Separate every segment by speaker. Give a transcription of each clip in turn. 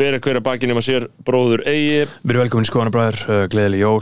Speaker 1: bera hverja bakinn um að sér bróður eigi
Speaker 2: Við erum velkomin í skoðanabræður, uh, gleðileg jól,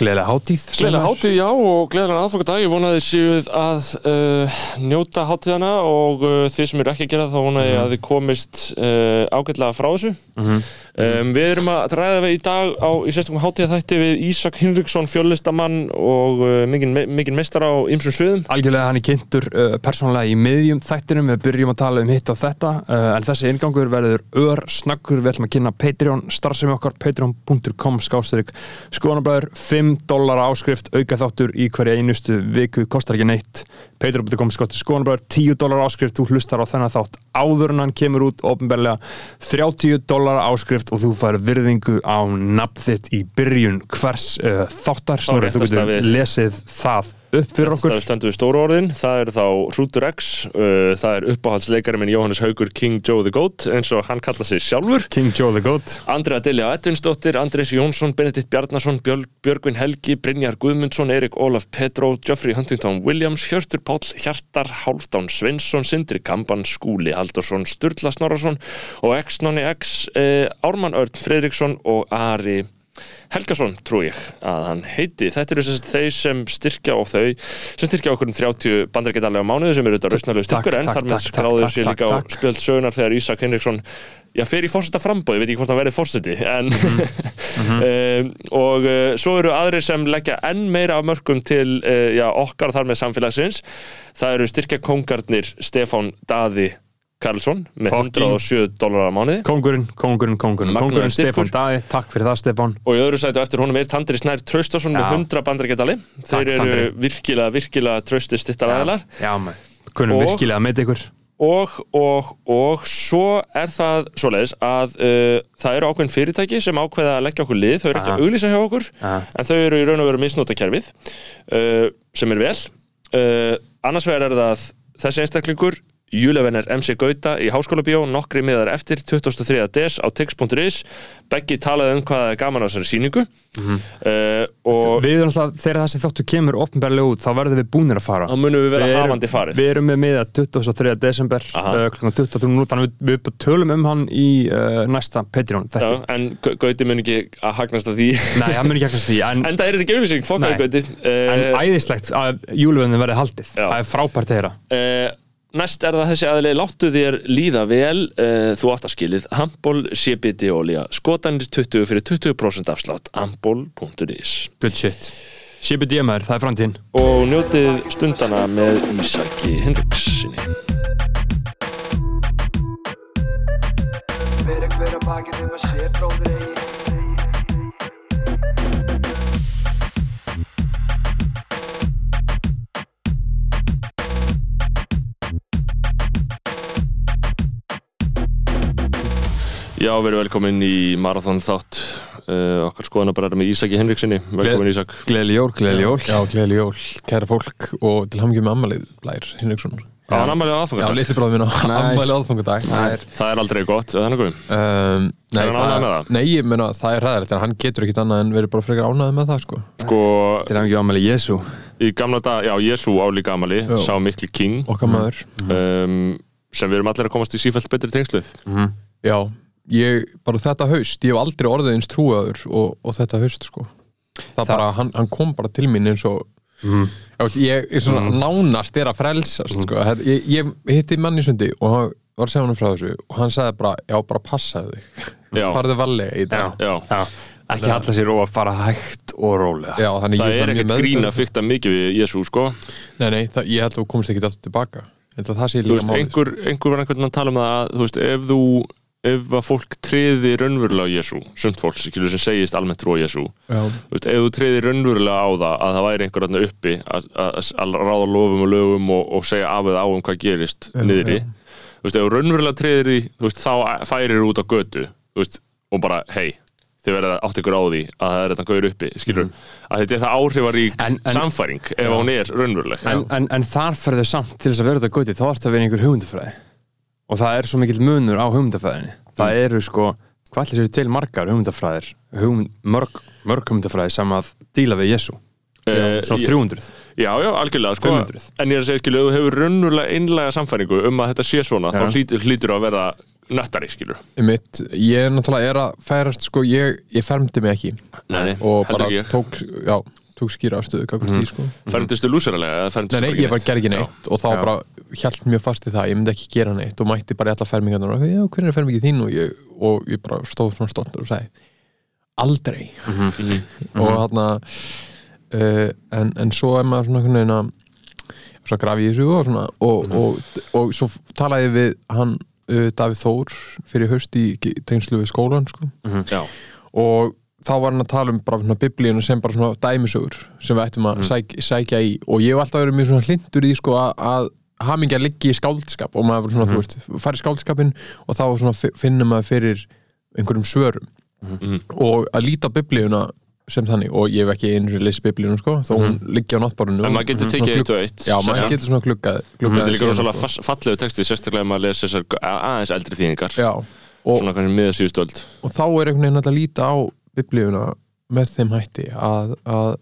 Speaker 2: gleðileg hátíð
Speaker 1: Gleðilega hátíð, já, og gleðilega aðfokadag Ég vonaði séuð að uh, njóta hátíðana og uh, þið sem eru ekki að gera þá vonaði ég að þið komist uh, ágætlega frá þessu. Um, Við erum að ræða við í dag á, í sérstaklega hátíðaþætti við Ísak Hinriksson, fjöllistamann og uh, mikinn mikinn meistar á ymsum sviðum.
Speaker 2: Algjörlega hann er kynntur uh, persónulega í miðjum þættinum, við byrjum að tala um hitt og þetta uh, en þessi ingangur verður ör snakkur, við ætlum að kynna Patreon starfsemi okkar, patreon.com skástrík skoðanabræður, 5 dólar áskrift auka þáttur í hverja einustu viku kostar ekki neitt, patreon.com skástrík skoðanabræður, 10 dólar áskrift þú hlustar á þennan þátt áður en hann kemur út ofinbarlega 30 dólar áskrift og þú fær virðingu á nafn þitt í byrjun hvers uh, þáttar, Snorri, þú getur
Speaker 1: við-
Speaker 2: lesið það upp fyrir okkur.
Speaker 1: Það stendur við stóru orðin, það er þá Hrútur X, uh, það er uppáhaldsleikari minn Jóhannes Haugur King Joe the Goat eins og hann kalla sig sjálfur.
Speaker 2: King Joe the Goat.
Speaker 1: Andrea Dilja Edvinsdóttir, Andrés Jónsson, Benedikt Bjarnason, Björg, Björgvin Helgi, Brynjar Guðmundsson, Erik Ólaf Petró, Geoffrey Huntington Williams, Hjörtur Páll, Hjartar, Hálfdán Sveinsson, Sindri Kamban, Skúli Haldursson, Sturla Snorarsson og X-Nonni X, eh, Ármann Örn Fredriksson og Ari Helgason, trú ég að hann heiti. Þetta eru sem sagt þeir sem styrkja og þau sem styrkja okkur um 30 bandarækjadalega mánuði sem eru þetta rausnarlegu styrkur en þar með
Speaker 2: takk,
Speaker 1: sér líka á spjöld sögunar þegar Ísak Henriksson já, fer í fórseta frambóð, ég veit ekki hvort hann verði fórseti en um, og uh, svo eru aðrir sem leggja enn meira af mörgum til uh, já, okkar þar með samfélagsins. Það eru styrkja kongarnir Stefán Daði Karlsson með
Speaker 2: Fucking-
Speaker 1: 107 dólar á mánuði.
Speaker 2: Kongurinn, kongurinn, kongurinn Kongurinn. Stefán Dagi, takk fyrir það Stefán.
Speaker 1: Og í öðru sætu eftir honum er Tandri Snær Traustason með
Speaker 2: Já.
Speaker 1: 100 bandarækjadali þeir eru
Speaker 2: Tandri.
Speaker 1: virkilega, virkilega trausti stittar aðilar
Speaker 2: Já, Kunnum
Speaker 1: Og-
Speaker 2: virkilega meita ykkur.
Speaker 1: Og, og, og svo er það svoleiðis að uh, það eru ákveðin fyrirtæki sem ákveða að leggja okkur lið, þau eru ekki að auglýsa hjá okkur
Speaker 2: Aha.
Speaker 1: en þau eru í raun og veru misnóta kerfið uh, sem er vel. Uh, annars vegar er það þessi einstaklingur Júlevenner MC Gauta í Háskóla Bíó nokkri miðar eftir 2003. des á tix.is Beggi talaði um hvað er gaman á þessari sýningu.
Speaker 2: Mhm.
Speaker 1: uh, og
Speaker 2: Við erum alltaf, þegar þessi þáttu kemur opnbarlega út, þá verðum við búnir að fara.
Speaker 1: Þá munum við vera
Speaker 2: erum-
Speaker 1: hafandi farið.
Speaker 2: Við erum með miða 23. desember uh, 23 nú, þannig að við, við tölum um hann í uh, næsta Patreon
Speaker 1: Já, en Gau- Gauti mun ekki að hagnast af því.
Speaker 2: Nei, hann mun ekki ekkert því en,
Speaker 1: En það er þetta ekki auðlýsing, fokkaði. Gauti.
Speaker 2: En
Speaker 1: uh,
Speaker 2: æðislegt að júluvöndin verði haldið
Speaker 1: Næst er það þessi aðli Láttu þér líða vel uh, Þú átt að skilið Ampol CBD olja Skotanir 20 fyrir 20% afslátt Ampol.is
Speaker 2: Good shit. CBD maður, það er framtíðin.
Speaker 1: Og njótið stundana með Ísaki Henriksinni
Speaker 3: Fyrir hver að bakið um að sé bróður eigi
Speaker 1: Já, verið velkomin í Marathon þátt. Uh, Okkar skoðanabræðar með Ísaki Henriksinni Velkomin Ísak.
Speaker 2: Gleðli jól, gleðli jól.
Speaker 4: Já, gleðileg jól, kæra fólk og til hamngjum með ammalið Blær Hinriksson
Speaker 1: Já, hann ammælið á
Speaker 4: Já,
Speaker 1: aðfangadag
Speaker 4: litli bróður minn á
Speaker 2: Nice.
Speaker 4: ammalið aðfangadag. Það er
Speaker 1: Það er aldrei gott, eða þannig um
Speaker 4: um, nei,
Speaker 1: Er hann ánægður með það?
Speaker 4: Nei, ég meina það er ræðilegt en hann getur ekkit annað en verið bara frekar ánæðið með það sko.
Speaker 1: Sko,
Speaker 2: Til ekki ámæli Jésu
Speaker 1: í gamla dag, já, Jésu álíka amali
Speaker 4: Já.
Speaker 1: Sá mikli King.
Speaker 4: Okkar maður.
Speaker 1: Um, Sem við erum allir að komast í sífælt betri tengsluð
Speaker 4: Já, ég, bara þetta haust Ég hef aldrei orðið eins trúaður og, og þetta haust sko. Það, bara, hann, hann kom bara til mín eins og. Já, veist, ég er svona nánast er að frelsast sko. Þetta- ég, ég hitti mann í sundi og hann var að segja hann frá þessu og hann sagði bara, já bara passaðu þig.
Speaker 1: Já.
Speaker 4: farðu vallega í þetta
Speaker 1: Já,
Speaker 2: Já, ekki halla sér og að fara hægt og rólega.
Speaker 4: Já,
Speaker 1: það
Speaker 4: ég
Speaker 1: er ekkert grín að fykta mikið við Jésu, sko.
Speaker 4: Nei, nei, það, ég held að þú komist ekki alltaf tilbaka Ég það
Speaker 1: veist,
Speaker 4: sko.
Speaker 1: einhver, einhver var einhvern veginn að tala um það að, þú veist, ef þú ef að fólk treði raunverulega á Jésu sumt fólk skilur sem segist almennt trú á Jésu
Speaker 4: Já,
Speaker 1: ef þú treði raunverulega á það að það væri einhver uppi að, að, að ráða lofum og lögum og, og segja af eða á um hvað gerist
Speaker 4: Já,
Speaker 1: niðri
Speaker 4: já.
Speaker 1: þú veist, ef þú raunverulega treðir því þú veist, þá færir þú út á götu veist, og bara, hei þið verða átt ykkur á því að það er þetta gauður uppi skilur, að þetta er það áhrifarík
Speaker 2: En- en-
Speaker 1: samfæring ef hún er raunveruleg.
Speaker 2: En, en, en þar ferðu samt til þess að vera þetta gauti þá ertu að vera einhver hugmyndafræði og það er svo mikill munur á hugmyndafræðinni. Það eru sko, hvað ætlir sér til margar hugmyndafræðir hugmynd, mörg, mörg hugmyndafræði sem að díla við Jésu
Speaker 1: Eh,
Speaker 2: svona
Speaker 1: ég-
Speaker 2: 300
Speaker 1: Já, já, algjörlega, sko.
Speaker 2: 500.
Speaker 1: En ég er að segja, skilu, ef þú hefur raunverulega einlega samfæringu um að þetta sé svona,
Speaker 2: Já.
Speaker 1: þá hlýtur, hlýtur að verða nöttari, skilur
Speaker 4: Mitt, ég náttúrulega er að færast sko, ég, ég fermdi mig ekki.
Speaker 1: Nei,
Speaker 4: og bara
Speaker 1: ekki.
Speaker 4: tók, já, tók skýra afstöðu mm því sko.
Speaker 1: Færmdistu lúseralega eða
Speaker 4: Nei, ég bara gerði ekki neitt og þá
Speaker 2: Já.
Speaker 4: bara hjælt mjög fast í það, ég myndi ekki gera neitt og mætti bara í alla fermingarnar og já, hvernig er fermingið þín? Og ég, og ég bara stóð svona stoltur og sagði aldrei.
Speaker 1: Mhm.
Speaker 4: og þarna uh, en, en svo er maður svona einhvern veginn að svo graf ég þessu og svona og, og, og, svo talaði við hann uh, Davíð Þór fyrir haust í tengslu við skólan sko.
Speaker 1: Já,
Speaker 4: og þá var hann að tala um bara svona biblíunu sem bara svona dæmisögur sem við ættum að sæk, sækja í. Og ég hef alltaf verið mjög svona hlindur í sko að, að hamingja liggi í skáldskap. Og maður svona, þú veist, fari í skáldskapin og þá svona fi- finnur maður fyrir einhverjum svörum.
Speaker 1: Mhm.
Speaker 4: og að líta biblíuna sem þannig og ég hef ekki sinni leysi biblíuna sko, þó hún liggi á náttborinu
Speaker 1: en maður getur tekið eitt og eitt
Speaker 4: Já, maður getur svona gluggað
Speaker 1: Þetta er líka rosalega
Speaker 4: sko.
Speaker 1: fallegu texti sérstaklega maður lesa þessar aðeins eldri þýðingar.
Speaker 4: Já, og,
Speaker 1: Svona
Speaker 4: og þá er einhvern veginn að líta á biblíuna með þeim hætti að, að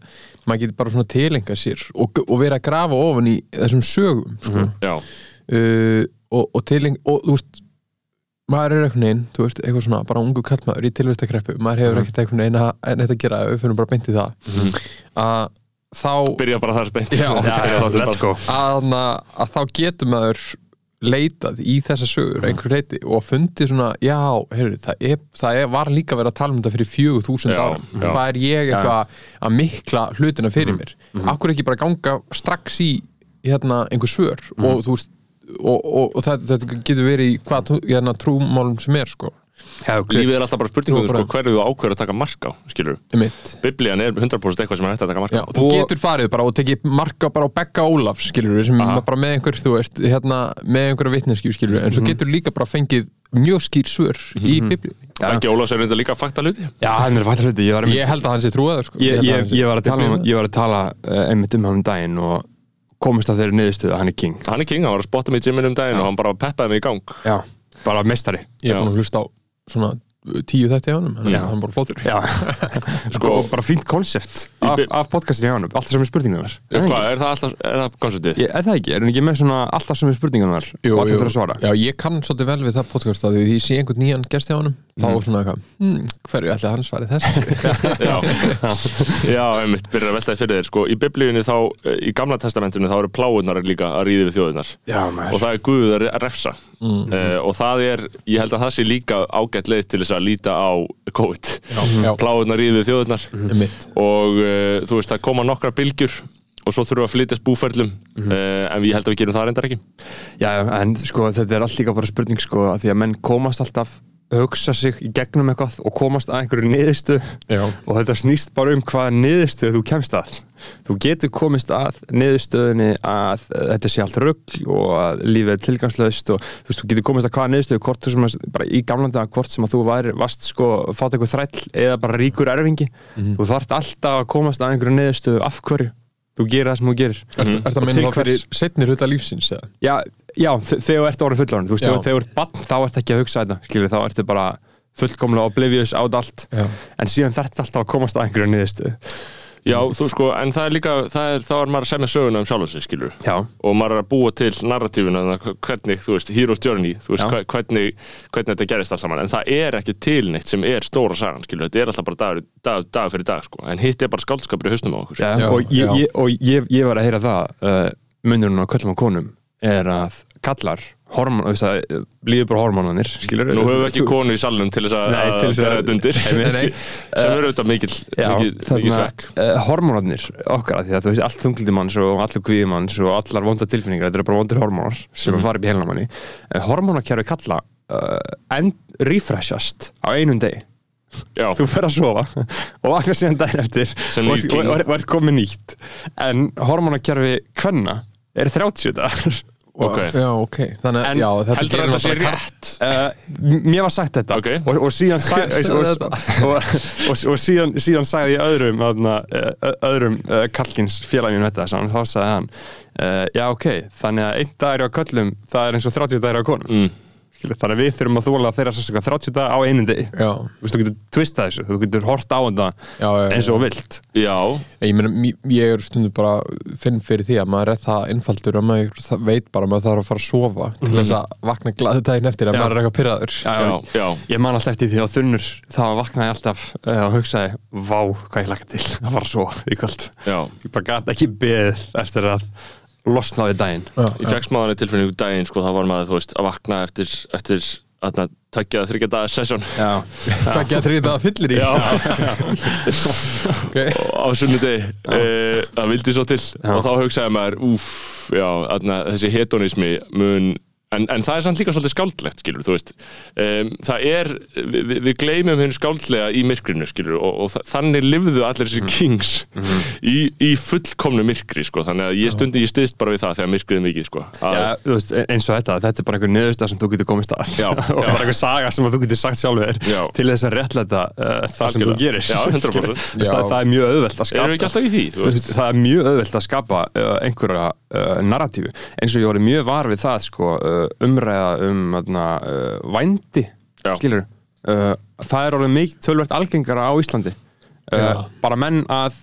Speaker 4: maður getur bara svona tilenga sér og, og vera að grafa ofan í þessum sögum sko.
Speaker 1: Já,
Speaker 4: uh, og, og tileng og þú veist maður er einhvern veginn, þú veist, eitthvað svona bara ungu kallmaður í tilvistakreppu, maður hefur ekkert einhvern veginn að, en þetta að gera, við fyrir bara beint í það. Að þá
Speaker 1: byrja bara þar
Speaker 2: go.
Speaker 4: Að, að þá getur maður leitað í þessa sögur einhver leiti og fundið svona já, heyrðu, það, er, það er, var líka verið að tala um þetta fyrir fjögur þúsund árum. hvað er ég eitthvað að mikla hlutina fyrir mér? akkur ekki bara ganga strax í hérna, einhver svör og þú veist og, og, og þetta, þetta getur verið í hvað hérna, trúmálum sem er sko
Speaker 2: Já, ok.
Speaker 1: Lífið er alltaf bara spurningum sko, hverju þú ákveður að taka mark á Biblían er 100% eitthvað sem er hægt að taka mark
Speaker 4: Já,
Speaker 1: á
Speaker 4: og þú getur farið bara og tekið marka bara á Begga Ólafs, skilur sem
Speaker 1: Aha.
Speaker 4: er bara með einhver, þú veist, hérna með einhverja vitneskju, skilur en svo getur líka bara fengið mjög skýr svör í biblíu.
Speaker 1: Ekki Ólafs er reynda líka fakta hluti.
Speaker 2: Já, hann er fattar hluti Ég var,
Speaker 4: Ég held að hann sé trúaður, sko.
Speaker 2: ég, ég, ég var að tala, um, var að tala uh, einmitt um hann um daginn og komist að þeirri niðurstöðu að hann er king.
Speaker 1: Hann er king, hann var að spotta mig í gyminu um daginn og hann bara peppaði mig í gang.
Speaker 2: Já, bara mestari
Speaker 4: Ég er búin að hlusta á svona tíu þetta hjá honum, hann
Speaker 2: Já.
Speaker 4: er hann er bara flótur.
Speaker 2: Já, sko, bara fínt konsept af, af podcastinu hjá hann alltaf sem er spurningarnar
Speaker 1: Já, Hvað, er það alltaf, er það konceptið?
Speaker 2: Ég, er það ekki, er hann ekki með svona alltaf sem er spurningarnar
Speaker 4: Jú,
Speaker 2: og
Speaker 4: jú.
Speaker 2: fyrir að svara
Speaker 4: Já, ég kann svolítið vel við það podcast að því ég sé einhvern nýjan gest hjá honum þá er svona eitthvað, hm, hverju ætli hann svari þessu?
Speaker 1: Já, já, einmitt, byrjar að veltaði fyrir þér sko, í biblíunni þá, eh, í gamla testamentinu þá eru pláunar líka að ríði við þjóðunar
Speaker 2: Já,
Speaker 1: og það er Guð að refsa. Mm. og það er, ég held að það sé líka ágætt leið til þess að líta á COVID.
Speaker 4: Já,
Speaker 1: pláunar ríði við þjóðunar
Speaker 4: mitt
Speaker 1: og uh, þú veist, það koma nokkra bylgjur og svo þurfum við að flytjast búferlum uh, en ég held að við gerum það reyndar ekki.
Speaker 2: Já, en sko, þetta er allt líka bara spurning sko, að því að menn komast alltaf hugsa sig í gegnum eitthvað og komast að einhverju niðurstöð
Speaker 4: Já.
Speaker 2: og þetta snýst bara um hvaða niðurstöð þú kemst að. Þú getur komist að niðurstöðinni að þetta sé allt rugl og að lífið er tilgangslaust og þú veist, þú getur komist að hvaða niðurstöðu bara í gamlan dag hvort sem að þú væri, varst sko, fátt eitthvað þræll eða bara ríkur erfingi. Þú þarft alltaf að komast að einhverju niðurstöðu af hverju? Þú gerir það sem þú gerir.
Speaker 4: Er það
Speaker 2: Og
Speaker 4: að minna
Speaker 2: til
Speaker 4: þá fyrir
Speaker 2: hvers-
Speaker 4: setni hluta lífsins eða?
Speaker 2: Já, já þe- þegar þú ert orðin fullorinn þú veist, þegar þú ert bann þá ert ekki að hugsa þetta skilur, þá ertu bara fullkomlega oblivious át allt.
Speaker 4: Já.
Speaker 2: en síðan þarf alltaf að komast að einhverju niðurstöðu.
Speaker 1: Já, þú sko, en það er líka, það er, þá er maður að semja söguna um sjálfum sig, skilur
Speaker 2: Já,
Speaker 1: og maður er að búa til narratífuna hvernig, þú veist, Hero's Journey þú veist, hva- hvernig, hvernig þetta gerist alls saman. En það er ekki til neitt sem er stóra sagan skilur, þetta er alltaf bara dag, dag, dag fyrir dag sko. en hitt er bara skáldskapur í hausnum á okkur.
Speaker 2: Já,
Speaker 4: Já,
Speaker 2: og, ég, ég, og ég, ég var að heyra það uh, munurinn á köllum og konum er að kallar að líður bara hormónanir
Speaker 1: Nú höfum við ekki konu í salnum til þess að
Speaker 2: Nei, til þess að-
Speaker 1: bera þetta undir.
Speaker 2: Nei, nei.
Speaker 1: sem er auðvitað mikil, svekk.
Speaker 2: að uh, hormónarnir okkar að því að þú veist allt þunglindi manns og allur kvíði manns og allar vonda tilfinningar þetta eru bara vondur hormónar sem mm. fara upp í helna manni. En hormónakerfi kalla end refreshast á einum degi.
Speaker 1: Já,
Speaker 2: þú fer að sofa og vakna síðan daginn eftir og ert komið nýtt. En hormónakerfi kvenna er 30 dagar
Speaker 1: ok.
Speaker 4: Já, ok, þannig að já, þetta
Speaker 1: heldur
Speaker 4: gerir
Speaker 1: þetta sé rétt?
Speaker 2: Uh, mér var sagt þetta.
Speaker 1: Ok.
Speaker 2: og, og síðan og,
Speaker 4: þetta?
Speaker 2: og, og, og síðan, síðan sagði ég öðrum öðna, öðrum uh, kallkins félaginu þetta sann, þá sagði hann uh, já ok, þannig að einn dagur á köllum það er eins og 30 dagur á konum.
Speaker 1: Mm.
Speaker 2: Skilur. þannig að við þurfum að þóla þeirra sérstaka 30 daga á einum degi.
Speaker 4: Já,
Speaker 2: þú getur twistað þessu, þú getur hort á þetta
Speaker 4: já, já,
Speaker 2: eins og vilt.
Speaker 1: Já,
Speaker 4: Ég, meina, ég er stundu bara finn fyrir því að maður er það einfaldur að maður veit bara að maður þarf að fara að sofa til þess að vakna glaðu daginn eftir að
Speaker 2: Já.
Speaker 4: maður er eitthvað pyrraður
Speaker 1: já, já.
Speaker 2: Ég man alltaf eftir því á þunnur þá vaknaði ég alltaf uh, og hugsaði Vá, hvað ég laka til að fara svo í kvöld
Speaker 1: Já,
Speaker 2: Ég bara gæti ekki beðið eftir að losna á því daginn
Speaker 1: ég fekk smáðanir tilfinningu daginn sko, það var maður, þú veist, að vakna eftir eftir að tækja það þryggja dagar sesjón
Speaker 2: Já,
Speaker 4: Það þrýta að fyllir í.
Speaker 1: Já,
Speaker 4: okay.
Speaker 1: á sunnudegi uh, það vildi svo til. Og þá hugsaði maður, úf, já, þarna, þessi hedonismi mun En, en það er samt líka svolítið skáldlegt, skilur, þú veist. Um, það er, við, við gleymum henni skáldlega í myrkrinu, skilur, og, og þa- þannig lifðu allir þessi kings í, í fullkomnu myrkri, sko. Þannig að ég stundi, ég stiðst bara við það þegar myrkrið er mikið, sko.
Speaker 2: Já, þú veist, eins og þetta, þetta er bara einhver niðurstað sem þú getur komist að
Speaker 1: Já,
Speaker 2: og bara einhver saga sem þú getur sagt sjálfur
Speaker 1: Já.
Speaker 2: til þess að réttlæta uh, það sem þú gerir
Speaker 1: Já, 100%.
Speaker 2: Skilur. Það, það er mjög auðvelt að skapa
Speaker 1: því,
Speaker 2: veist, það er mjög auðvelt að skapa uh, einhverja uh, narratífu eins og ég voru mjög var við það sko, umræða um uh, vændi skilur uh, það er orðið mikið tölvert algengara á Íslandi. Uh, bara menn að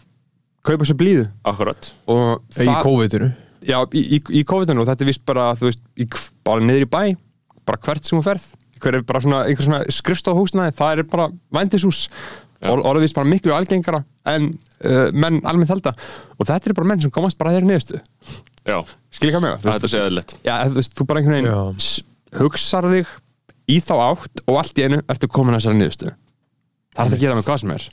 Speaker 2: kaupa sér blíðu.
Speaker 1: Akkurat.
Speaker 2: og
Speaker 4: Í COVID-inu.
Speaker 2: Já, í, í, í COVID-19 og þetta er vist bara, þú veist, í, bara niður í bæ, bara hvert sem þú ferð, hver er bara svona, einhver svona skrifstofhúsnaði, það er bara vændishús, Or, orðið vist bara miklu algengara en uh, menn almennt halda. Og þetta er bara menn sem komast bara þeirri niðurstu, skilja hvað með
Speaker 1: það er þetta
Speaker 2: þú þú bara einhvern veginn hugsar þig í þá átt og allt í einu ertu komin að þessari niðurstu það er hægt að gera með hvað sem er.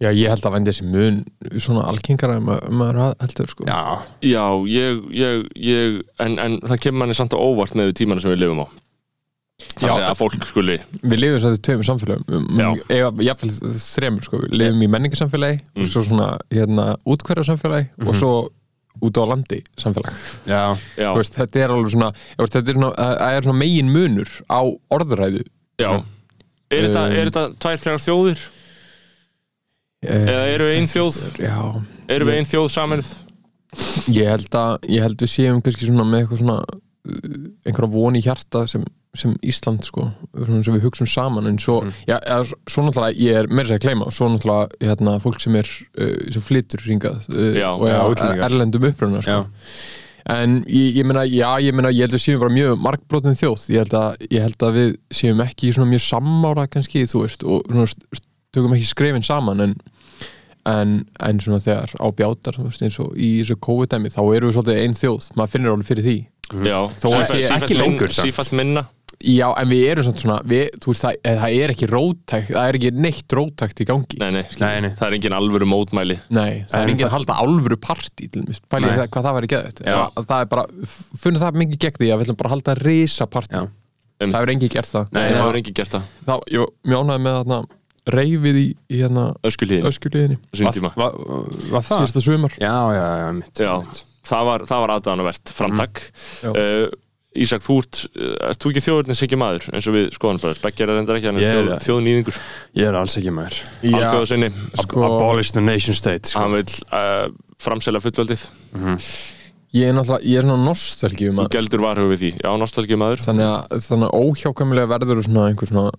Speaker 4: Já, ég held að vendi þessi mun svona algengara um að maður heldur sko.
Speaker 2: Já,
Speaker 1: Já, ég, ég, ég en, en það kemur manni samt á óvart með tímana sem við lifum á. Það segja að fólk skuli,
Speaker 4: Við lifum svo þetta tveimur samfélagum
Speaker 1: Já.
Speaker 4: Eða jafnvel þremur sko. Við lifum í menningarsamfélagi
Speaker 1: Mm.
Speaker 4: og svo svona hérna útkverjarsamfélagi og svo út á landi samfélag
Speaker 2: já,
Speaker 1: já,
Speaker 4: veist, Þetta er alveg svona, veist, þetta er svona, er svona megin munur á orðuræðu
Speaker 1: já. Er þetta,
Speaker 4: Um,
Speaker 1: er þetta tvær, þrjár þjóðir? Eða eru við ein þjóð?
Speaker 4: Já,
Speaker 1: Eru við ein þjóð saminuð?
Speaker 4: ég held að ég held við séum kannski svona með eitthvað svona uh, einhverja von í hjarta sem, sem Ísland sko, sem við hugsum saman en svo,
Speaker 1: Mm.
Speaker 4: já, svo náttúrulega ég er meira að gleyma, svo náttúrulega hérna, fólk sem er, uh, sem flytur hringað uh,
Speaker 1: Já,
Speaker 4: og
Speaker 2: já,
Speaker 4: er
Speaker 2: útlendingar.
Speaker 4: erlendum uppruna sko.
Speaker 2: Já.
Speaker 4: en ég, ég meina, já, ég meina ég held að við séum bara mjög markbrotin þjóð ég held að, ég held að við séum ekki svona mjög sammára kannski, þú veist og svona, tökum ekki skrefin saman en en, en svona þegar á bjátar veist, eins og í þessu COVID-dæmi þá eru við svolítið einn þjóð, maður finnir alveg fyrir því
Speaker 1: Já,
Speaker 4: Þó að
Speaker 1: sífellt-
Speaker 4: sé
Speaker 2: ekki lengur.
Speaker 1: Sífellt minna
Speaker 4: já, en við erum svona, við, þú veist, það, það er ekki róttækt það er ekki neitt róttækt í gangi.
Speaker 1: Nei, nei,
Speaker 2: Nei, nei.
Speaker 1: það er engin alvöru mótmæli.
Speaker 4: Nei, það
Speaker 2: En
Speaker 4: er enginn
Speaker 2: það-
Speaker 4: að halda alvöru partí til pælið
Speaker 2: Nei.
Speaker 4: það, hvað það væri
Speaker 1: Já.
Speaker 4: það er bara, finnum það mikið gegn því að við ætlum bara að halda risa partí það hefur enginn gert það.
Speaker 1: Nei, það
Speaker 4: að-
Speaker 1: hefur engin gert það.
Speaker 4: Þá, mjög ánægði með þarna reyfið í, í hérna
Speaker 1: Öskulíðin,
Speaker 4: öskuliðinni
Speaker 1: þessum tíma
Speaker 2: Var, var það?
Speaker 4: síðasta sumar.
Speaker 2: Já, já, já, mitt,
Speaker 1: Já,
Speaker 2: mitt.
Speaker 1: það var, það var aðdánavert framtak.
Speaker 4: Já.
Speaker 1: uh, Ísak, þú ert, uh, ert þú ekki þjóðurnis ekki maður eins og við er reyndar ekki hann er
Speaker 2: Ég er
Speaker 1: þjóð, þjóðnýðingur
Speaker 2: Ég er alls ekki maður.
Speaker 1: Alþjóðasinni,
Speaker 4: sko,
Speaker 2: Abolish the nation state sko.
Speaker 1: hann vil uh, framselja fullveldið.
Speaker 4: Ég er náttúrulega, ég er svona nostalgíum
Speaker 1: og geldur varhuga við því, já, nostalgið maður
Speaker 4: þannig að, þannig að óhjákvæmilega verður þú svona einhver svona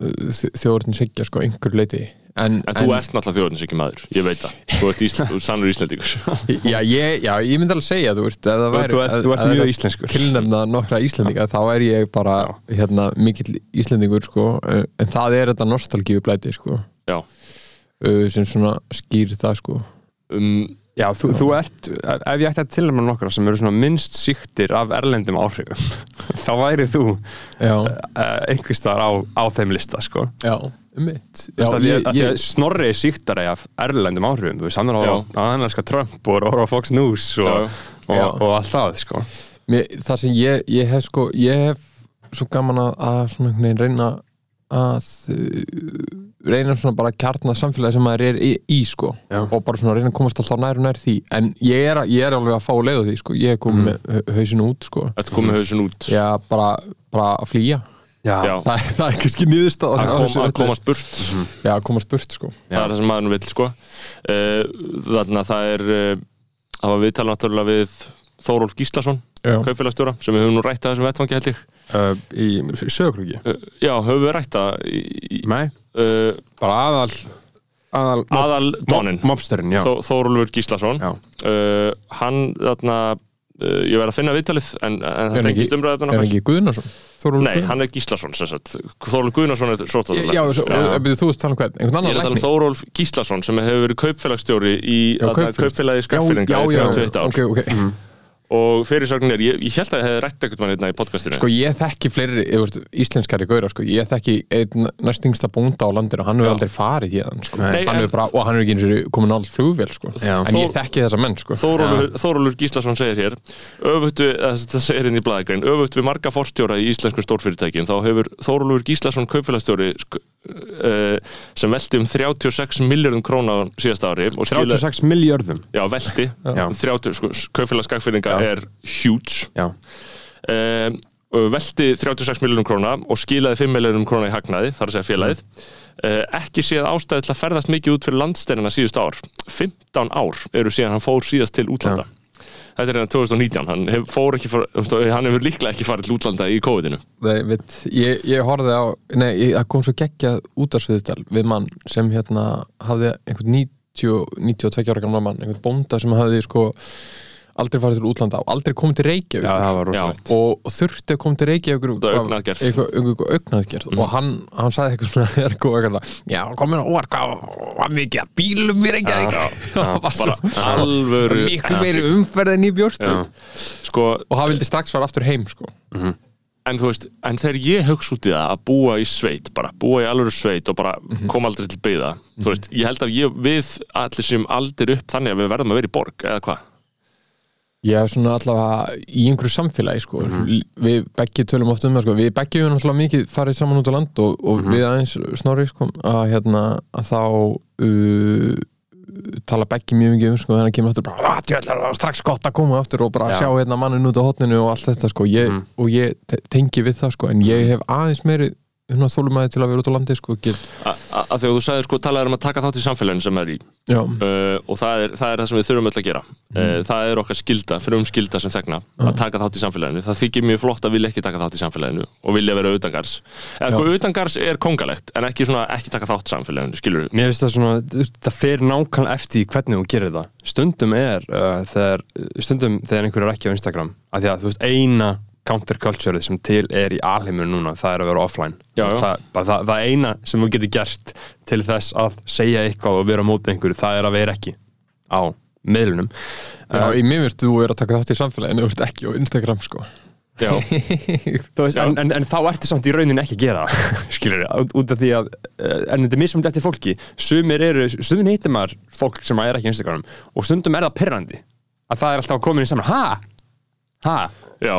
Speaker 4: þjóðurinn sigja sko einhver leiti en,
Speaker 1: En þú ert náttúrulega þjóðurnis ekki maður, ég veit það. Þú ert, Ísl, þú ert sannur Íslandingur
Speaker 4: já ég, já, ég myndi alveg segja þú veist, ef það væri
Speaker 2: Þú ert, þú ert
Speaker 4: ef
Speaker 2: mjög
Speaker 4: það
Speaker 2: íslenskur.
Speaker 4: tilnefna nokkra Íslendinga þá er ég bara hérna, mikill Íslendingur sko, uh, en það er þetta nostalgíu blæti sko,
Speaker 1: Já,
Speaker 4: uh, sem svona skýr það sko.
Speaker 1: Um,
Speaker 2: Já, þú, þú ert, ef ég ætti að tilnæma nokkra sem eru svona minnst síktir af erlendum áhrifum þá væri þú
Speaker 4: já,
Speaker 2: uh, einhvers staðar á, á þeim lista sko.
Speaker 4: já, um mitt
Speaker 2: Já, ég,
Speaker 4: ég,
Speaker 2: ég, Snorri síktari af erlendum áhrifum hann er á elskar Trump og á Fox News og, og,
Speaker 4: Já.
Speaker 2: og, allt það sko.
Speaker 4: mér, það sem ég, ég hef sko ég hef svo gaman að, að svona einhvern veginn reyna að uh, reyna svona bara að kjarna samfélagi sem maður er í, í sko.
Speaker 2: Já.
Speaker 4: og bara svona reyna að komast alltaf nær og nær því. En ég er, ég er alveg að fá leið á því sko. Ég er komið
Speaker 2: Mm.
Speaker 4: með hau- hausinn út sko.
Speaker 1: Þetta komið hausin út?
Speaker 4: Já, bara, bara að flýja.
Speaker 1: Já,
Speaker 4: það, það er kannski nýðust
Speaker 1: að, kom, að komast burt.
Speaker 4: Já, að komast burt sko.
Speaker 1: Það er það sem maður vill sko. Uh, Þannig að það er uh, Það var viðtala náttúrulega við Þórólf Gíslason
Speaker 4: Já,
Speaker 1: kaupfélagstjóra sem við höfum nú rætt að þessum vettfangi held ég
Speaker 2: uh, í sögurkrúki
Speaker 1: Uh, Já, höfum við rætt það í, í,
Speaker 2: Nei,
Speaker 1: uh,
Speaker 2: bara aðal aðal,
Speaker 1: Aðal Donnin
Speaker 2: mobsterinn, já,
Speaker 1: Þó, Þórólfur Gíslason.
Speaker 2: Já.
Speaker 1: uh, Hann, þarna uh, Ég verð að finna viðtalið En, en
Speaker 4: hann
Speaker 1: tengist umræðum
Speaker 4: Er hann ekki? Þórólfur
Speaker 1: Nei, hann er Gíslason. Þórólfur Guðnason er svo
Speaker 4: Já, og, byrju, þú veist tala um hvern,
Speaker 1: Ég er að tala um? Þórólf Gíslason sem hefur verið kaupfélagsstjóri í
Speaker 4: Já,
Speaker 1: kaupfélagi
Speaker 4: Já,
Speaker 1: skaffyrringa
Speaker 4: já,
Speaker 1: í
Speaker 4: já,
Speaker 1: 31 ár.
Speaker 4: Ok, ok
Speaker 1: og fyrirsögnin er, ég, ég held að ég hefði rætt ekkert mann hérna í podcastinu
Speaker 4: Sko ég þekki fleiri, ég veist, íslenskari gauðra sko. ég þekki einn næstingsta bónda á landinu og hann hefur aldrei farið hérna sko.
Speaker 1: Nei,
Speaker 4: hann
Speaker 1: en-
Speaker 4: bara, og hann hefur ekki eins og komin nátt flugvél sko.
Speaker 2: Já.
Speaker 4: en ég
Speaker 1: Þór-
Speaker 4: þekki þessa menn sko.
Speaker 1: Þórólfur Gíslason segir hér öfugt við, eða það segir inn í blaðagrein öfugt við marga forstjóra í íslensku stórfyrirtækjum þá hefur Þórólfur Gíslason kaupfélagstjóri sem velti um 36 miljardum króna á síðasta ári og skila,
Speaker 2: 36 miljörðum
Speaker 1: já, velti.
Speaker 2: Já.
Speaker 1: um 30, sko, kaupfélagsskakfyrringa er huge.
Speaker 2: Já,
Speaker 1: um, og velti 36 miljonum króna og skilaði 5 miljonum króna í hagnaði, þar að segja félagið. Uh, ekki séð ástæði til að ferðast mikið út fyrir landsteinina síðust ár. 15 ár eru síðan hann fór síðast til útlanda þetta er hérna 2019 hann hef, fór ekki fór, hann hefur líklega ekki farið til útlanda í COVID-inu.
Speaker 4: Nei, veit, ég, ég horfði á nei, það kom svo geggjað útarsviðtal við mann sem hérna hafði einhvern 90, 92 ára gamla mann einhvern bónda sem hafði sko aldrei farið til útlanda og aldrei komið til Reykjavík
Speaker 2: já það var
Speaker 1: Já.
Speaker 2: rosalegt
Speaker 4: og, þurfti að koma til Reykjavík eitthvað, eitthvað augnaðgerð og hann, hann sagði eitthvað svona er já, komin á óvart hvað var mikið að bílum í Reykjavík?
Speaker 1: Alvöru
Speaker 4: miklu meiri umferð en í bjórnstöð
Speaker 1: sko,
Speaker 4: og hann vildi strax fara aftur heim sko.
Speaker 1: en þú veist en þegar ég hugsa út í það að búa í sveit bara búa í alvöru sveit og bara koma aldrei til byggða þú veist, ég held að ég, við allir sem aldrei upp þannig að við verðum að vera í borg eða hvað
Speaker 4: ég er svona allavega í einhverju samfélagi sko. við beggi tölum oft um það sko. við beggi við náttúrulega mikið farið saman út á land og, og við aðeins snorri sko, að, hérna, að þá uh, tala beggi mjög mikið um sko, þannig að kemur aftur bara, "Ah, er strax gott að koma aftur og bara
Speaker 2: Já.
Speaker 4: sjá hérna mannin út á hotninu og allt þetta sko. ég, og ég te- tengi við það sko, en ég hef aðeins meiri þólumæði til að vera út á landi sko,
Speaker 1: að því að þú sagðir sko talaður um að taka þátt í samfélaginu sem er í. Uh, og það er, það er það sem við þurfum öll að gera. Uh, það er okkar skilda, frum skilda sem þegna að taka þátt í samfélaginu, það þykir mjög flott að vilja ekki taka þátt í samfélaginu og vilja vera utangars eða sko utangars er kongalegt en ekki svona ekki taka þátt í samfélaginu, skilur við
Speaker 2: Mér finnst það svona, það fer nákvæmlega eftir hvernig þú gerir það. Stundum er, uh, þegar, stundum þegar er að að counterculture sem til er í alheimur núna, það er að vera offline.
Speaker 1: Já, já.
Speaker 2: það, það, það eina sem þú getur gert til þess að segja eitthvað og vera á móti einhverju, það er að vera ekki á miðlunum
Speaker 4: já, í mér finnst þú er að taka þátt í samfélaginu og ert ekki á Instagram sko.
Speaker 1: Já,
Speaker 2: veist, en, en, en þá ertu samt í rauninni ekki að gera það, skilur út, út af því að eh, en þetta er mismunandi eftir fólki. Sumir eru, stundum heitir maður fólk sem er ekki á Instagram og stundum er það perrandi að það er alltaf að koma inn saman ha, ha,
Speaker 1: Já.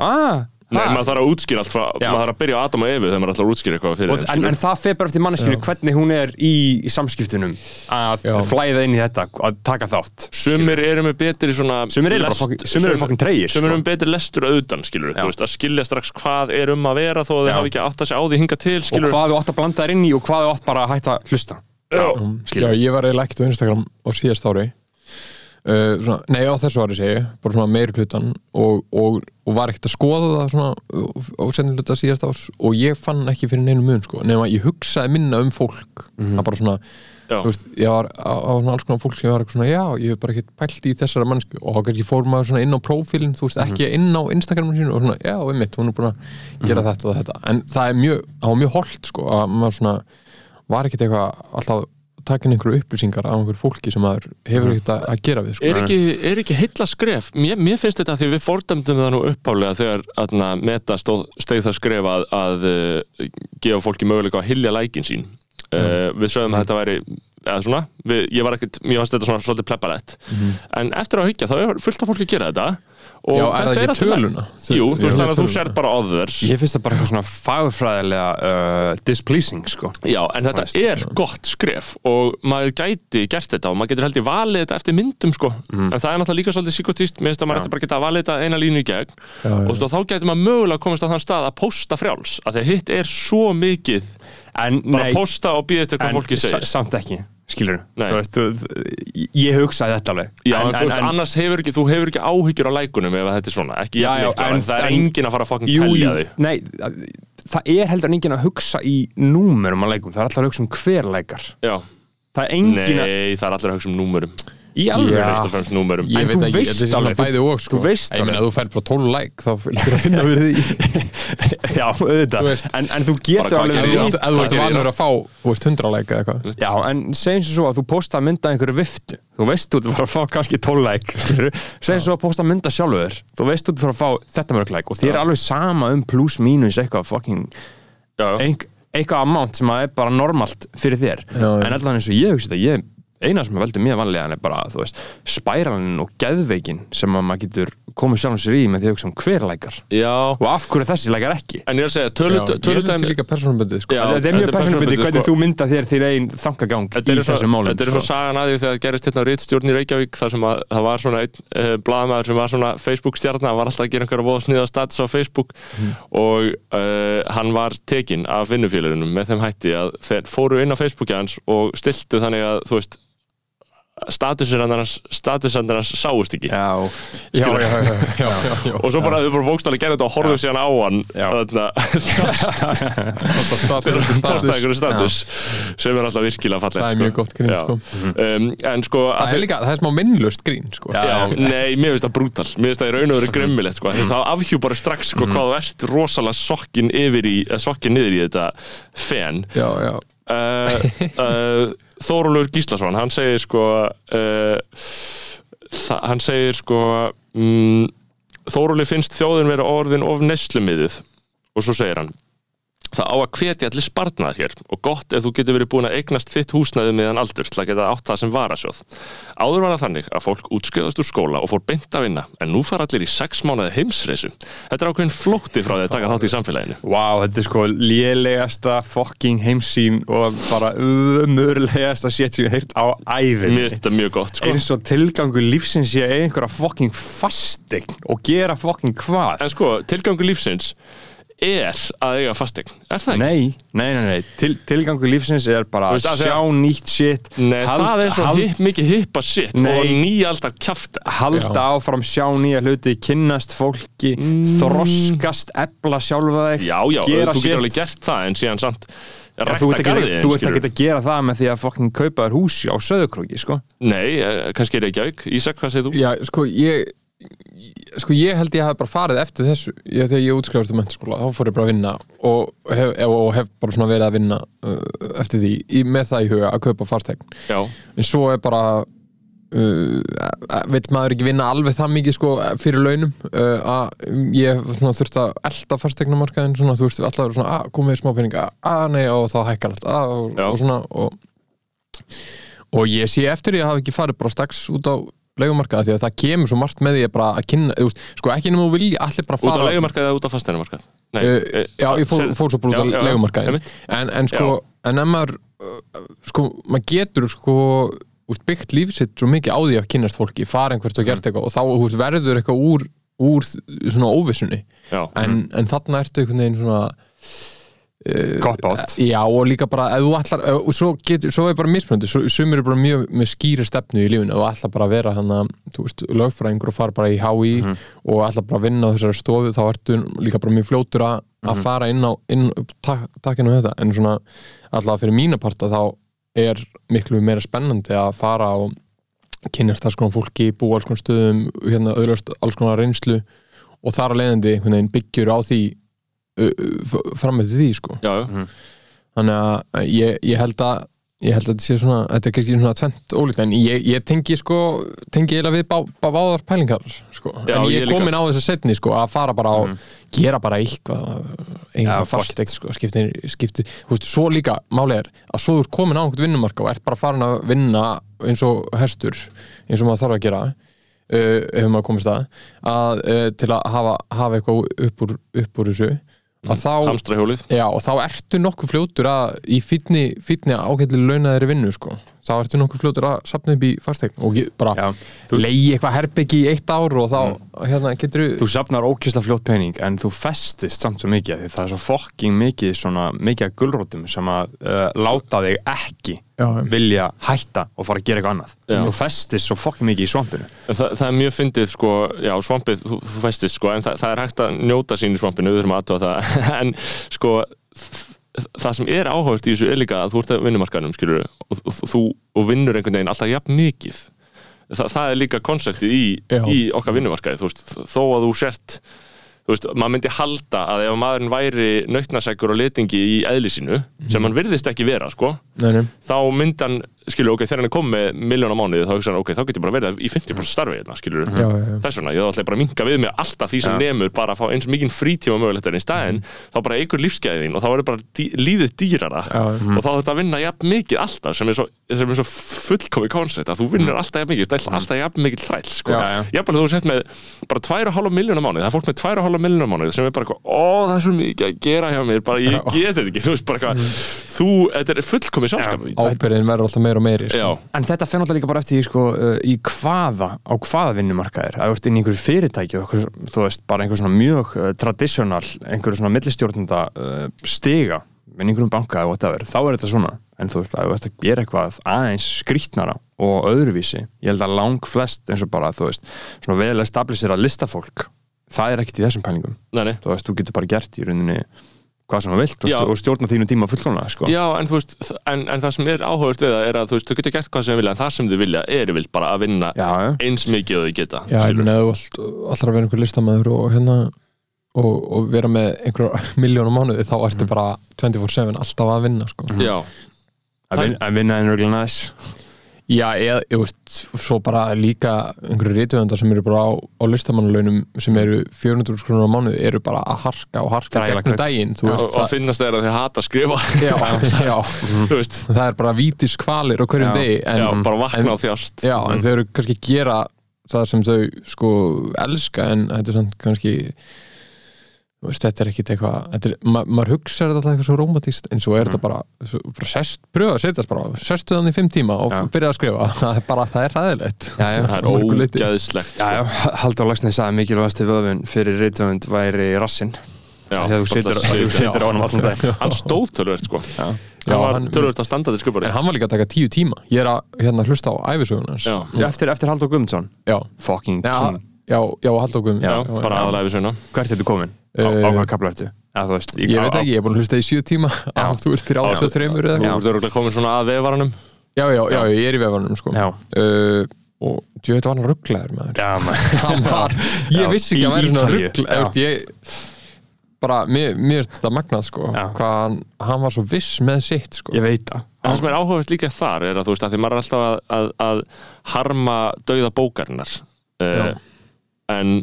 Speaker 2: Ha, ah,
Speaker 1: Nei,
Speaker 2: ha.
Speaker 1: maður þarf að útskýra allt frá,
Speaker 2: Já.
Speaker 1: maður þarf að byrja á Adam og Evu þegar maður ætlar að útskýra eitthvað fyrir
Speaker 2: Og,
Speaker 1: þeim,
Speaker 2: en, en það fer bara eftir manneskinu hvernig hún er í, í samskiptunum að
Speaker 4: Já.
Speaker 2: flæða inn í þetta að taka þátt
Speaker 1: Sumir eru með betri svona
Speaker 2: Sumir eru bara
Speaker 1: lest-
Speaker 2: fucking- sumir eru fucking tregir,
Speaker 1: Sumir eru
Speaker 2: sko.
Speaker 1: með betri lestur auðan, skilur
Speaker 2: Já.
Speaker 1: Þú veist, að skilja strax hvað er um að vera þó að
Speaker 2: Já.
Speaker 1: þið hafi ekki átt að segja á því hinga til,
Speaker 2: og
Speaker 1: skilur
Speaker 2: hvað þú átt að blanda þær inn í og hvað þú átt bara að hætta hlusta
Speaker 1: Já,
Speaker 4: Uh, svona, Nei, á þessu ári segi bara svona meiri hlutan og, og, og var ekkert að skoða það svona á senni hluta síðast árs og ég fann ekki fyrir neinu mun sko, nema ég hugsaði minna um fólk. Það bara svona,
Speaker 1: já,
Speaker 4: þú veist, ég var á, á svona alls konar fólk sem ég var eitthvað svona, já, ég hef bara ekkert pælt í þessara mannsku og þá kannski fór maður svona inn á prófílinn, þú veist, ekki inn á Instagraminu sínu og svona, já, einmitt, hún er búin að gera þetta og þetta, en það er mjög það var mjög holdt, sko, að maður svona var ekkert eitthvað alltaf takin einhverju upplýsingar af einhverju fólki sem maður hefur ekkert að, að gera við, sko.
Speaker 1: Er ekki, er ekki heilla skref? Mér, mér finnst þetta því við fordæmdum það nú uppálega þegar atna, meta stóð, steið það skref að, að uh, gefa fólki möguleika að hilja lækin sín. Uh, við sögum að þetta væri eða svona, við, ég var ekkert, mér fannst þetta svona svolítið pleppalett, en eftir að hyggja þá er fullt af fólki að gera þetta. Og
Speaker 4: Já, er
Speaker 1: þetta
Speaker 4: ekki
Speaker 1: alltaf læg.
Speaker 4: töluna?
Speaker 1: Jú, þú veist
Speaker 4: Já,
Speaker 1: þannig að þú sér bara others.
Speaker 2: Ég finnst það bara eitthvað svona fagfræðilega uh, displeasing sko.
Speaker 1: Já, en þetta
Speaker 2: Veist,
Speaker 1: er gott skref og maður gæti gert þetta og maður getur held ég valið þetta eftir myndum sko. En það er náttúrulega líka svolítið psykotist mér finnst að maður
Speaker 2: Já.
Speaker 1: ætti bara geta valið þetta eina línu í gegn.
Speaker 4: Já, já.
Speaker 1: og svo, þá getur maður mögulega komast á þann stað að posta frjáls af því að hitt er svo mikið
Speaker 2: En
Speaker 1: bara
Speaker 2: nei,
Speaker 1: posta og býða eftir hvað
Speaker 2: en
Speaker 1: fólki segir.
Speaker 2: samt ekki skilur veist, þú, ég hugsaði þetta alveg.
Speaker 1: Já, en, þú veist, annars hefur ekki, þú hefur ekki áhyggjur á lækunum ef þetta er svona, ekki
Speaker 2: Já, já, en-
Speaker 1: en það er
Speaker 2: en-
Speaker 1: enginn að fara að fucking telja þig.
Speaker 2: nei, það er heldur enginn að hugsa í númerum að leikum, það er alltaf að hugsa um hver leikar
Speaker 1: Já,
Speaker 2: það er enginn að
Speaker 1: nei, það er allir að hugsa um númurum.
Speaker 2: Í alveg.
Speaker 1: Fyrst og fremst númurum.
Speaker 4: Ég
Speaker 2: En
Speaker 4: veit
Speaker 2: þú
Speaker 4: ekki,
Speaker 2: veist
Speaker 4: þetta er svona
Speaker 2: alveg, þú-
Speaker 4: bæði og sko.
Speaker 2: þú veist
Speaker 4: Ég meina,
Speaker 2: alveg.
Speaker 4: þú fær bara 12 like þá lítur að finna fyrir því
Speaker 2: já, auðvitað,
Speaker 4: veist.
Speaker 2: en, en þú getur alveg
Speaker 1: gerir
Speaker 4: Ef þú ert- þú ert vanur að fá þú 100 like eða eitthvað.
Speaker 2: Já, en segjum svo að þú posta að mynda einhverju viftu. Þú veist þú ert að fara að fá kannski 12 like skilurðu. Segjum svo að posta að mynda sjálfur. Þú veist þú ert að fara að fá þetta mörg like Og þér er alveg sama um plus mínus eitthvað fucking
Speaker 1: Já,
Speaker 2: ein, Eitthvað amount sem að er bara normalt fyrir þér.
Speaker 4: Já, já.
Speaker 2: En allan eins og ég hugsi þetta ég Eina sem veldur mér vanlega er bara, þú veist, spæralinn og geðveikin sem að maður getur komið sjálfum sér í með því að hugsa um hver lækar.
Speaker 1: Já.
Speaker 2: Og af hverju þessi lækar ekki.
Speaker 1: En ég er að segja,
Speaker 4: Já,
Speaker 1: tölu,
Speaker 4: Ég held
Speaker 1: tölu
Speaker 4: þetta sé líka persónubundið sko.
Speaker 1: Já,
Speaker 2: Þetta er mjög
Speaker 1: er persónubundið,
Speaker 2: hvernig
Speaker 1: sko.
Speaker 2: þú mynda þér þér einn þangagang í
Speaker 1: Þetta er svo,
Speaker 2: þessum málum
Speaker 1: þetta er svo
Speaker 2: sko.
Speaker 1: sagan að því þegar það gerist hérna á Ritstjórn í Reykjavík þar sem að það var svona einn uh, blaðmaður sem var svona Facebook stjarnar, hann var alltaf að gera einhverja voða sniða status á Facebook og uh, hann var tekinn af vinnufélaginu með þeim hætti að þeir fóru inn á Facebooki hans og stiltu þannig að þú veist statusir hans sáust ekki.
Speaker 2: Já,
Speaker 4: Já, já, já,
Speaker 1: og svo bara þau bara bókstæli gerði þetta og horfðu síðan á hann.
Speaker 2: Já.
Speaker 1: þarna
Speaker 4: Status,
Speaker 1: sem er alltaf virkilega fallegt
Speaker 4: Það er
Speaker 1: sko.
Speaker 4: mjög gott grín, sko.
Speaker 1: En sko
Speaker 4: Það
Speaker 1: að
Speaker 4: er líka, það er smá minnlust grín sko.
Speaker 1: Nei, mér finnst það brútal. Mér finnst það í raun og veru grimmilegt sko. mm. Það afhjúpar strax sko, hvað þú ert rosalega sokkin yfir í, eh, niður í þetta fen.
Speaker 4: Já, já.
Speaker 1: Þórólfur Gíslason hann segir sko uh, hann segir sko um, Þórólfi finnst þjóðin vera orðin of neslumiðuð og svo segir hann Það á að hvetja allir spartnaðar hér og gott ef þú getur verið búin að eignast þitt húsnæði meðan aldur til að geta átt það sem varasjóð. Áður var það þannig að fólk útskjöðast úr skóla og fór beint að vinna en nú fara allir í sex mánuði heimsreisu. Þetta er ákveðin flótti frá því að taka þátt í samfélaginu.
Speaker 2: Vá, þetta er sko lélegasta fucking heimsýn og bara umurlegasta shit sem ég hef heyrt á æfin
Speaker 1: Mér finnst þetta mjög gott sko.
Speaker 2: eins og tilgangu lífsins ég eða einhverja fucking fastegn og gera fucking hvað
Speaker 1: En sko, tilgangu lífsins er að eiga fastegn. Er það ekki?
Speaker 2: Nei, nei, nei, nei. Til, tilgangu lífsins er bara
Speaker 1: Þú
Speaker 2: að sjá
Speaker 1: að-
Speaker 2: nýtt shit
Speaker 1: Nei,
Speaker 2: hald-
Speaker 1: það er svo
Speaker 2: hald-
Speaker 1: hip, mikið hippa shit
Speaker 2: Nei.
Speaker 1: og nýjaldar kjafta.
Speaker 2: halda áfram, sjá nýja hluti kynnast fólki, þroskast efla sjálfa þig
Speaker 1: Mm. Já, já,
Speaker 2: gera
Speaker 1: þú getur
Speaker 2: shit.
Speaker 1: alveg gert það en síðan samt rækta
Speaker 2: þú ert ekki,
Speaker 1: garðinn,
Speaker 2: þú ert
Speaker 1: skilurðu.
Speaker 2: ekki að gera það með því að fucking kaupa þér hús á söðukrúki, sko
Speaker 1: Nei, eh, kannski er ekki auk. Ísak, hvað segir þú?
Speaker 4: Já, sko, ég sko, ég held ég hafi bara farið eftir þessu. Ég, þegar ég útskrifast um mentaskóla, þá fór ég bara að vinna og hef, og hef bara svona verið að vinna uh, eftir því, í, með það í huga að kaupa fastegn,
Speaker 1: Já,
Speaker 4: en svo er bara uh, veit maður ekki vinna alveg það mikið sko fyrir launum? Uh, að ég hef svona þurft að elda fastegnumarkaðin, svona þú veist alltaf svona, að komið smá peninga, að nei og þá hækkar allt, að og,
Speaker 1: Já.
Speaker 4: og svona og, og ég sé eftir að hafa ekki farið bara strax út á leigumarkaða því að það kemur svo margt með því að bara að kynna, þú veist, sko ekki nema þú vilji allir bara
Speaker 1: út á
Speaker 4: fara
Speaker 1: leigumarkað eða út á fasteinumarkað? Nei,
Speaker 4: Uh,
Speaker 1: eh,
Speaker 4: já, ég fór, fór svo bara út á
Speaker 1: Já, já, einmitt.
Speaker 4: en, en sko, en ef maður uh, sko, maður getur sko úst, byggt lífsitt svo mikið á því að kynnast fólki, fara einhvert og
Speaker 1: Mhm.
Speaker 4: gert eitthvað og þá úst, verður eitthvað úr, úr svona óvissunni
Speaker 1: Já,
Speaker 4: en, en þarna ertu einhvern veginn svona
Speaker 2: Cop out
Speaker 4: já og líka bara ef þú ætlar, ef- og svo, getur, svo er bara mismunandi sumir eru bara mjög með skýri stefnu í lífinu og ætlar bara að vera hann að veist, lögfræðingur og fara bara í HÍ
Speaker 1: Mhm.
Speaker 4: og ætlar bara að vinna á þessari stofu þá ertu líka bara mjög fljótur að að
Speaker 1: Mhm.
Speaker 4: fara inn á inn, tak, takkinu þetta en svona allavega fyrir mína parta þá er miklu meira spennandi að fara og kynnast alls konar fólki, búa alls konar stöðum hérna auðvitað alls konar reynslu og þar að leiðandi einhvern veginn byggjur á því fram með því sko.
Speaker 1: Já, já.
Speaker 4: þannig að ég, ég held að ég held að þetta sé svona, þetta er kannski svona tvent ólíkt en ég, ég tengi sko tengi eiginlega við bá, bá, báðar pælingar sko.
Speaker 1: Já,
Speaker 4: en
Speaker 1: ég
Speaker 4: er komin á þess að setni sko, að fara bara á, gera bara eitthvað eitthvað fast sko, skiptir, skiptir. Þú veist, svo líka, máli er að svo þú ert komin á einhvern vinnumarka og ert bara farin að vinna eins og hestur eins og maður þarf að gera uh, ef maður komist að, að uh, til að hafa, hafa eitthvað upp úr, upp úr þessu
Speaker 1: Hamstrahjólið
Speaker 4: Já, og þá ertu nokkuð fljótur að í fínni, fínni ágætli launaðri vinnu sko. þá ertu nokkuð fljótur að sapna upp í fastegn og bara
Speaker 2: Já,
Speaker 4: þú... leiði eitthvað herbyggi í eitt ár og þá hérna getur
Speaker 2: þú safnar ókista fljótt pening en þú festist samt svo mikið því það er svo fokking mikið svona mikið af gulrótum sem að uh, láta þig ekki. Vilja hætta og fara að gera eitthvað annað.
Speaker 1: Já.
Speaker 2: og festist svo fokkin mikið í svampinu.
Speaker 1: En Það, það er mjög fyndið sko, já svampið, þú, þú fæstist sko, en það, það er hægt að njóta sín í svampinu, við þurfum að aðtóa það, en sko það sem er áhugast í þessu er líka að þú ert að vinnumarkaðnum, skilur og, og, þú, og vinnur einhvern veginn alltaf jafn mikið. Þa, það er líka konseptið í, í okkar vinnumarkaði, þú veist, þó að þú sért þú veist, maður myndi halda að ef maðurinn væri nautnasækur og letingi í eðli sínu, sem hann virðist ekki vera, sko,
Speaker 4: Nei, nei.
Speaker 1: þá myndi hann, skilur, ok, þegar hann er komið með miljón á mánuði, þá hugsa hann, ok, þá getur ég bara verið í 50% starfi, hérna, skilur,
Speaker 4: já, já.
Speaker 1: þess vegna, ég þá ætla bara að minka við mig alltaf því sem
Speaker 2: Já.
Speaker 1: nemur, bara að fá eins mikið frítíma mögulegt en í staðinn, þá bara eigur lífsgæðin og þá verður bara dý, lífið dýrara
Speaker 4: Já, já.
Speaker 1: og þá þetta að vinna jafn mikið alltaf sem er svo, sem er svo fullkomi koncept að þú vinnur alltaf jafn mikið, er alltaf jafn mikið þræll sko.
Speaker 2: Já, já.
Speaker 1: jafn þú sett með bara 2,5 miljónar mánuði, það er fólk með 2,5 miljónar mánuði sem er bara ó það er svo mikið að gera hjá mér, bara ég get þetta ekki þú veist bara eitthvað, þú, þetta er fullkomi sjálfskap
Speaker 4: Ábyrðin verður alltaf meira og meiri sko.
Speaker 2: En þetta fer náttúrulega líka bara eftir því sko, í hvaða, á hvaða vinnumarkaðir að þú ert inn í einhverju fyrirtæki einhver, þú veist, bara einhver svona mjög uh, traditional, einhverju svona millistjórnunda uh, stiga, en einhverjum banka eða whatever, þá er þetta svona. En þú veist, að þú ert að gera eitthvað aðeins skrýtnara og öðruvísi ég held að lang flest eins og bara, þú veist svona vel establisera listafólk það er ekkert í þessum pælingum.
Speaker 1: Nei, nei.
Speaker 2: Þú veist, þú getur bara gert í rauninni hvað sem þú vilt veist, og stjórna þínu tíma fullkona sko.
Speaker 1: Já, en þú veist, en, en það sem er áhugast við það er að þú veist, þau geta gert hvað sem þau vilja en það sem þau vilja er vilt bara að vinna
Speaker 2: Já, já.
Speaker 1: eins mikið og þau geta
Speaker 4: Já, ég meina þú allar að vera einhver listamæður og hérna og, og vera með einhverja miljónum mánuði þá ertu bara 24-7 alltaf að vinna sko.
Speaker 1: Já,
Speaker 2: að vin- að vinna en regla næs
Speaker 4: Já, eða, ég veist, svo bara líka einhverju rítuðandar sem eru bara á, á listamannalaunum sem eru 400 krónur á mánuði eru bara að harka og harka gegnum daginn þú
Speaker 1: og,
Speaker 4: veist,
Speaker 1: og að finnast þeir að þau hata að skrifa.
Speaker 4: Já, já,
Speaker 1: þú veist,
Speaker 4: það er bara vítis kvalir á hverjum
Speaker 2: Já.
Speaker 4: degi en,
Speaker 1: já, bara vakna á þjást.
Speaker 4: Já, en þau eru kannski að gera það sem þau sko elska en þetta er samt kannski veist, þetta er ekkit eitthvað þetta er, ma maður hugsa þetta alltaf eitthvað svo rómatíst en svo er þetta bara, svo, bara sest, pröfa að setjast bara, sestu þannig í fimm tíma og
Speaker 2: Já.
Speaker 4: byrja að skrifa, það er bara, það er ræðilegt
Speaker 2: Já, já.
Speaker 1: það er
Speaker 2: Já, já, Haldur Lagsnes sagði mikilvægasti vöðvun fyrir reytöfund væri rassinn.
Speaker 1: Já,
Speaker 2: þegar þú situr, þú situr á honum allan dag
Speaker 1: hann stóð tölvöld sko.
Speaker 2: Já.
Speaker 4: Já,
Speaker 1: hann var
Speaker 4: hann-
Speaker 1: tölvöld að standa til skupari
Speaker 4: en hann var líka að taka tíu tíma. Ég er að hérna hlusta á æfisögun hans.
Speaker 1: Já,
Speaker 2: Eftir, eftir Haldur Guðmundsson.
Speaker 4: Já,
Speaker 2: Fucking
Speaker 4: já,
Speaker 2: king.
Speaker 4: já,
Speaker 1: bara við svona
Speaker 2: Hvert ertu komin? Á,
Speaker 4: Eh,
Speaker 2: kapla ertu? Þú
Speaker 4: ég veit ekki, ég er búin að hlusta í sjö tíma á, þú ert 33 eða
Speaker 1: þú
Speaker 4: eitthvað.
Speaker 1: ert örugglega komin svona að vefaranum.
Speaker 4: Já, já, já, ég er í vefanum sko. Uh, og ég veit að hann rugglaður maður. Hann var, ég vissi ekki að væri svona
Speaker 2: Ítalíu,
Speaker 4: ruggl
Speaker 2: já.
Speaker 4: ég, ég, bara, mér, finnst þetta magnað sko, hvað hann, hann var svo viss með sitt sko.
Speaker 2: Ég veit það.
Speaker 1: Það sem er áhugavert líka þar er að þú veist að því maður er alltaf að, að, að harma dauða bókarinnar. Uh, en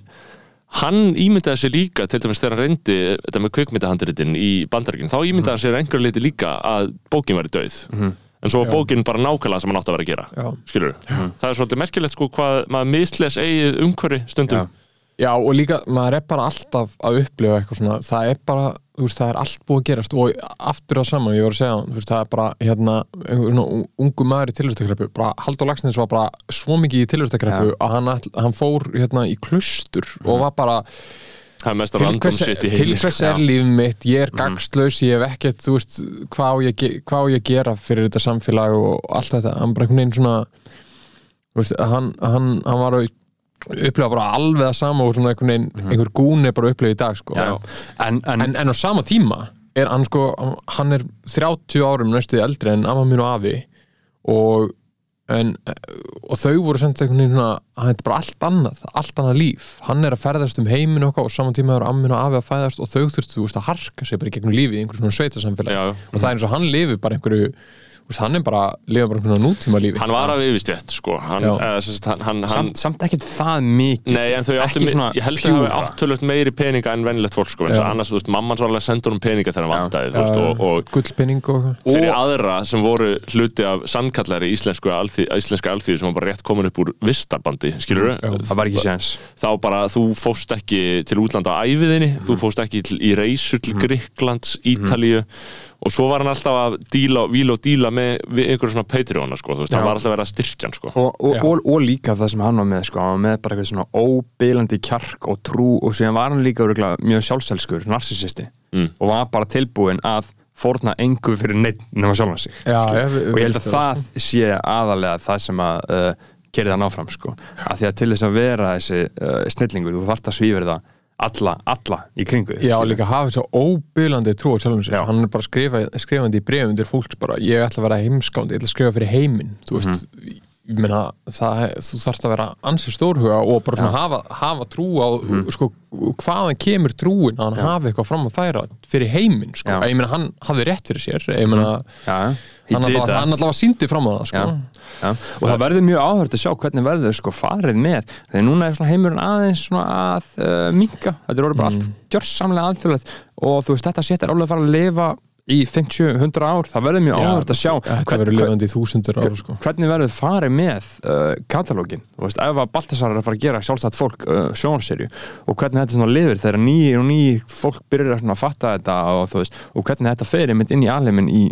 Speaker 1: hann ímyndaði sér líka til dæmis þegar hann reyndi þetta með kvikmyndahandritin í bandaríkinn þá ímyndaði hann sér einhver leiti líka að bókin væri dauð. En svo var bókin bara nákvæmlega sem hann átti að vera að gera skilur það er svolítið merkilegt sko hvað maður misles eigið umhverfi stundum.
Speaker 2: Já.
Speaker 4: Já, og líka, maður er bara alltaf að upplifa eitthvað svona, það er bara þú veist, það er allt búið að gerast og aftur það saman, ég var að segja, veist, það er bara hérna, ungu maður í tilhjóðstakræpu bara Haldur Lagsnes var bara svo mikið í tilhjóðstakræpu að hann, hann fór hérna í klustur og var bara til
Speaker 1: random
Speaker 4: hvers,
Speaker 1: sko.
Speaker 4: er líf mitt, ég er gagslaus ég hef ekkert, þú veist, hvað á ég, að á gera fyrir þetta samfélag og allt þetta, hann bara einhvern veginn svona veist, hann, hann, hann var að upplega bara alveg það sama og svona einhvern veginn, einhver gún er bara upplega í dag sko.
Speaker 2: En, en,
Speaker 4: en, en á sama tíma er hann sko, hann er 30 árum næstuði eldri en amma mín og afi og en, og þau voru sendt einhvern veginn svona hann er bara allt annað, allt annað líf hann er að ferðast um heiminu okkar og saman tíma er amma mín og afi að fæðast og þau þurftu að harka sig bara í gegnum lífið í einhverjum svona sveitasamfélag
Speaker 1: Já, já.
Speaker 4: og það er eins og hann lifi bara einhverju hann er bara, lifa bara nútíma lífi
Speaker 1: hann var af yfirstjætt sko. Hann, eða, sagt, hann, hann, hann
Speaker 2: samt, samt ekkert það mikið.
Speaker 1: Nei, en þau áttu,
Speaker 2: Ekki
Speaker 1: mi-
Speaker 2: svona
Speaker 1: ég held að það hafi áttulegt meiri peninga en venjulegt fólk sko, eins og
Speaker 4: Já.
Speaker 1: annars, þú veist, mamman var alveg að senda honum peninga þegar hann vantaði, þú veist, og, fyrir aðra sem voru hluti af sannkallari íslensku alþýðu sem var bara rétt komin upp úr vistarbandi, skilur
Speaker 2: Það var ekki séns.
Speaker 1: þá bara, þú fóst ekki til útlanda á æfiðinni, þú fóst ekki til, í reysur til Gríklands, Ítalíu og svo var hann alltaf að díla, víla og díla með einhverjum svona Patreona, sko, þú veist,
Speaker 2: Já.
Speaker 1: hann var alltaf að vera að styrkja hann, sko.
Speaker 2: og, og, og, og líka það sem hann var með sko, hann var með bara eitthvað svona óbylandi kjark og trú og síðan var hann líka örugglega mjög sjálfselskur, narsisisti
Speaker 1: Mm.
Speaker 2: og var bara tilbúin að fórna engu fyrir neitt nema sjálfan sig
Speaker 4: Já, ég- við-
Speaker 2: og ég held að
Speaker 4: við-
Speaker 2: það sé aðalega það sem að uh, gerir það náfram sko. að því að til þess að vera þessi uh, snillingur, þú þarft að svífur það alla, alla í kringu
Speaker 4: Já, líka hafa þess að óbylandi trú á sjálfum sér. Hann er bara skrifa, skrifandi í brefum til fólks bara, ég ætla að vera heimskánd, ég ætla að skrifa fyrir heiminn þú veist,
Speaker 2: Mhm.
Speaker 4: Meina það, þú þarfst að vera ansið stórhuga og bara svona hafa, hafa trú á
Speaker 2: Mhm.
Speaker 4: sko, hvaðan kemur trúin að hann hafi eitthvað fram að færa fyrir heiminn, sko, ég meina hann hafði rétt fyrir sér, meina
Speaker 2: he
Speaker 4: hann allavega, síndi fram á það, sko.
Speaker 2: Og það verður mjög áhört að sjá hvernig verður sko farið með. Þegar núna er heimurinn aðeins að uh, minka, þetta er orðið bara allt gjörsamlega aðfjörlega og þú veist þetta er alveg að fara að lifa í 50-100 ár, það verður mjög áhört að sjá hvern-
Speaker 4: ára, sko.
Speaker 2: hvernig verður farið með uh, katalógin, veist, ef að Baltasar er að fara að gera sjálfstætt fólk uh, sjónserju og hvernig þetta svona lifir þegar ný og ný fólk byrjar að fatta þetta og veist, og hvernig þetta fer einmitt inn í alheimin í,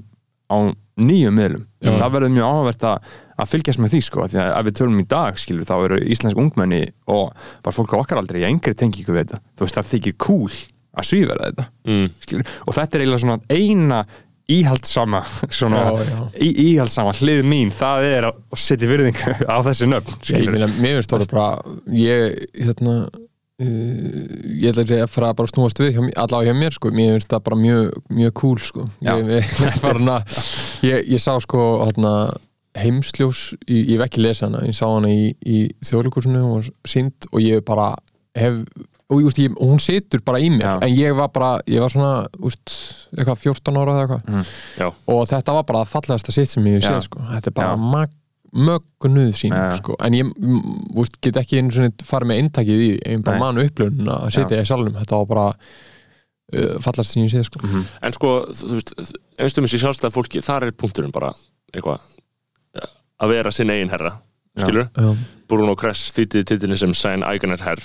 Speaker 2: á nýjum miðlum, það verður mjög áhvert að að fylgjast með því sko, því að ef við tölum í dag skilur, þá eru íslensk ungmenni og bara fólk á okkar aldrei í engri tengingu við þetta. Þú veist, það þykir cool að svífera þetta.
Speaker 1: Mm.
Speaker 2: og þetta er eiginlega svona eina íhaldsama svona
Speaker 4: Já, já.
Speaker 2: í, íhaldsama hlið mín það er að setja virðingu á þessi nöfn
Speaker 4: mér finnst það bara ég, hérna uh, ég ætla ekki að fara að bara snúast við allavega hjá mér, sko, mér finnst það bara mjög, mjög cool, sko. Ég, ég, bara, ég, ég sá sko hérna, heimsljós, ég, ég hef ekki lesa hana ég sá hana í, í þjóðlíkursinu og var sínd og ég bara hef og, just, ég, hún situr bara í mér
Speaker 2: Já.
Speaker 4: en ég var bara, ég var svona úst, eitthvað 14 ára eða eitthvað.
Speaker 1: Já.
Speaker 4: og þetta var bara að fallegasta sitt sem ég séð, sko, þetta er bara mögnuð sín sko. en ég úst, get ekki einu svona farið með eintakið í, ég bara
Speaker 2: Nei.
Speaker 4: man upplifun að sitja í salnum, þetta var bara uh, fallast sem ég séð sko.
Speaker 1: En sko, þú veist, einstum þessi sjálfstæða fólki, þar er punkturinn bara eitthvað að vera sinn eigin herra, skilur
Speaker 4: Já.
Speaker 1: Bruno Kress þýttið titilin sem Sein Eigener herr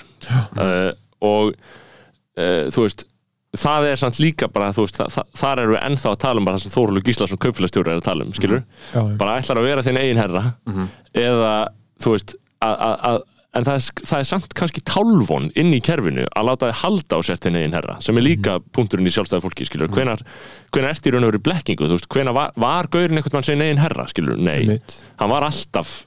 Speaker 1: uh, og uh, þú veist það er samt líka bara, þú veist, þa þa þar erum við ennþá að tala um bara það sem Þóruldur Gíslason kaupfélagstjóri er að tala um, skilur?
Speaker 4: Já,
Speaker 1: bara ætlar að vera þinn eigin herra eða, þú veist að, að, að, en það er, það er samt kannski tálfon inn í kerfinu að láta þið halda á sér þinn eigin herra sem er líka punkturinn í sjálfstæða fólki, skilur? Hvenar, hvenar ertu í raun og veru blekkingu, þú veist, hvenar var, var gaurinn einhvern mann sinn eigin herra, skilur, nei. Hann var alltaf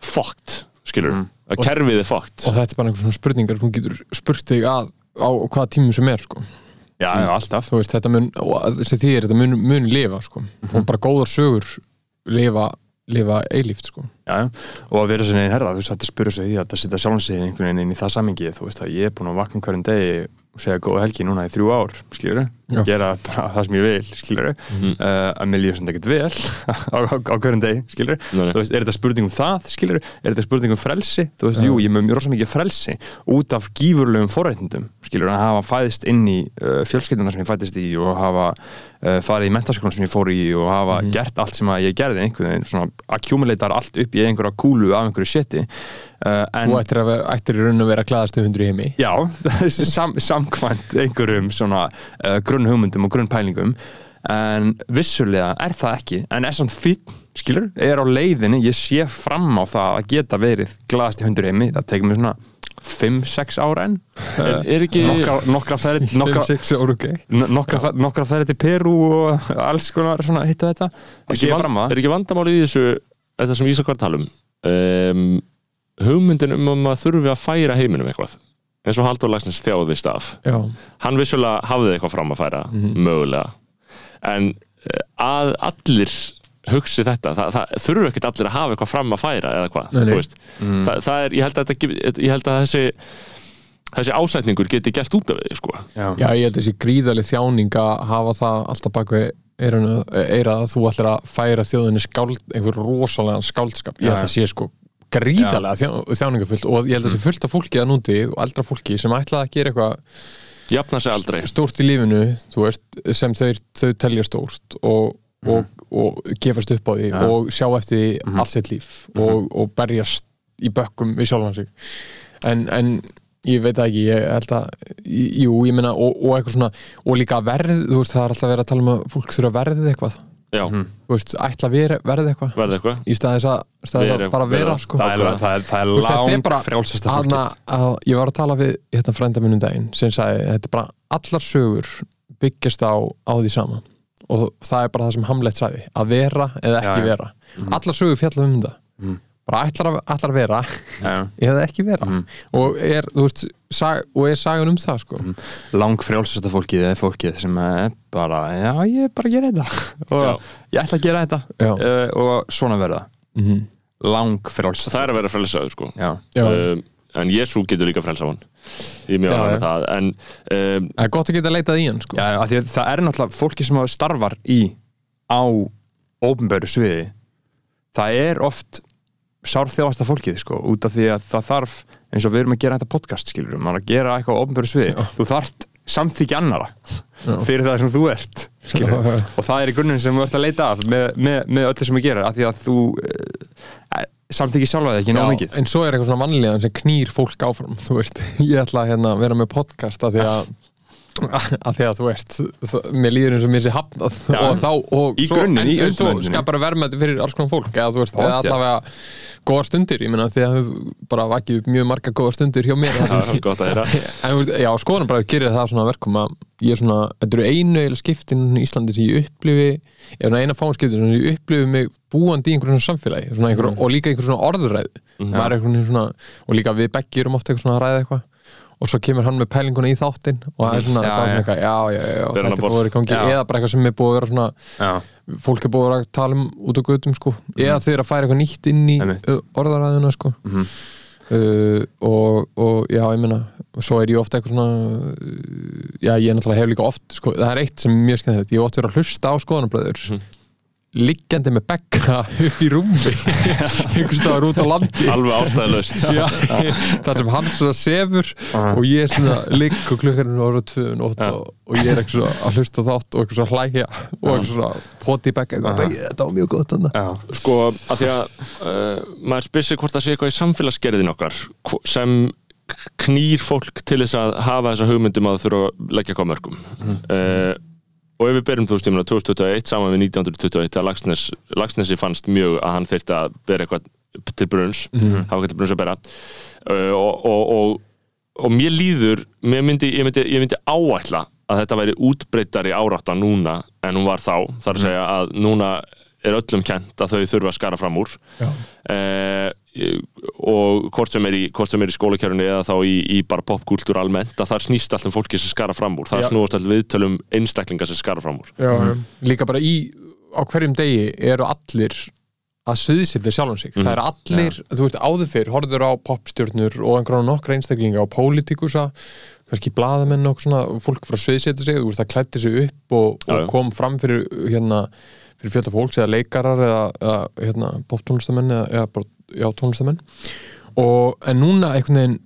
Speaker 1: fucked, skilur að kerfið er fucked
Speaker 4: og þetta er bara einhver svona spurningar þú getur spurt þig að á hvaða tímum sem er sko.
Speaker 2: já, já, alltaf
Speaker 4: veist, þetta mun, því er þetta mun, mun lifa sko. og bara góðar sögur lifa, lifa eilíft sko.
Speaker 2: já, já. og að vera sinni einn herra, þú veist, þetta spyrur sig í að setja sjálfan sig einhvern veginn inn í það samingi þú veist að ég er búin að vakna hverjum degi og segja góða helgi núna í þrjú ár skilur,
Speaker 4: Já.
Speaker 2: gera bara það sem ég vil skilur, mm. uh, að mér líður sem þetta vel á, á, á hverjum degi skilur,
Speaker 1: Nei,
Speaker 2: þú veist, er þetta spurning um það skilur, er þetta spurning um frelsi? Þú veist, jú, ég með mjög rosa mikið frelsi út af gífurlegum forréttindum skilur, að hafa fæðist inn í uh, fjölskylduna sem ég fæðist í og hafa uh, farið í mentaskólan sem ég fór í og hafa gert allt sem að ég gerði einhvern veginn, svona accumulatar allt upp í einhverja kúlu af einhverju uh, en
Speaker 4: þú ættir, að vera, ættir í raun að vera glaðastu hundur í heimi.
Speaker 2: Já, sam, samkvæmt einhverjum svona uh, grunnhugmyndum og grunnpælingum en vissulega er það ekki. En er samt fýtt, skilur, er á leiðinni ég sé fram á það að geta verið hundur í heimi, það tekur mér svona 5-6 ára enn.
Speaker 1: En er ekki-
Speaker 2: nokkra, nokkra ferð nokkra,
Speaker 4: 5-6 ára ok.
Speaker 2: nokkra, fer- nokkra ferð til Perú og alls konar svona hitta þetta.
Speaker 1: Er ekki, van, er ekki vandamáli í þessu þetta sem Ísak var að tala um um, hugmyndin um að maður þurfi að færa heiminum eitthvað eins og Haldur Lagsnes þjáðist af
Speaker 4: já,
Speaker 1: hann vissulega hafði eitthvað fram að færa mögulega. En eh, að allir hugsi þetta, það, það þurfu ekkert allir að hafa eitthvað fram að færa eða hvað veist. það, það er, ég held að, þetta, ég held að þessi þessi ásætningur geti gert út af því sko.
Speaker 4: já, ég held þessi gríðaleg þjáning að hafa það alltaf bak við eiranu- eyrað að þú ætlir að færa þjóðinni skáld, einhver rosalega skáldskap. Ég held
Speaker 2: Já.
Speaker 4: að sé sko gríðalega þjá, þjáningafullt og ég held að þessi fullt af fólki að núti og eldra fólki sem ætlaði að gera eitthvað stórt í lífinu veist, sem þau, þau telja stórt og, og, og gefast upp á því og sjá eftir því allt sitt líf og, og berjast í bökkum við sjálfan sig. En, en ég veit það ekki, ég held að jú, ég meina, og, og eitthvað svona og líka verð, þú veist, það er alltaf verið að tala um að fólk þurfa verðið eitthvað þú veist, ætla að vera, verðið eitthvað.
Speaker 1: Verði eitthvað.
Speaker 4: Í staðis að, að bara vera,
Speaker 1: vera-
Speaker 4: sko.
Speaker 2: Það er, það er, það er
Speaker 4: Þú veist, þetta er
Speaker 2: lang
Speaker 4: bara-
Speaker 2: frjálsasta
Speaker 4: Hanna,
Speaker 2: fólkið.
Speaker 4: að, ég var að tala við hérna frænda minn um daginn sem sagði, þetta er bara allar sögur byggjast á, á því sama. Og það er bara það sem Hamlet sagði að vera eða ekki
Speaker 2: Já, já.
Speaker 4: vera. Allar sögur fjalla um þetta bara ætlar að, ætlar að vera.
Speaker 2: Já.
Speaker 4: eða ekki vera. Og er, veist, sag, og er sagan um það sko?
Speaker 2: Lang frjálsasta fólkið er fólkið sem er bara, já ég er bara að gera þetta. Og ég ætla að gera þetta.
Speaker 4: Já.
Speaker 2: uh, og svona verða.
Speaker 4: Mhm.
Speaker 2: lang frjálsasta
Speaker 1: það er að vera frelsaður sko.
Speaker 2: Já.
Speaker 4: Já.
Speaker 1: um, en Jésu getur líka frelsa hann. Ég mjög
Speaker 4: Já, já.
Speaker 1: það. En um,
Speaker 4: það er gott að geta leitað í hann sko.
Speaker 2: Já, því að það er náttúrulega fólki sem starfar í á ópenbæru sviði. Það er oft sárþjóðasta fólkið sko, út af því að það þarf eins og við erum að gera þetta podcast skilur maður að gera eitthvað á ópenbæru sviði. Þú þarft samþykja annara fyrir það sem þú ert skilur.
Speaker 4: Já, já.
Speaker 2: og það er í grunninn sem þú ert að leita af með, með, með öllu sem þú gerir af því að þú uh, samþykja sjálfa þig ekki nóg mikið.
Speaker 4: en svo er eitthvað svona mannlegan sem knýr fólk áfram. Þú veist, ég ætla að hérna, vera með podcast af því að að því að þú það, mér líður eins og mér sé hafnað.
Speaker 2: Já.
Speaker 4: og þá og
Speaker 2: Í
Speaker 4: svo,
Speaker 2: grunninn,
Speaker 4: en, en svo skapar að verðmætti fyrir alls konar fólk eða þú veist, eða allavega góðar stundir, ég meina því að hefur bara vakið upp mjög marga góðar stundir hjá mér.
Speaker 1: Er
Speaker 4: en já, skoðanabræður gerir það svona verkum að ég er svona, þetta eru einu eða skiptin í Íslandi sem ég upplifi svona eina fáinskiptin sem ég upplifi mig búandi í einhverjum samfélagi svona einhver, og líka einhver svona er einhvern veginn svona, og líka við beggi erum ofta eitthvað svona og svo kemur hann með pælinguna í þáttinn og það er svona,
Speaker 2: Já,
Speaker 4: það er svona
Speaker 2: já.
Speaker 4: já, já, já, þetta er búið að vera í gangi. Eða bara eitthvað sem er búið að vera svona
Speaker 2: já,
Speaker 4: fólk er búið að vera að tala um út á götum sko, eða þau eru að færa eitthvað nýtt inn í orðaræðuna sko. Uh, og, og já, ég meina og svo er ég ofta eitthvað svona uh, já, ég náttúrulega hef líka oft sko, það er eitt sem er mjög skemmtilegt, ég hef oft verið að hlusta á skoðanabröður liggjandi með bekka upp í rúmi. Einhvers staðar út á landi.
Speaker 1: Alveg ástæðilegst
Speaker 4: Já, þar sem hann svona sefur og ég svona ligg og er orða tvö nótt og, og ég er eitthvað að hlusta þátt og eitthvað svona hlæja og eitthvað svona poti í bekka þetta var mjög gott
Speaker 1: sko að því að uh, maður spyr sig hvort það sé eitthvað í samfélagsgerðin okkar sem knýr fólk til þess að hafa þessa hugmyndum að þurfa að leggja hvað mörgum uh, og ef við berum þú meina 2021 saman við 1921 að Lagsnes, Lagsnesi fannst mjög að hann þyrfti að bera eitthvað til brunns, hafa eitthvað til brunns að bera. Uh, og, og, og, og mér líður mér myndi, ég, myndi, ég myndi áætla að þetta væri útbreyttari árátta núna en hún var þá, þar að segja að núna er öllum kent að þau þurfa að skara fram úr.
Speaker 4: Já.
Speaker 1: Eh, og hvort sem er í, er í skólakjörunni eða þá í, í bara popkúltúr almennt að það snýst allt um fólki sem skara fram úr. Það snúast allir viðtölum einstaklinga sem skara fram úr.
Speaker 4: Já, líka bara í á hverjum degi eru allir að sviðsýlda sjálfum sig. Það er allir, þú veist, áður fyrr horfður á popstjörnur og einhverjum nokkra einstaklinga á pólitíkusa, kannski blaðamenn og svona, og fólk frá sviðsýlda sig þú veist, það klætti sig upp og, og kom fram fyrir hérna, fyrir fjölda fólks eða leikarar eða, eða hérna, poptónlistamenn eða, eða bara, já, tónlistamenn. Og, en núna einhvern veginn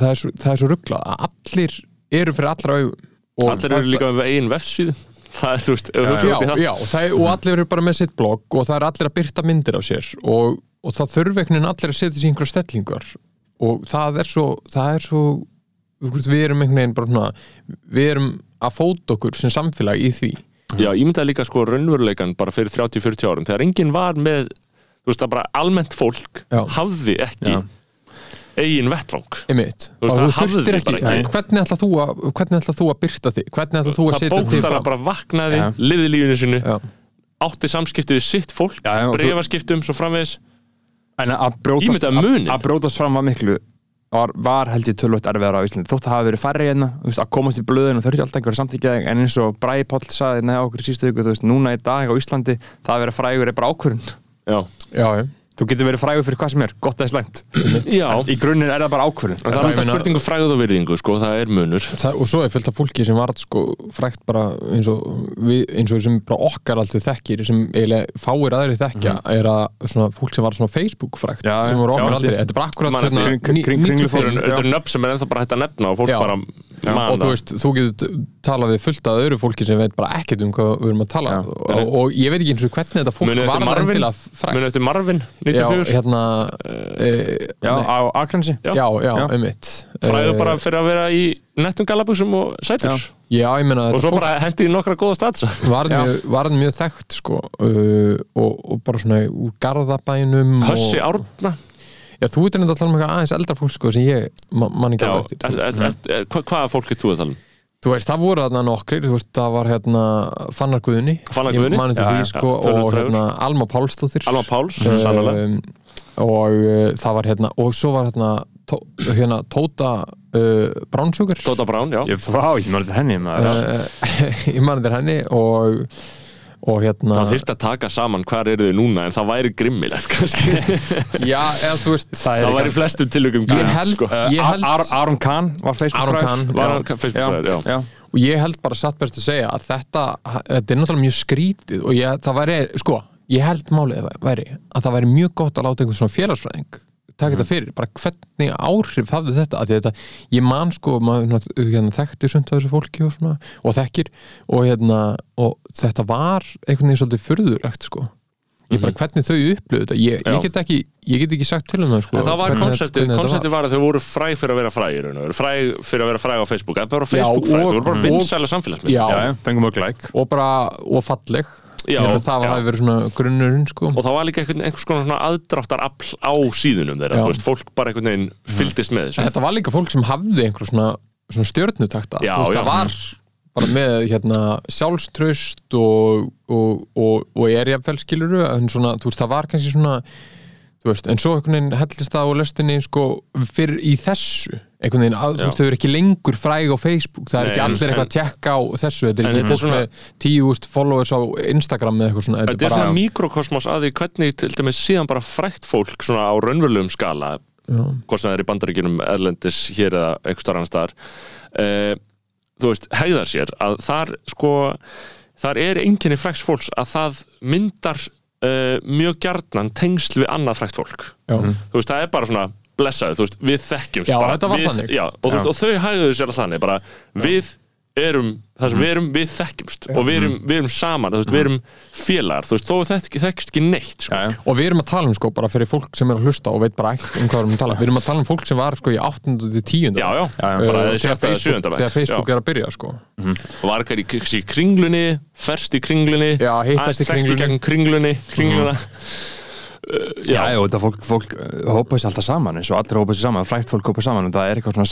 Speaker 4: það er svo, svo rugglað að allir eru fyrir allra augum. Og
Speaker 1: allir eru líka með eigin vefsíðu. Það er, þú veist,
Speaker 4: já, já, það. er, og allir eru bara með sitt blogg og það er allir að byrta myndir af sér og, og það þurfi einhvern veginn allir að setja sér einhverja stellingar. Og það er svo það er svo, við erum einhvern veginn bara svona, við erum að fóta okkur sem samfélag í því.
Speaker 1: Já, ég myndi að líka sko raunveruleikan bara fyrir 30-40 árum. Þegar enginn var með þú veist að bara almennt fólk
Speaker 4: Já.
Speaker 1: hafði ekki
Speaker 2: Já.
Speaker 1: eigin vettvang
Speaker 4: einmitt,
Speaker 1: Þú veist,
Speaker 4: og
Speaker 1: það
Speaker 4: þú
Speaker 1: hafði
Speaker 4: þurftir
Speaker 1: þið bara
Speaker 4: ekki,
Speaker 1: ekki.
Speaker 4: hvernig ætla þú að hvernig ætla þú að byrta þig, hvernig ætla þú að
Speaker 1: það
Speaker 4: setja þig
Speaker 1: bókstara
Speaker 4: fram
Speaker 1: bara vaknaði,
Speaker 2: Já.
Speaker 1: lifði lífinu sinu
Speaker 4: Já.
Speaker 1: átti samskipti við sitt fólk
Speaker 2: Já, já, og þú-
Speaker 1: brefaskiptum svo framvegis
Speaker 2: En að brótast,
Speaker 1: Ímyndaðu muninn.
Speaker 2: að, brótast fram var miklu var, var held ég tölvöld erfiðar á Íslandi þótt að hafa verið færri hérna, þú veist, að komast í blöðin og þurfti alltaf einhverja samtíkja en eins og Bræði Páll saði neða okkur í sístu viku þú veist, núna í dag á Íslandi það að vera frægur er bara ákvörðun
Speaker 1: Já,
Speaker 4: já, já.
Speaker 2: þú getur verið frægur fyrir hvað sem er, gott eða slæmt
Speaker 1: já.
Speaker 2: í grunninn er það bara ákvörðun
Speaker 1: En það er alltaf spurningu fræð og virðingu sko, það er munur
Speaker 4: Það, og svo er fullt af fólki sem var sko frækt bara eins og, við, eins og sem bara okkar alltaf þekkir sem eiginlega fáir aðri þekkja er að svona fólk sem var svona Facebook frækt
Speaker 2: Já,
Speaker 4: sem voru okkar
Speaker 2: já.
Speaker 4: aldrei, þetta er bara akkurat hérna, 94
Speaker 2: kringlufólk.
Speaker 1: Þetta eru nöfn sem er ennþá bara hægt að nefna og fólk
Speaker 4: Já.
Speaker 1: bara
Speaker 4: og þú veist, þú getur talað við fullt af öðru fólki sem veit bara ekkert um hvað við erum að tala.
Speaker 2: Já.
Speaker 4: og, og ég veit ekki eins og hvernig þetta fólk var það
Speaker 1: Marvin?
Speaker 4: endilega frækt
Speaker 1: Munið eftir Marvin,
Speaker 4: já,
Speaker 1: 94
Speaker 4: hérna e,
Speaker 2: já, á Akransi
Speaker 1: Já.
Speaker 4: já, já,
Speaker 2: Já.
Speaker 4: einmitt.
Speaker 1: Fræður
Speaker 4: Eh,
Speaker 1: bara fyrir að vera í nettum galaböksum og sætur.
Speaker 2: Já.
Speaker 4: já, ég meina
Speaker 1: og svo
Speaker 4: fólk
Speaker 1: bara hendi í nokkra góða statsa
Speaker 4: var
Speaker 2: Já.
Speaker 4: mjög, var mjög þekkt sko uh, og, og bara svona úr garðabænum
Speaker 1: Hössi
Speaker 4: og,
Speaker 1: Árna
Speaker 4: Já, þú ert að tala um eitthvað aðeins eldra fólk sko sem ég ma- man ekki alveg eftir.
Speaker 1: Hva, hvaða fólk er þú að tala um?
Speaker 4: Þú veist, það voru þarna nokkrir, þú veist, það var hérna Fannar Guðni.
Speaker 1: Fannar Guðni?
Speaker 4: Ég mani til
Speaker 1: Já,
Speaker 4: því,
Speaker 1: já,
Speaker 4: sko, og hérna Alma Pálsdóttir.
Speaker 1: Alma Páls, sannlega
Speaker 4: um, og uh, það var hérna og svo var hérna, tó, hérna Tóta uh, Bránsjúkur
Speaker 1: Tóta Brán, já.
Speaker 2: Ég frá, ég maður þetta henni maður.
Speaker 4: uh, ég mani til henni og hérna
Speaker 1: Það þyrfti að taka saman hvar eru þau núna en það væri grimmilegt kannski
Speaker 4: já, eða þú veist
Speaker 1: Það væri í flestum tilökum
Speaker 4: Ég held-
Speaker 1: sko.
Speaker 2: Aron Kahn var Facebook
Speaker 4: Aron
Speaker 2: frægur.
Speaker 4: Kahn,
Speaker 1: Var
Speaker 4: já.
Speaker 1: hann Facebook-frægur, já.
Speaker 2: já.
Speaker 4: og ég held bara satt best að segja að þetta, þetta er náttúrulega mjög skrítið og ég, það væri, sko ég held málið væri að það væri mjög gott að láta einhvern svona félagsfræðing taka þetta fyrir, bara hvernig áhrif hafði þetta, af því þetta, ég man sko maður hérna, hérna, þekkti sumt af þessu fólki og svona, og þekkir og hérna, og þetta var einhvern veginn svolítið furðurlegt sko. Ég bara hvernig þau upplöðu þetta? Ég, ég get ekki, ég get ekki sagt til um það sko
Speaker 1: En það var
Speaker 4: hvernig þetta var.
Speaker 1: var að þau voru fræg fyrir að vera fræg í raun og veru, fræg fyrir að vera fræg á Facebook, það er bara Facebook fræg,
Speaker 4: og-
Speaker 1: þau voru bara vinsæla samfélagsmið
Speaker 4: Já.
Speaker 2: Já, já, fengum við glæk
Speaker 4: og bara, og falleg
Speaker 1: Já,
Speaker 4: Ég held að það hafi verið svona grunnurinn sko.
Speaker 1: Og það var líka einhvers konar svona aðdráttarafl á síðunum þeirra,
Speaker 4: Já.
Speaker 1: þú veist, fólk bara einhvern veginn fylgdist með þessu.
Speaker 4: Þetta var líka fólk sem hafði einhver svona, svona
Speaker 1: já.
Speaker 4: það var bara með hérna, sjálfströst og, og, og, og er jafnvel skiluru en svona, þú veist, það var kannski svona veist, en svo einhvern veginn hellist það á lestinni sko, fyrir í þessu. Einhvern veginn, að, þú veist, þau eru ekki lengur fræg á Facebook, það er
Speaker 1: Nei,
Speaker 4: ekki
Speaker 1: en-
Speaker 4: allir eitthvað
Speaker 1: en-
Speaker 4: að tekka á þessu, þetta er ekki
Speaker 1: þetta
Speaker 4: fólk 10.000 followers á Instagram eða eitthvað svona,
Speaker 1: Þetta er svona mikrokosmos að því hvernig til dæmis síðan bara frækt fólk svona á raunverulegum skala hvort sem það er í bandaríkjunum erlendis hér eða einhver starf annar staðar uh, þú veist, hegðar sér að þar sko þar er einkenni fræks fólks að það myndar uh, mjög gjarnan tengsl við annað frækt fólk.
Speaker 4: Já.
Speaker 1: þú veist, það er bara svona blessaðu, þú veist, við þekkjumst
Speaker 4: Já,
Speaker 1: bara,
Speaker 4: þetta var
Speaker 1: við,
Speaker 4: þannig.
Speaker 1: já, og, þú veist, og þau hægðuðu sér að þannig bara, við erum það
Speaker 4: Mhm.
Speaker 1: sem við erum, við þekkjumst og við erum, við erum saman, veist, við erum félagar þú veist, þó þekk, þekkjumst ekki neitt sko.
Speaker 4: Og við erum að tala um sko bara fyrir fólk sem er að hlusta og veit bara ekkert um hvað við erum að tala við erum að tala um fólk sem var sko í 8. til 10.
Speaker 1: já, já, bara
Speaker 4: Uh,
Speaker 1: þegar Facebook,
Speaker 4: þegar Facebook er að byrja sko.
Speaker 1: var ekki í, í kringlunni ferst í kringlunni
Speaker 4: Já, hittast í kringlunni.
Speaker 1: kringlunni, kringluna uh,
Speaker 2: Já,
Speaker 1: já,
Speaker 2: já, og þetta fólk, fólk uh, hópa sér alltaf saman eins og allir hópa sér saman, frækt fólk hópa saman og það er eitthvað svona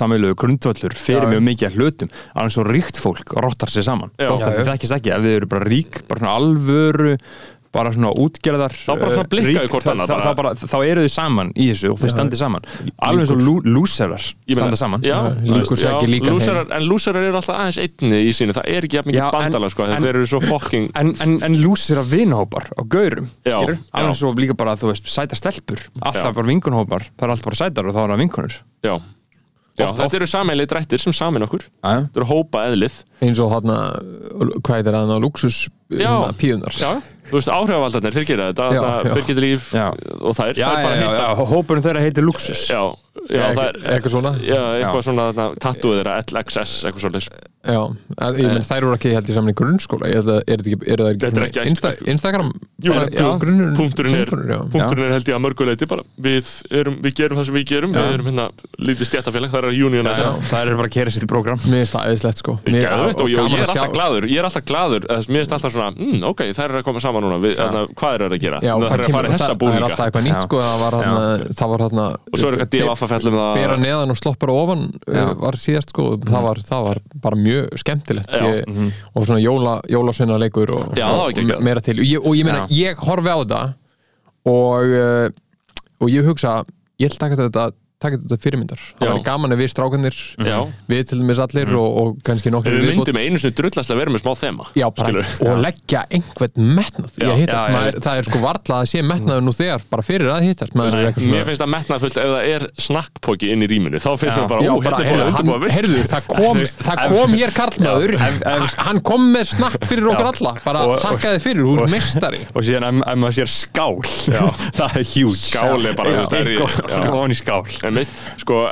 Speaker 2: sammeilegu, grundvöllur fyrir
Speaker 4: Já.
Speaker 2: mjög mikið hlutum. Alveg svo ríkt fólk rottar sér saman. Þótt að þið þekkist ekki, ef þið eru bara rík bara svona alvöru bara svona útgerðar
Speaker 1: Þá bara svona blikka
Speaker 2: rík,
Speaker 1: í hvort
Speaker 2: þá-
Speaker 1: annað
Speaker 2: þá,
Speaker 1: bara.
Speaker 2: þá, bara, þá eru þið saman í þessu og þið standið saman. Alveg eins og lú, lúserar standa saman.
Speaker 1: Já, veist,
Speaker 4: sækir
Speaker 1: já,
Speaker 4: líkan
Speaker 1: lúserar, en lúserar eru alltaf aðeins einni í sínu. Það er ekki jafn mikið
Speaker 2: en-
Speaker 1: bandalag sko,
Speaker 2: en-
Speaker 1: þeir eru svo fucking
Speaker 2: En, en, en lúsir af vinahópar á gaurum, alveg svo líka bara þú veist, sæta stelpur, alltaf
Speaker 1: Já.
Speaker 2: bara vinkunhópar það er alltaf bara sætar og þá er það vinkunur
Speaker 1: já, já
Speaker 2: Oft-
Speaker 1: þetta eru sammeilið drættir sem samin okkur.
Speaker 2: Já,
Speaker 1: þetta eru hópa eðlið
Speaker 4: eins og hann hvað heitir hann á luxus
Speaker 1: Já.
Speaker 4: píunar
Speaker 1: já, þú veist áhrifavaldarnir, þeir gera þetta. Birgit Líf
Speaker 2: Já.
Speaker 1: og þær,
Speaker 2: já,
Speaker 1: þær
Speaker 2: já,
Speaker 1: bara hittast.
Speaker 2: hópurinn þeirra heitir Luxus.
Speaker 1: Já, já, það er
Speaker 4: eitthvað svona.
Speaker 1: Já, eitthvað
Speaker 2: Já.
Speaker 1: svona tattúið þeirra LXS, eitthvað svolítið
Speaker 4: Já, ég menn þær eru ekki held í saman í grunnskóla. Er það, er það ekki, er það
Speaker 1: er.
Speaker 4: Instagram?
Speaker 1: Punkturinn er, punkturinn er held ég að mörguleiti bara, við, erum, við gerum það sem við gerum. Við erum hérna lítið stjættafélag, það er að union
Speaker 2: það er bara að kera sér til program
Speaker 4: Mér finnst það eðislegt sko.
Speaker 1: Ég, er
Speaker 4: að
Speaker 1: alltaf gladur mm, að saman núna, við, þarna, hvað er það að gera?
Speaker 4: Já,
Speaker 1: það er að
Speaker 4: kemur,
Speaker 1: fara
Speaker 4: það,
Speaker 1: þessa
Speaker 4: það er
Speaker 1: búninga
Speaker 4: alltaf eitthvað nýtt sko það var hann það var hann
Speaker 1: og svo er eitthvað að um það
Speaker 4: bera neðan og sloppar á ofan
Speaker 2: Já.
Speaker 4: uh, var síðast sko, það var, það var bara mjög skemmtilegt. Ég, og svona jóla, jólasveina leikur og,
Speaker 1: Já, það
Speaker 4: og
Speaker 1: geggjað.
Speaker 4: meira til. Og ég, og ég meina, ég horfi á þetta og uh, og ég hugsa, ég ætla að taka þetta taka þetta fyrirmyndar, það var gaman ef við strákanir
Speaker 1: Já.
Speaker 4: við til dæmis allir og, og kannski nokkur
Speaker 1: við myndum einu sinni drullast að vera með smá þema
Speaker 4: Já, bara, og leggja einhvern metnað. Að það er sko varla að sé metnaður nú þegar, bara fyrir að hittast er eitthvað
Speaker 1: mér
Speaker 4: svona.
Speaker 1: finnst það metnaðfullt ef það er snakkpóki inn í rýminu. Þá finnst mér bara,
Speaker 4: Já,
Speaker 1: ó,
Speaker 4: bara,
Speaker 1: hérna er að
Speaker 4: heyrðu, það kom, hér karlmaður. Hann- hann kom með snakk fyrir okkur alla. Bara þakkaði fyrir, þú ert mestari
Speaker 2: og síðan ef, ef maður sér skál. Það er hjút
Speaker 1: Skál Einmitt, sko,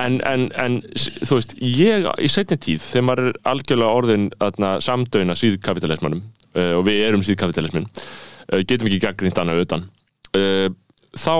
Speaker 1: en, en, en þú veist, ég í setni tíð þegar maður er algjörlega orðin aðna, samdöina síðkapitalismannum uh, og við erum síðkapitalismin uh, getum ekki gaggrínt annað utan uh, þá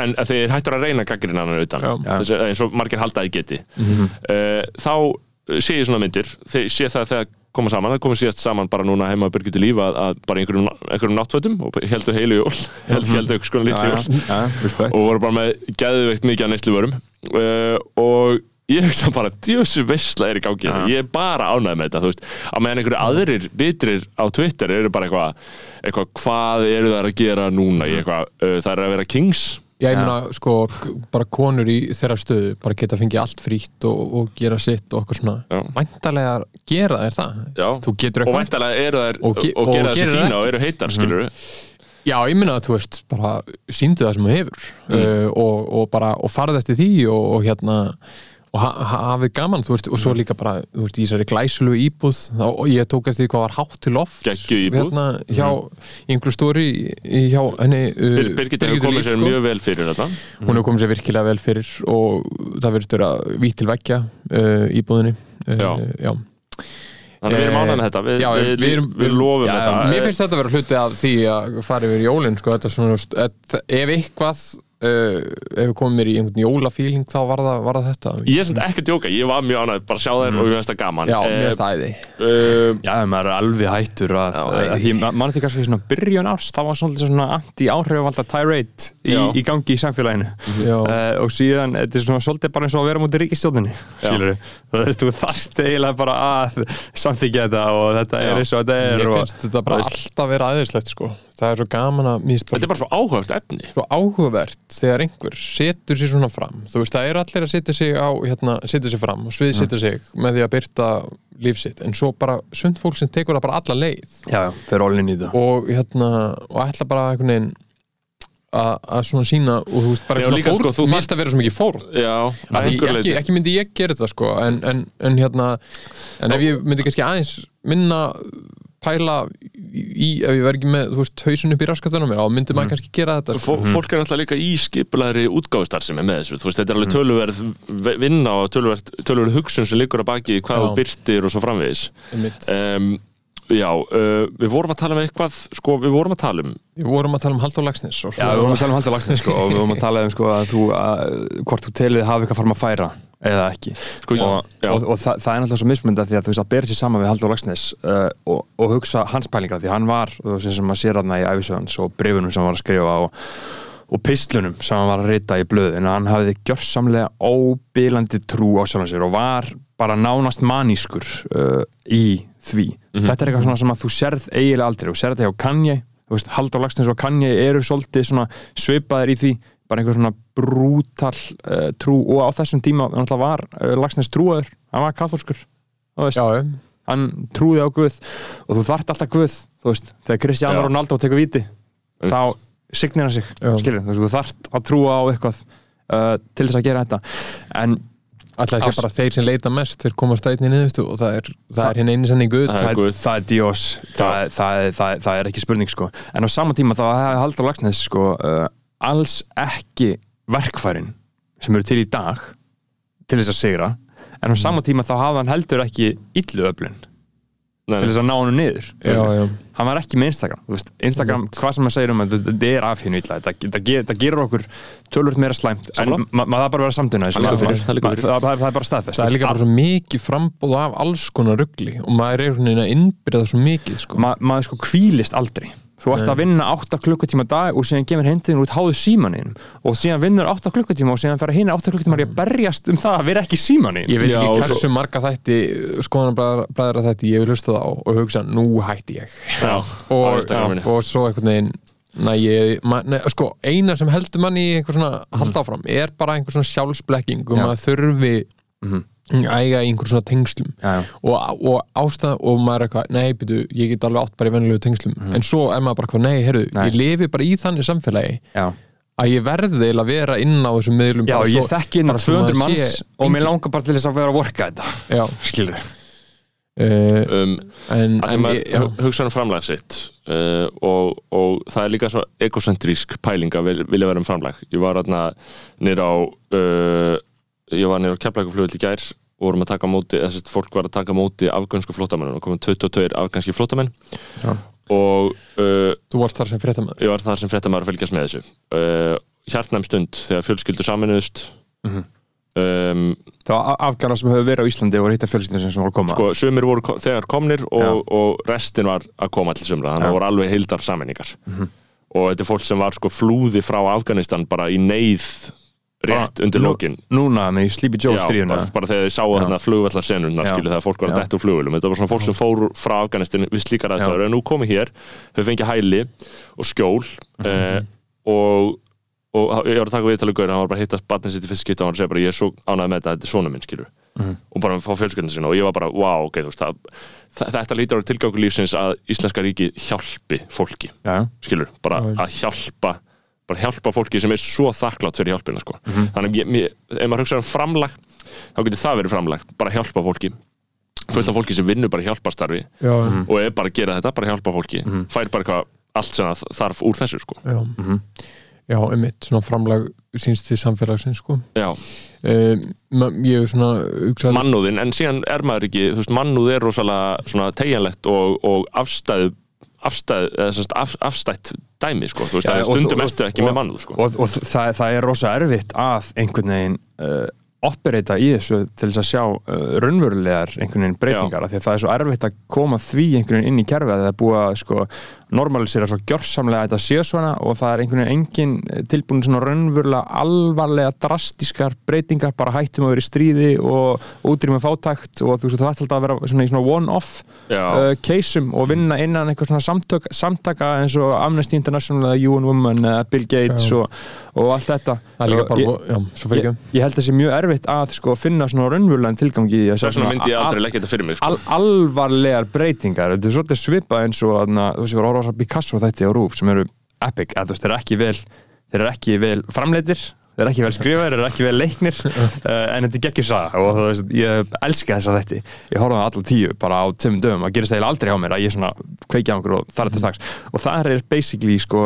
Speaker 1: en þegar hættur að reyna gaggrín annað utan þessi, eins og margir haldaði geti uh, þá uh, sé ég svona myndir sé það þegar koma saman, það komið síðast saman bara núna heima að byrja til lífa að, að bara einhverjum, einhverjum náttfötum og heldur heilu jól held, heldur einhvers konar litli jól.
Speaker 2: já, respekt.
Speaker 1: Og voru bara með geðveikt mikið að neysluvörum. Uh, og ég hugsa bara, djöfsu veistla er í gangi. Hérna. ég er bara ánægð með þetta þú veist, á meðan einhverju aðrir bitrir á Twitter eru bara eitthvað eitthvað, hvað eru það að gera núna? Eitthvað, uh, það er að vera kings
Speaker 4: Já, ég meina, sko, bara konur í þeirra stöðu bara geta fengið allt frítt og, og gera sitt og okkur svona. Væntalega gera þér það.
Speaker 1: Já. Og
Speaker 4: eitthvað
Speaker 1: væntalega eru þær
Speaker 4: Og ge-
Speaker 1: og,
Speaker 4: og
Speaker 1: gera
Speaker 4: það
Speaker 1: fína
Speaker 4: ekki.
Speaker 1: og eru heitar, skilur
Speaker 4: Já, ég meina að þú veist, bara síndu það sem þú hefur. Uh, og, og bara, og farið eftir því og, og hérna og ha, ha, hafið gaman, þú veist, og svo líka bara þú veist, í þessari glæsulu íbúð og ég tók eftir því hvað var hátt til loft
Speaker 1: Geggjuð íbúð.
Speaker 4: hérna, hjá, í einhverju stóri hjá henni uh,
Speaker 1: Bir, Birgit hefur komið sér
Speaker 4: sko.
Speaker 1: mjög vel fyrir þetta
Speaker 4: hún hefur komið sér virkilega vel fyrir og það verður störa vítt til veggja uh, íbúðinni uh,
Speaker 1: Já.
Speaker 4: já.
Speaker 1: þannig við erum
Speaker 4: Eh,
Speaker 1: ánægð með þetta við,
Speaker 4: já,
Speaker 1: við,
Speaker 4: við erum-
Speaker 1: við lofum
Speaker 4: Já,
Speaker 1: þetta
Speaker 4: mér finnst þetta að vera hluti af því að fara yfir jólinn sko, þetta svona, ef eitthvað uh, ef við komum mér í einhvern jólafíling þá var það, var það þetta.
Speaker 1: Ég er svona ekki að djóka, ég var mjög ánægð bara að sjá þær og ég finnst það gaman.
Speaker 4: Já,
Speaker 1: Eh,
Speaker 4: mér finnst það æði.
Speaker 1: uh,
Speaker 2: Já, maður er alveg hættur að,
Speaker 1: Já,
Speaker 2: að, að því mann því kannski svona byrjun árs þá var svolítið svona anti-áhrifavalda tirade í, í gangi í samfélaginu. Uh, og síðan, þetta er svona svolítið bara eins og að vera mútið ríkistjóðinni þú veist, þú þarft eiginlega bara að samþykja þetta og þetta er eins og þetta er
Speaker 4: Mér
Speaker 2: og,
Speaker 4: finnst þetta bara alltaf vera aðeinslegt sko. það er svo gaman að mér finnst
Speaker 1: þetta er bara svo áhugavert efni.
Speaker 4: Svo áhugavert þegar einhver setur sér svona fram þú veist, það eru allir að setja sig á hérna, setja sig fram og svið setja sig með því að byrta líf sitt, en svo bara sund fólk sem tekur það bara alla leið
Speaker 2: já, já, fyrir allin í það.
Speaker 4: og hérna, og ætla bara einhvern veginn að að svona sína og þú veist, bara
Speaker 1: Já, líka,
Speaker 4: fórn,
Speaker 1: sko, þú
Speaker 4: mér
Speaker 1: þarft-
Speaker 4: finnst að vera svo mikið
Speaker 1: einhverju
Speaker 4: ekki, ekki myndi ég gera þetta sko en, en, en hérna en ef ég myndi kannski aðeins minna pæla í, ef ég verð ekki með, þú veist, hausun upp í raskatunum mér, þá myndi
Speaker 1: Mm.
Speaker 4: maður kannski gera þetta sko.
Speaker 1: Fó- fólk er náttúrulega líka í skipulegri útgáfustar sem er með þessu, þú veist, þetta er alveg töluverð ve- vinna og töluverð, töluverð hugsun sem liggur að baki hvað
Speaker 4: Já.
Speaker 1: þú byrtir og svo framvegis
Speaker 4: Einmitt.
Speaker 1: um, Já, uh, við vorum að tala um eitthvað sko, við vorum að tala um
Speaker 4: Við vorum að tala um Halldór Lagsnes og
Speaker 2: Já, við vorum að tala um Haldur Lagsnes sko, og við vorum að tala um sko, að þú, að, hvort þú telið hafi eitthvað farum að færa eða ekki.
Speaker 1: Sko,
Speaker 2: og, og, og það, það er náttúrulega svo mismunda því að þú veist að bera sér saman við Haldur Lagsnes uh, og, og hugsa hans pælingar því hann var, þú veist sem maður sér aðna í æfisöðans og brifunum sem hann var að skrifa og, og pislunum sem hann var að rita í blöðin hann hafði gjörsamlega óbílandi trú á sjálfan sér og var bara nánast manískur uh, í því. Þetta er eitthvað sem að þú sérð eiginlega aldrei. Og sérð þetta hjá Kanye Haldur Lagsnes og Kanye eru svolítið svipaðir í því bara einhver svona brútal uh, trú og á þessum tíma var uh, Lagsnes trúaður, hann var katholskur hann trúði á Guð og þú þart alltaf Guð veist, þegar Cristiano
Speaker 1: Já.
Speaker 2: Ronaldo tekur viti þá signir hann sig skilur, þú, veist, þú þart að trúa á eitthvað uh, til þess að gera þetta. En
Speaker 4: alltaf sé
Speaker 2: Ás-
Speaker 4: bara þeir sem leita mest þeir komast að einni niðurstu og það er, það er hinn eini senni guð.
Speaker 1: Það er
Speaker 2: það,
Speaker 1: Guð.
Speaker 2: það er Dios. Það, það, er- það, er- það er ekki spurning sko. en á sama tíma þá hefði Haldur Lagsnes sko, uh, alls ekki verkfærin sem eru til í dag til þess að sigra en á sama tíma þá hafði hann heldur ekki illu öflun
Speaker 1: Nei,
Speaker 2: til þess að ná hann niður.
Speaker 4: Já, já,
Speaker 2: hann var ekki með Instagram veist, Instagram, hvað sem maður segir um þetta er af hinn illa, þetta, ger, þetta gerur okkur tölvöld meira slæmt, en
Speaker 1: Sammála.
Speaker 2: ma- maður það bara að vera samtuna
Speaker 1: Það það
Speaker 2: það, það, það er bara staðfest.
Speaker 4: Það er líka bara svo mikið frambúð af alls konar ruggli og maður er einhvern veginn að innbyrða það svo mikið sko.
Speaker 2: Ma, maður sko kvílist aldrei þú ert að vinna 8 klukkutíma dag og síðan gemur hendin út háðu símanin og síðan vinnur 8 klukkutíma og síðan fer hinn 8 klukkutíma að berjast um það að vera ekki símanin
Speaker 4: ég veit
Speaker 1: Já,
Speaker 4: ekki
Speaker 1: og
Speaker 4: hversu
Speaker 1: svo-
Speaker 4: marga þætti skoðanabræðra þætti ég vil hlusta það á og hugsa nú hætti ég.
Speaker 1: Já,
Speaker 4: og,
Speaker 1: Instagraminu.
Speaker 4: og svo einhvern veginn næ, ég, ma, nei, sko, eina sem heldur manni í einhver svona halda áfram er bara einhver svona sjálfsblekking um
Speaker 2: Já.
Speaker 4: að þurfi æga í einhver svona tengslum.
Speaker 2: Já, já.
Speaker 4: og, og ástæð og maður er eitthvað, nei, byrju, ég get alveg átt bara í venjulegu tengslum, en svo er maður bara eitthvað, nei,
Speaker 2: Nei.
Speaker 4: ég lifi bara í þannig samfélagi
Speaker 2: já.
Speaker 4: að ég verði að vera inn á þessum miðlum
Speaker 2: já
Speaker 4: bara
Speaker 2: ég
Speaker 4: svo-
Speaker 2: þekki inn á
Speaker 4: bara svo
Speaker 2: 200
Speaker 4: maður
Speaker 2: manns og mér langar bara til þess að vera að vorka þetta
Speaker 4: já,
Speaker 2: skilur
Speaker 4: uh,
Speaker 1: um,
Speaker 4: en, en
Speaker 1: maður
Speaker 4: ég- já,
Speaker 1: hugsa um framlag sitt uh, og, og það er líka svo egocentrísk pæling að vil, vilja vera um framlag. Ég var hérna nýr á uh, ég var nýr á keflækuflugul í gær og vorum að taka móti, þess að fólk var að taka móti afgönsku flótamenn og komum 22 afgönski flótamenn
Speaker 4: Já.
Speaker 1: og uh,
Speaker 4: þú varst þar sem fréttamaður?
Speaker 1: Ég var þar sem fréttamaður að fylgjast með þessu. Uh, hjartnæm stund þegar fjölskyldur saminuðust
Speaker 2: Mhm.
Speaker 1: um,
Speaker 2: það var afgæra sem hefur verið á Íslandi og hitta fjölskyldin sem voru koma.
Speaker 1: Sko, sumir voru ko- þegar komnir og, og restin var að koma til sumra þannig að það voru alveg heildar sammenningar
Speaker 2: Mhm.
Speaker 1: og þetta er fólk sem var sko flúði frá Afganistan bara í neyð rétt undir lókin
Speaker 2: Núna með Sleepy Joe stríðuna.
Speaker 1: bara, bara þegar þið sáu þarna flugvallar senuna
Speaker 2: Já.
Speaker 1: skilur þegar fólk var að detta úr flugvölum þetta var svona fólk sem fór frá Afganistin við slíkar aðstæður en nú komið hér, hefur fengið hæli og skjól
Speaker 2: Mhm.
Speaker 1: eh, og, og ég var að taka viðtalið gaur, hann var bara að hitta batnið sitt í fyrst skipta og hann segja bara ég er svo ánægð með þetta, þetta er svona minn skilur
Speaker 2: Mhm.
Speaker 1: og bara að fá fjölskyldinu sinna og ég var bara, wow, ok, veist það, það, þetta lítur á tilgangu lífsins að Íslenska ríki hjálpi fólki skilur, bara að hjálpa bara hjálpa fólki sem er svo þakklátt fyrir hjálpina sko. þannig að ég, mér, ef maður hugsa um framlag þá getur það verið framlag bara hjálpa fólki. Fullt af fólki sem vinnur bara hjálpastarfi
Speaker 4: já,
Speaker 1: og er bara að gera þetta, bara hjálpa fólki fær bara eitthvað allt sem þarf úr þessu sko.
Speaker 4: já. Já, einmitt, svona framlag sínst til samfélagsins sko.
Speaker 1: Já,
Speaker 4: ma- ég hef svona hugsað
Speaker 1: mannúðin en síðan er maður ekki, þú veist, mannúð er rosalega svona tegjanlegt og, og afstæð afstæð, af, afstætt dæmi, sko, þú veist,
Speaker 2: Já,
Speaker 1: stundum
Speaker 2: og-
Speaker 1: ertu ekki
Speaker 2: og-
Speaker 1: með mannúð, sko.
Speaker 2: og, og það, það er rosa erfitt að einhvern veginn uh, operata í þessu til þess að sjá uh, raunverulegar einhvern veginn breytingar því að það er svo erfitt að koma því einhvern veginn inn í kerfi að það er búið að sko, normalisera svo gjörsamlega að þetta sé svona og það er einhvern veginn engin eh, tilbúin svona raunverulega alvarlega drastískar breytingar bara hættum að vera í stríði og útrýma fátækt og þú veist það ætti alltaf að vera svona í svona one-off uh, keisum og vinna innan eitthvað svona samtök, samtaka eins og Amnesty International eða UN Women eða Bill Gates og, og allt þetta.
Speaker 4: Það er líka
Speaker 2: Og
Speaker 4: bara,
Speaker 2: ég,
Speaker 4: já, svo fyrir
Speaker 2: ég,
Speaker 4: ekki.
Speaker 2: ég held að það sé mjög erfitt að sko, finna svona raunverulegan tilgangi í
Speaker 1: þess vegna myndi ég aldrei
Speaker 2: al,
Speaker 1: leggja þetta fyrir mig, sko.
Speaker 2: al, alvarlegar breytingar. Þetta er svolítið svipað eins og þú veist, á Picasso þetta á Rúf sem eru epic, að þú veist, þeir eru ekki vel þeir eru ekki vel framleitir þeir eru ekki vel skrifaðir, þeir eru ekki vel leiknir uh, en þetta geggjur saga og þú veist, ég elska þess að þetta ég horfa það allar tíu bara á tveimum dögum að gerist það eiginlega aldrei á mér að ég svona kveiki á einhverju og það er þetta strax. Og það er basically sko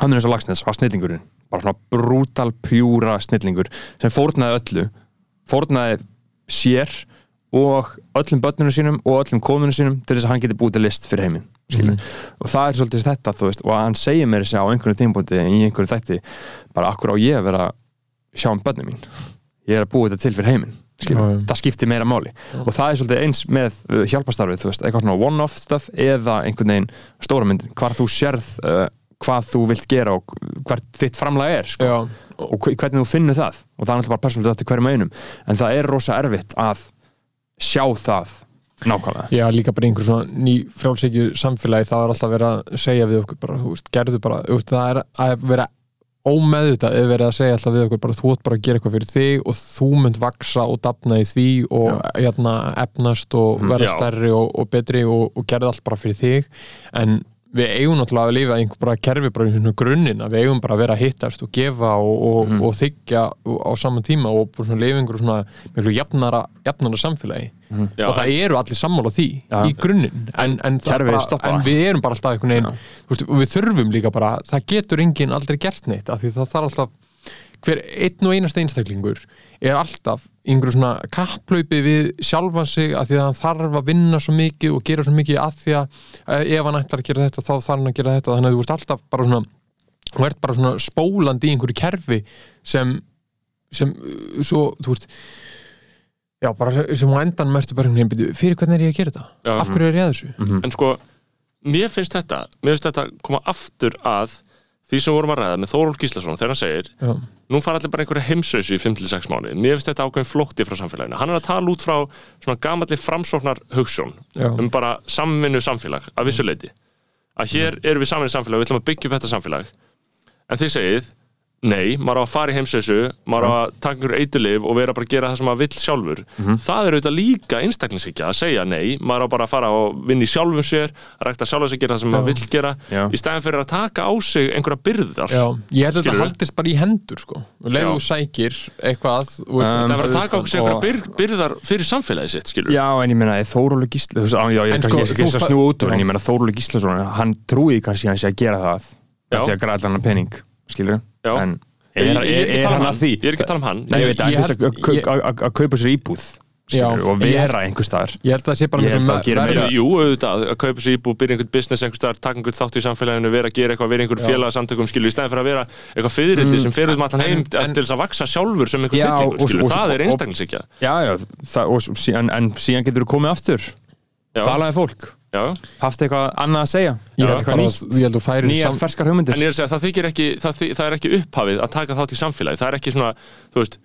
Speaker 2: hann er eins og lagsnes, var snillingurinn. Bara svona brútal, pjúra snillingur sem fórnaði öllu fórnaði sér og öllum börnunum sínum og öllum konunum sínum til þess að hann geti búið til list fyrir heiminn mm. og það er svolítið þetta veist og hann segir mér þessi á einhvern tímpúti í einhverju þætti, bara akkur á ég að vera sjá um börnum mín? Ég er að búið þetta til fyrir heiminn.
Speaker 4: Já.
Speaker 2: það skiptir meira máli. Og það er svolítið eins með uh, hjálpastarfið veist, eitthvað svona one-off stuff eða einhvern veginn stóra myndin, hvar þú sérð uh, hvað þú vilt gera og hvert þitt framlag er sko. Og hve- hvernig þú finnur það. Og það er náttúrulega bara persónulega þetta hverjum einum. En það er rosa erfitt að sjá það nákvæmlega.
Speaker 4: Já, líka bara einhver svona ný frjálsækju samfélagi það er alltaf verið að segja við okkur bara, þú veist, gerðu bara, þú veist, það er að vera ómeðvitað ef verið að segja alltaf við okkur bara þú ert bara að gera eitthvað fyrir þig og þú munt vaksa og dafna í því og hérna, efnast og verða
Speaker 1: Já.
Speaker 4: stærri og, og betri og, og gerðu allt bara fyrir þig. En við eigum náttúrulega að lifa í einhver bara kerfi bara í svona grunninn að við eigum bara að vera að hittast og gefa og, og, og þykja á saman tíma og bara svona lifa einhver svona miklu jafnara, jafnara samfélagi.
Speaker 1: Já,
Speaker 4: og það eru allir sammála því
Speaker 2: Já.
Speaker 4: í grunninn. En, en, en við erum bara alltaf einhvern veginn þú veist, og við þurfum líka bara, það getur enginn aldrei gert neitt, af því það þarf alltaf hver einn og einasta einstaklingur er alltaf í einhverju svona kapplaupi við sjálfan sig af því að hann þarf að vinna svo mikið og gera svo mikið að því að ef hann ætlar að gera þetta þá þarf hann að gera þetta þannig að þú ert alltaf bara svona þú ert bara svona spólandi í einhverju kerfi sem, sem uh, svo, þú veist já, bara sem á endan mertu bara einhvern veginn fyrir hvernig er ég að gera þetta?
Speaker 1: Já.
Speaker 4: af hverju er ég að þessu?
Speaker 1: en sko, mér finnst þetta mér finnst þetta koma aftur að því sem vorum að ræða með Þórólf Gíslason þegar hann segir,
Speaker 4: Já,
Speaker 1: nú fara allir bara einhverja heimsreysu í 5-6 mánu, mér finnst þetta ákveðin flótti frá samfélaginu, hann er að tala út frá svona gamalli framsóknar hugsjón
Speaker 4: já,
Speaker 1: um bara samvinnu samfélag af vissu leiti, að hér erum við samvinnu samfélag, við ætlum að byggja upp þetta samfélag. En þið segið nei, maður á að fara í heimsreysu maður á að taka einhver eiturlif og vera bara að gera það sem maður vill sjálfur. Það er auðvitað líka einstaklingshyggja að segja nei, maður á bara að fara og vinna í sjálfum sér að rækta sjálfum sér gera það sem maður vill gera
Speaker 2: Já.
Speaker 1: í stæðan fyrir að taka á sig einhverja byrðar.
Speaker 4: Já, ég held að þetta haldist bara í hendur sko,
Speaker 1: Já.
Speaker 4: þú sækir eitthvað, þú
Speaker 2: Um,
Speaker 1: í stæðan fyrir að taka á sig einhverja byr, byrðar fyrir samfélagi sitt, skilur
Speaker 2: Já, en ég Gísla já, er
Speaker 4: sko,
Speaker 2: að
Speaker 4: Já.
Speaker 2: Þórólu Gíslason, en
Speaker 1: Ég-
Speaker 2: er,
Speaker 1: ég- ég er
Speaker 2: er,
Speaker 1: ekki að
Speaker 2: er
Speaker 1: tala um
Speaker 2: hann að því
Speaker 1: Ég er ekki að tala um hann.
Speaker 2: Nei, ég veit, að kaupa sér íbúð skilur, og vera einhver staðar
Speaker 4: ég held að það sé bara
Speaker 2: meira-
Speaker 1: Jú, auðvitað, að kaupa sér íbú, byrja einhvern business einhvern staðar, taka einhvern þátt í samfélaginu, vera að gera eitthvað, vera einhver
Speaker 4: Já.
Speaker 1: félagsamtökum, skilur, í stæðan fyrir að vera eitthvað fyririldi sem fer um allan heim
Speaker 4: en-
Speaker 1: til þess að vaksa sjálfur sem einhver
Speaker 2: og-
Speaker 1: skilur,
Speaker 2: og-
Speaker 1: það er einstaklingshyggja.
Speaker 2: Já, já, það, og, en, en síðan getur þú komið aftur
Speaker 1: Já.
Speaker 2: talaði fólk haft eitthvað annað að segja?
Speaker 4: Ég held
Speaker 2: eitthvað nýtt,
Speaker 4: að- ég að
Speaker 2: nýjar
Speaker 4: sam-
Speaker 2: ferskar hugmyndir.
Speaker 1: En ég er að segja, það þykir ekki, það, það er ekki upphafið að taka þátt í samfélagi. Það er ekki svona, þú veist,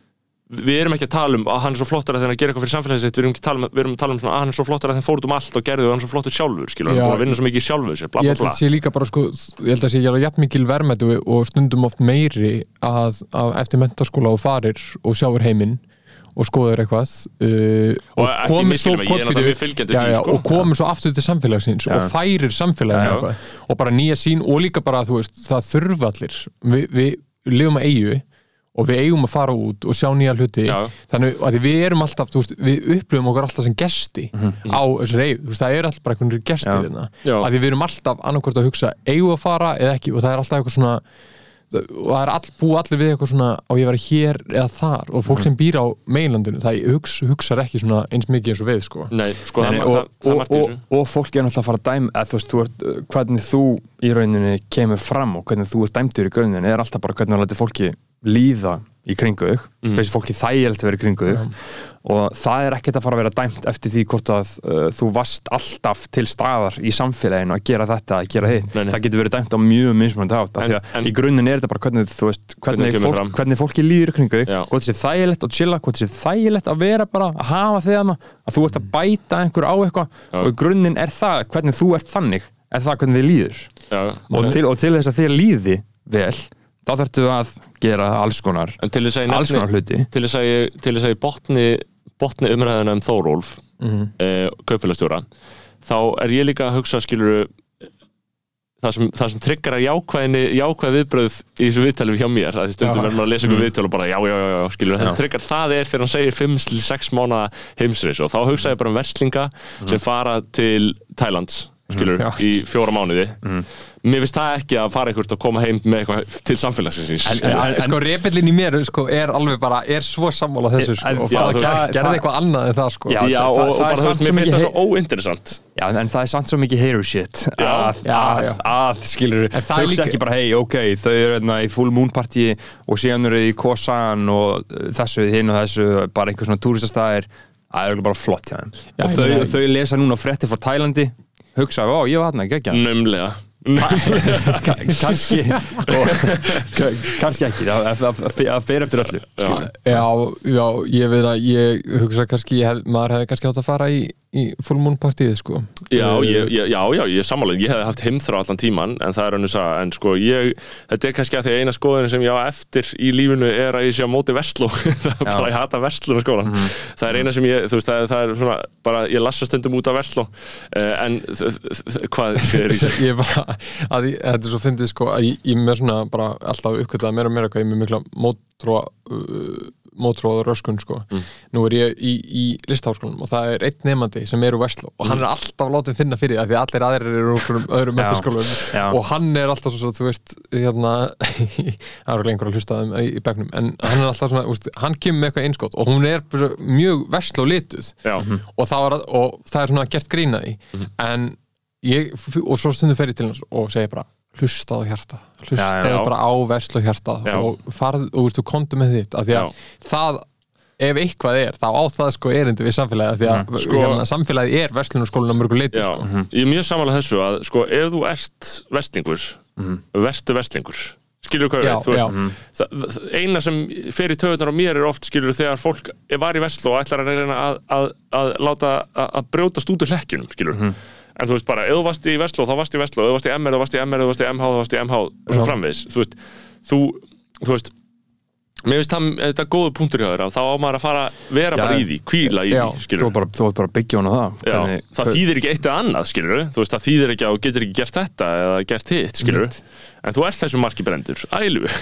Speaker 1: við erum ekki að tala um að hann er svo flottar að þegar hann gerir eitthvað fyrir samfélagið sitt, við erum, ekki að tala um, við erum að tala um svona að hann er svo flottar að þegar fór út um allt og gerði og hann er svo flottur sjálfur, skilur, hann er búin að vinna svo mikið sjálfur sér, bla
Speaker 4: Ég
Speaker 1: bla
Speaker 4: held að
Speaker 1: bla.
Speaker 4: það sé líka bara sko, ég held að það sé alveg jafn mikil verðmættu og stundum oft meiri að, að eftir mentaskóla og farir og sjáur heiminn og skoður eitthvað uh,
Speaker 1: Og ekki
Speaker 4: komir svo- já, já,
Speaker 1: sko.
Speaker 4: og komur svo aftur til samfélagsins og færir samfélaginu
Speaker 1: Já, já.
Speaker 4: og bara nýja sín og líka bara þú veist, það þurfa allir Vi, við lifum að eigu og við eigum að fara út og sjá nýja hluti
Speaker 1: Já.
Speaker 4: þannig að við erum alltaf veist, við upplifum okkur alltaf sem gesti á þessari eigu, þú veist, það er alltaf bara einhvern gestir
Speaker 2: Já.
Speaker 4: hérna,
Speaker 1: Já.
Speaker 4: að við erum alltaf annarkvort að hugsa, eigum við að fara eða ekki og það er alltaf eitthvað svona og það er all, búið allir við eitthvað svona á ég að vera hér eða þar? Og fólk sem býr á meilandinu, það hugsa, hugsar ekki svona eins mikið eins og við sko.
Speaker 1: Nei, sko,
Speaker 2: Nei,
Speaker 1: það,
Speaker 2: nei,
Speaker 1: það,
Speaker 2: og,
Speaker 1: það,
Speaker 2: og, og, og fólk er náttúrulega að fara að dæma eða, þú veist, þú ert, uh, hvernig þú í rauninni kemur fram og hvernig þú ert dæmdur í grunninn er alltaf bara hvernig þú lætir fólki líða í kringu þig
Speaker 1: Mm.
Speaker 2: finnst fólki þægilegt að vera í kringu þig. Og það er ekkert að fara að vera dæmt eftir því hvort að uh, þú varst alltaf til staðar í samfélaginu að gera þetta, að gera hitt. Það getur verið dæmt á mjög mismunandi átt af því að í grunninn er þetta bara hvernig þú veist,
Speaker 1: Hvernig
Speaker 2: hvernig, fólk, hvernig fólki líður í kringu
Speaker 1: Já.
Speaker 2: hvort sé þægilegt að chilla, hvort sé þægilegt að vera bara að hafa hana, að þú ert að bæta einhver á eitthvað.
Speaker 1: Já.
Speaker 2: og í grunninn er það hvernig þú ert þannig er það hvernig þið líður.
Speaker 1: Já,
Speaker 2: og til, og til þá þarftu að gera alls konar
Speaker 1: ég
Speaker 2: alls konar
Speaker 1: nefni,
Speaker 2: hluti
Speaker 1: til þess að ég, að ég botni, botni umræðina um Þórólf, mm
Speaker 4: Mhm.
Speaker 1: -hmm. kaupfélagstjóra, þá er ég líka að hugsa, skilur það sem, það sem tryggar að jákvæð viðbröð í þessu viðtali hjá mér að því stundum er maður að lesa ykkur viðtöl og bara já, já, já, já skilur, þetta tryggar það er þegar hann segir 5-6 mánuða heimsreis og þá hugsa ég bara um verslinga sem fara til Thailands skilur,
Speaker 2: Já.
Speaker 1: í fjóra mánuði mér finnst það ekki að fara einhvert að koma heim með eitthvað til samfélagsins
Speaker 4: En, en, sko, repillin í mér sko, er alveg bara, er svo sammála þessu sko,
Speaker 2: En-
Speaker 4: og
Speaker 2: já,
Speaker 4: það gerði eitthvað annað en það sko.
Speaker 2: Já,
Speaker 1: já,
Speaker 2: það-
Speaker 1: og,
Speaker 2: það-
Speaker 1: og
Speaker 2: það
Speaker 1: bara þú veist, mér finnst það svo óinteressant.
Speaker 2: Já, en það er samt svo mikið hero shit.
Speaker 1: Já.
Speaker 2: að, að, að, skilur
Speaker 4: En
Speaker 2: hugsa
Speaker 4: líka-
Speaker 2: ekki bara, hei, ok, þau eru hérna í full moon party og síðan eru þau í Kosan og þessu, hinn og þessu bara einhver svona túristastæðir. Það er örugglega bara flott hjá þeim. Og þau, þau lesa núna frétti frá Tælandi. Hugsa, ó, ég var þarna, ekki ekki
Speaker 1: Nömlega
Speaker 2: kannski kannski ekki það fer eftir öllu.
Speaker 4: Já, já, ég veit að ég hugsa kannski, ég hef, maður hefði kannski átt að fara í, í full moon partíð sko.
Speaker 1: Já, ég, ég, já, já, ég er sammála. Ég hefði haft heimþrá allan tíman en það er önnur saga. En sko ég, þetta er kannski að því að eina skoðun sem ég á eftir í lífinu er að ég sé á móti vestló. Það er bara ég hata vestluna skólan það er eina sem ég, þú veist, það, er- það er svona bara, ég lassa stundum út af vestló. Uh, en hvað í sig
Speaker 4: ég bara, að ég, þetta er svo fyndið sko að ég, ég með svona bara alltaf uppkvitað meira og meira hvað ég er með mikla mótróa uh, mótróa röskun sko. Nú er ég í, í listaháskólanum og það er einn nefandi sem er úr Vestló og hann er alltaf látið finna fyrir því að því allir aðrir eru úr öðrum metaskólum
Speaker 2: já.
Speaker 4: og hann er alltaf svo, þú veist hérna, það er lengur að hlusta þeim í, begnum, en hann er alltaf svona úst, hann kemur með eitthvað einskott og hún er mjög Vestló lituð.
Speaker 1: Já,
Speaker 4: og það, var, og það er svona gert grína í en ég, og svo stundum fer ég til hans og segir bara hlustaðu hjarta, hlustaðu
Speaker 1: Já, já.
Speaker 4: bara á veslu hjarta og farð, og veist, þú kontu með þitt af því að það ef eitthvað er, þá á það sko erindi við samfélagi af því að
Speaker 1: Sko-
Speaker 4: hérna, samfélagi er verslunarskólinu mörgu leiti sko.
Speaker 1: ég er mjög sammála þessu að sko ef þú ert vestlingur vertu vestlingur skilur hvað við, þú veist það, það, eina sem fer í töðunar á mér er oft skilur þegar fólk var í vestló og ætlar að reyna að, að, að láta að, að brjótast út úr hlekkjunum skilur
Speaker 2: Mhm.
Speaker 1: En þú veist bara, ef þú varst í vestló þá varst í vestló, ef þú varst í MR þá varst í MR, ef þú varst í MH þá varst í MH og svo
Speaker 4: Já.
Speaker 1: framvegis. Þú veist, þú, þú veist mér finnst það, þetta er góðu punktur hjá þér þá á maður að fara, vera
Speaker 2: Já.
Speaker 1: bara í því kvíla í
Speaker 4: Já.
Speaker 1: því,
Speaker 2: þú
Speaker 1: skilur
Speaker 2: var bara, þú var bara byggja hún á það.
Speaker 1: Já,
Speaker 2: Hvernig-
Speaker 1: það þýðir ekki eitt eða annað, skilur þú veist, það þýðir ekki að þú getur ekki gert þetta eða gert hitt, skilur en þú ert þessu marki brendur, ælu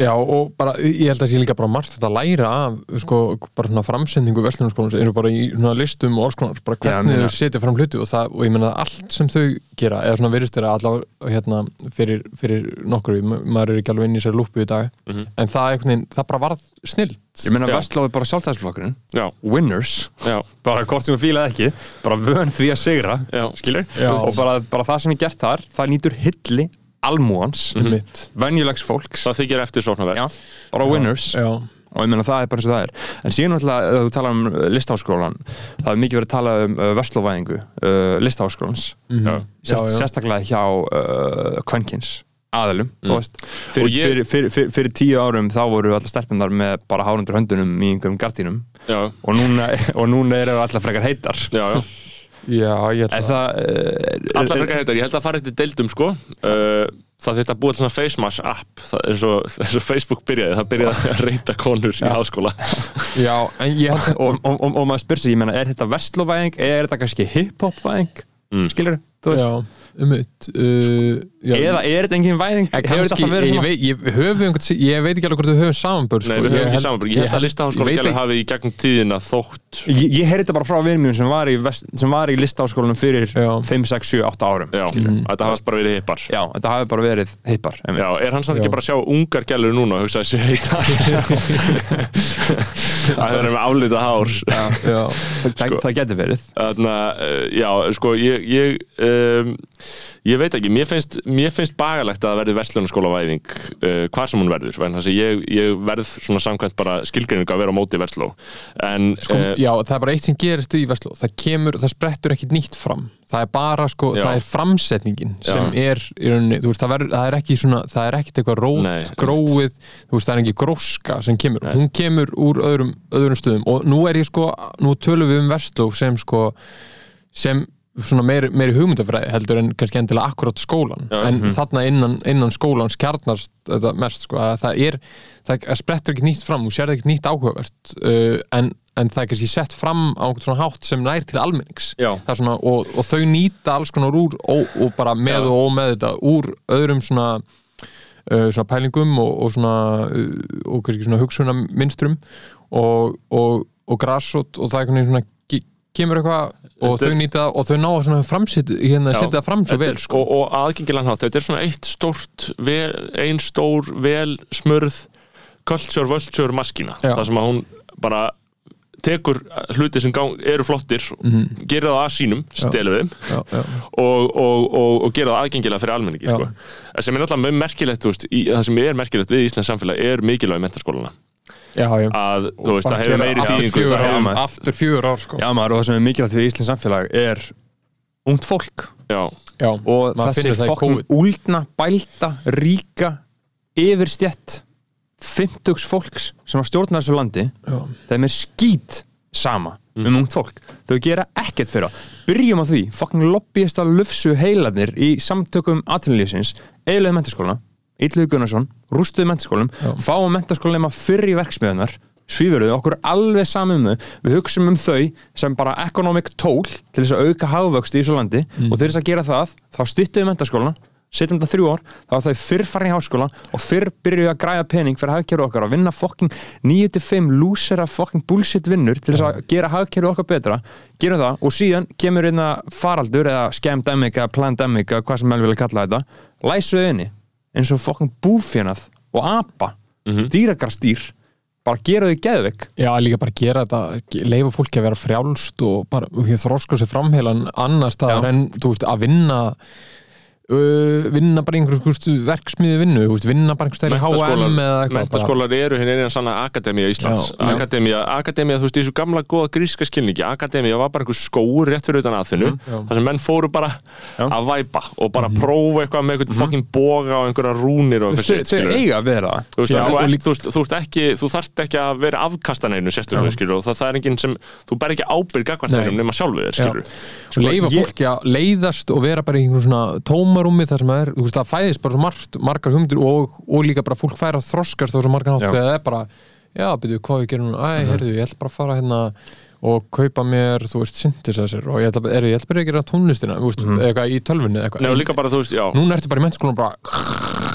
Speaker 4: Já, og bara, ég held að sé líka bara margt þetta að læra af, sko, bara svona framsendingu verslunarskólans, eins og bara í svona listum og alls konar, bara
Speaker 2: Já,
Speaker 4: hvernig
Speaker 2: meina-
Speaker 4: þau setja fram hluti og það, og ég meina allt sem þau gera, eða svona virðist þeirra allavega hérna fyrir, fyrir nokkur ma- maður er ekki alveg inn í sér lúpu í dag en það veginn, það bara varð snill
Speaker 2: ég meina
Speaker 1: Já.
Speaker 2: Vestló er bara sjálfstæðsflokkurinn
Speaker 1: Já,
Speaker 2: winners.
Speaker 1: Já,
Speaker 2: bara hvort sem við fílaði ekki bara vön því að sigra
Speaker 1: já, skilur
Speaker 4: Já.
Speaker 2: og bara, bara það sem ég gert þar það nýtur hilli almúans
Speaker 4: mitt
Speaker 2: venjulegs fólks.
Speaker 1: Það þykir eftir sóknarverð
Speaker 2: Já, bara winners.
Speaker 4: Já,
Speaker 2: og ég meina það er bara eins og það er. En síðan náttúrulega, þú tala um uh, listaháskólan það er mikið verið að tala um uh, vestlóvæðingu uh, listaháskólans.
Speaker 1: Já.
Speaker 2: Sérst,
Speaker 4: Já, já.
Speaker 2: sérstaklega hjá uh, kvenkins þú veist. Fyrir,
Speaker 1: ég-
Speaker 2: fyrir, fyrir, fyrir, tíu árum þá voru allar stelpundar með bara hárundur höndunum í einhverjum gardínum.
Speaker 1: Já,
Speaker 2: og núna, og núna eru allar frekar heitar.
Speaker 1: Já, já
Speaker 4: Já, ég ætla
Speaker 2: það uh,
Speaker 1: Allar frekar heitar, ég held að fara eftir deildum sko. Uh, Það þetta búið svona face mask app það, eins, og, eins og Facebook byrjaði. Það byrjaði að reyta konur í háskóla.
Speaker 4: Já, en ég held
Speaker 2: og, og, og, og maður spyr sig, ég meina, er þetta vestlóvæðing eða er þetta kannski hip-hop-væðing?
Speaker 1: Mm.
Speaker 2: skilur þú veist.
Speaker 4: Já, um mitt uh, já.
Speaker 2: eða er þetta engin væðing?
Speaker 4: Kannski, ég, veit, ég, höfum einhvern, ég veit ekki alveg hvort við höfum samanbörð
Speaker 1: Nei, við höfum ekki saman Ég held að listaháskóla
Speaker 4: ég
Speaker 1: hafi í gegnum tíðina þótt
Speaker 2: ég, ég heyrði þetta bara frá vinum mínum sem var í, vest, sem var í listaháskólanum fyrir
Speaker 4: Já.
Speaker 2: 5, 6, 7, 8 árum
Speaker 1: Já, þetta hafast bara verið hippar.
Speaker 2: Já, þetta hafi bara verið heipar
Speaker 1: Já, er hann samt
Speaker 4: Já.
Speaker 1: ekki bara að sjá ungar gælur núna og hugsa þessi heita? Það er með aflita hár.
Speaker 4: Já,
Speaker 2: það,
Speaker 1: Sko.
Speaker 2: getur verið.
Speaker 1: Þannig að, já, sko, ég, ég, veit ekki, mér finnst, mér finnst bagalegt að það verði verslunarskólavæðing uh, hvað sem hún verður, þess að ég, ég verð svona samkvæmt bara skilgreiningu að vera á móti versló, en
Speaker 4: sko,
Speaker 1: uh,
Speaker 4: já, það er bara eitt sem gerist í Vestló. Það kemur, það sprettur ekkit nýtt fram. Það er bara, sko,
Speaker 1: Já.
Speaker 4: það er framsetningin sem
Speaker 1: Já.
Speaker 4: er, í rauninni, þú veist, það, verður, það er ekki svona, það er ekkit eitthvað rót,
Speaker 1: Nei,
Speaker 4: gróið þú veist, það er ekki gróska sem kemur.
Speaker 1: Nei.
Speaker 4: hún kemur úr öðrum, öðrum stöðum. Og nú er ég, sko, nú tölum við um Vestló sem, sko, sem meiri, meiri hugmyndafræði heldur en kannski endilega akkurat skólan
Speaker 1: Já,
Speaker 4: en þarna innan, innan skólans kjarnast þetta mest sko, að það er það sprettur ekki nýtt fram, þú sérði ekki nýtt áhugavert uh, en, en það er kannski sett fram á einhvern svona hátt sem nær til almennings. Svona, og, og þau nýta alls konar úr og, og bara með
Speaker 1: Já.
Speaker 4: og ómeð þetta úr öðrum svona uh, svona pælingum og, og svona uh, og kannski svona hugsunarminstrum og, og, og grassot og það er svona kemur eitthvað og þau nýta og þau ná að framsitt hérna fram svo vel sko.
Speaker 1: og, og aðgengilega hátt, þetta er svona eitt stórt vel, ein stór, vel smurð culture, vulture maskína. Það sem að hún bara tekur hluti sem gang, eru flottir gerir það að sínum,
Speaker 4: já, já.
Speaker 1: og, og, og, og gera það aðgengilega fyrir almenningi sko. Sem er náttúrulega merkilegt veist, í, það sem er merkilegt við Íslands samfélag er mikilvæg mentaskólana
Speaker 4: Já, já.
Speaker 1: að þú veist, það hefur meiri
Speaker 2: maður.
Speaker 4: aftur fjögur ár sko.
Speaker 2: Já maður og það sem er mikilvægt við Íslands samfélag er ungt fólk
Speaker 1: já,
Speaker 4: Já,
Speaker 2: og þessi
Speaker 4: í COVID.
Speaker 2: úlna, bælta, ríka yfirstjett 50 fólks sem að stjórna þessu landi
Speaker 4: Já.
Speaker 2: þeim er skít sama um ungt fólk þau gera ekkert fyrir það byrjum á því, fokkin lobbyist að lufsu heilarnir í samtökum atvinnulífsins eiginlega mentaskóluna Ítluði Gunnarsson, rústuðu mentaskólum fáum mentaskólum að fyrr í verksmiðunar svífurðu okkur alveg saman um þau. Við hugsum um þau sem bara economic tól til þess að auka hagvöxt í þessu landi. Og til þess að gera það þá styttuðu mentaskóluna setjum þetta þrjú ár, þá er þau fyrr farin í háskóla og fyrr byrjuðu að græða pening fyrir hagkerfi okkar að vinna fokking 9-5 lúsera fokking bullshit vinnur til þess að gera hagkerfi okkar betra. Gerum það og síðan kemur einna faraldur eða plandemic eða hvað sem vel vilja kalla þetta. Læsuðu inni eins og fokking búfjönað og apa mm dýragarstýr bara gera þau geðvik
Speaker 4: Já, líka bara gera þetta, leifa fólki að vera frjálst og bara þroska sér framheilan annar staðar
Speaker 2: Já.
Speaker 4: en þú veist, að vinna vinna bara einhver veist, verksmiði vinnu, vinna bara einhver stæri HM
Speaker 1: mentaskólar eru hinn eina sanna akademía Íslands akademía, þú veist, þessu gamla góða gríska skilningi, akademía var bara einhver skóur rétt fyrir utan aðþinu, þar sem menn fóru bara
Speaker 2: Já.
Speaker 1: að væpa og bara prófa eitthvað með eitthvað fucking boga og einhverja rúnir og eitthvað
Speaker 2: þau
Speaker 1: skilur
Speaker 2: eiga að vera.
Speaker 1: Þú, þarft ekki að vera afkastaneinu sérstölu skilur, og það, er enginn sem þú ber ekki ábyrg
Speaker 4: Nei.
Speaker 1: neinum nema sjálfu þér
Speaker 4: Já.
Speaker 1: skilur.
Speaker 4: Svo leifa
Speaker 2: ég-
Speaker 4: fólki að leiðast og vera bara í einhverjum svona tómarúmi þar sem það er, þú veist, það fæðist bara svo margt, margar humdur og, og líka bara fólk fær að þroskast þá svo margar nátt þegar það er bara, já, byrju, hvað við gerum æ, heyrðu, ég ætla bara að fara hérna og kaupa mér, þú veist, synthesizer og ég ætla, er, ég ætla bara að gera tónlistina, þú veist, eitthvað í tölvunni eða
Speaker 1: Nei, og
Speaker 4: eitthvað.
Speaker 1: líka bara, þú veist, já
Speaker 4: Núna ertu bara í mennskólanum bara,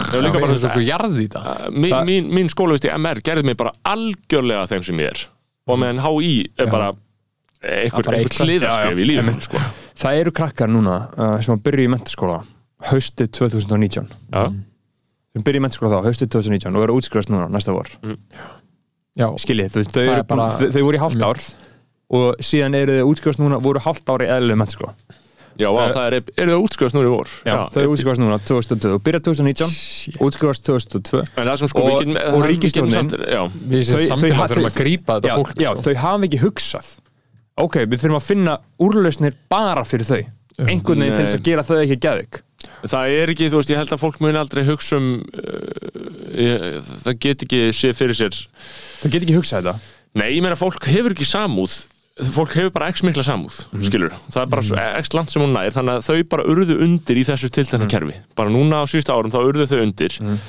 Speaker 1: Nei, og líka bara, þú veist,
Speaker 4: veist, jarði þetta.
Speaker 1: mín,
Speaker 2: Það-
Speaker 1: mín, mín skólavist í MR gerði mig bara algjörlega þeim sem ég er og meðan HÍ er
Speaker 4: Já.
Speaker 1: bara
Speaker 4: eitthvað.
Speaker 2: já,
Speaker 1: í lífinu
Speaker 2: einmitt.
Speaker 1: sko.
Speaker 2: Það eru krakkar núna uh, sem að byrja í mentaskóla haustið 2019
Speaker 1: Já.
Speaker 2: sem byrja í mentaskóla þá, haustið 2019 og eru útskrifast núna næsta vor.
Speaker 4: Já,
Speaker 2: skiljið, þú veist, þau,
Speaker 4: Það er bara-
Speaker 2: þau, þau voru í hálft ár og síðan eru þau útskrifast núna voru hálft ár í eðlu mentaskóla
Speaker 1: Já, vá, það er, eru það útskjöðast núna í vor?
Speaker 2: Já, þau eru útskrifast núna 2020 og byrja 2019 útskrifast 2002
Speaker 1: En það sem sko
Speaker 2: Og-
Speaker 1: við getum
Speaker 2: og
Speaker 1: það- við Já,
Speaker 2: Þau- þau
Speaker 4: þurfum
Speaker 2: þau-
Speaker 4: að grípa þetta
Speaker 2: já,
Speaker 4: fólk
Speaker 2: já,
Speaker 4: sko.
Speaker 2: þau hafa ekki hugsað ok, við þurfum að finna úrlausnir bara fyrir þau. Einhvern veginn til þess að gera þau ekki geðvik
Speaker 1: það er ekki, þú veist, ég held að fólk muni aldrei hugsa um uh, það get ekki séð fyrir sér
Speaker 2: þau get ekki hugsað þetta
Speaker 1: Nei, ég meina fólk hefur ekki samúð fólk hefur bara x mikla samúð
Speaker 2: Mhm.
Speaker 1: skilur, það er bara svo x land sem hún nær þannig að þau bara urðu undir í þessu tiltekna
Speaker 2: Mhm.
Speaker 1: kerfi, bara núna á síðustu árum þá urðu þau undir mm.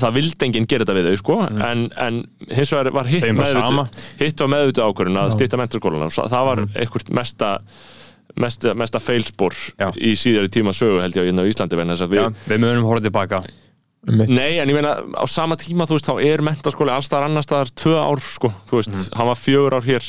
Speaker 1: það vildi enginn gera þetta við þau sko en, en hins vegar var hitt
Speaker 2: Mhm.
Speaker 1: Meðvituð hitt var meðvituð ákvörðun að stýtta mentarskólana og það var
Speaker 2: Mhm.
Speaker 1: einhvert mesta mesta, mesta feilspor
Speaker 2: Já.
Speaker 1: í síðari tíma sögu held ég á hérna Íslandi við
Speaker 2: Já, við munum horfa tilbaka
Speaker 4: Einmitt.
Speaker 1: Nei, en ég meina, á sama tíma, þú veist, þá er mentaskóli allstaðar annarstaðar tvö ár, sko, þú veist,
Speaker 2: Mhm.
Speaker 1: hann var fjögur ár hér,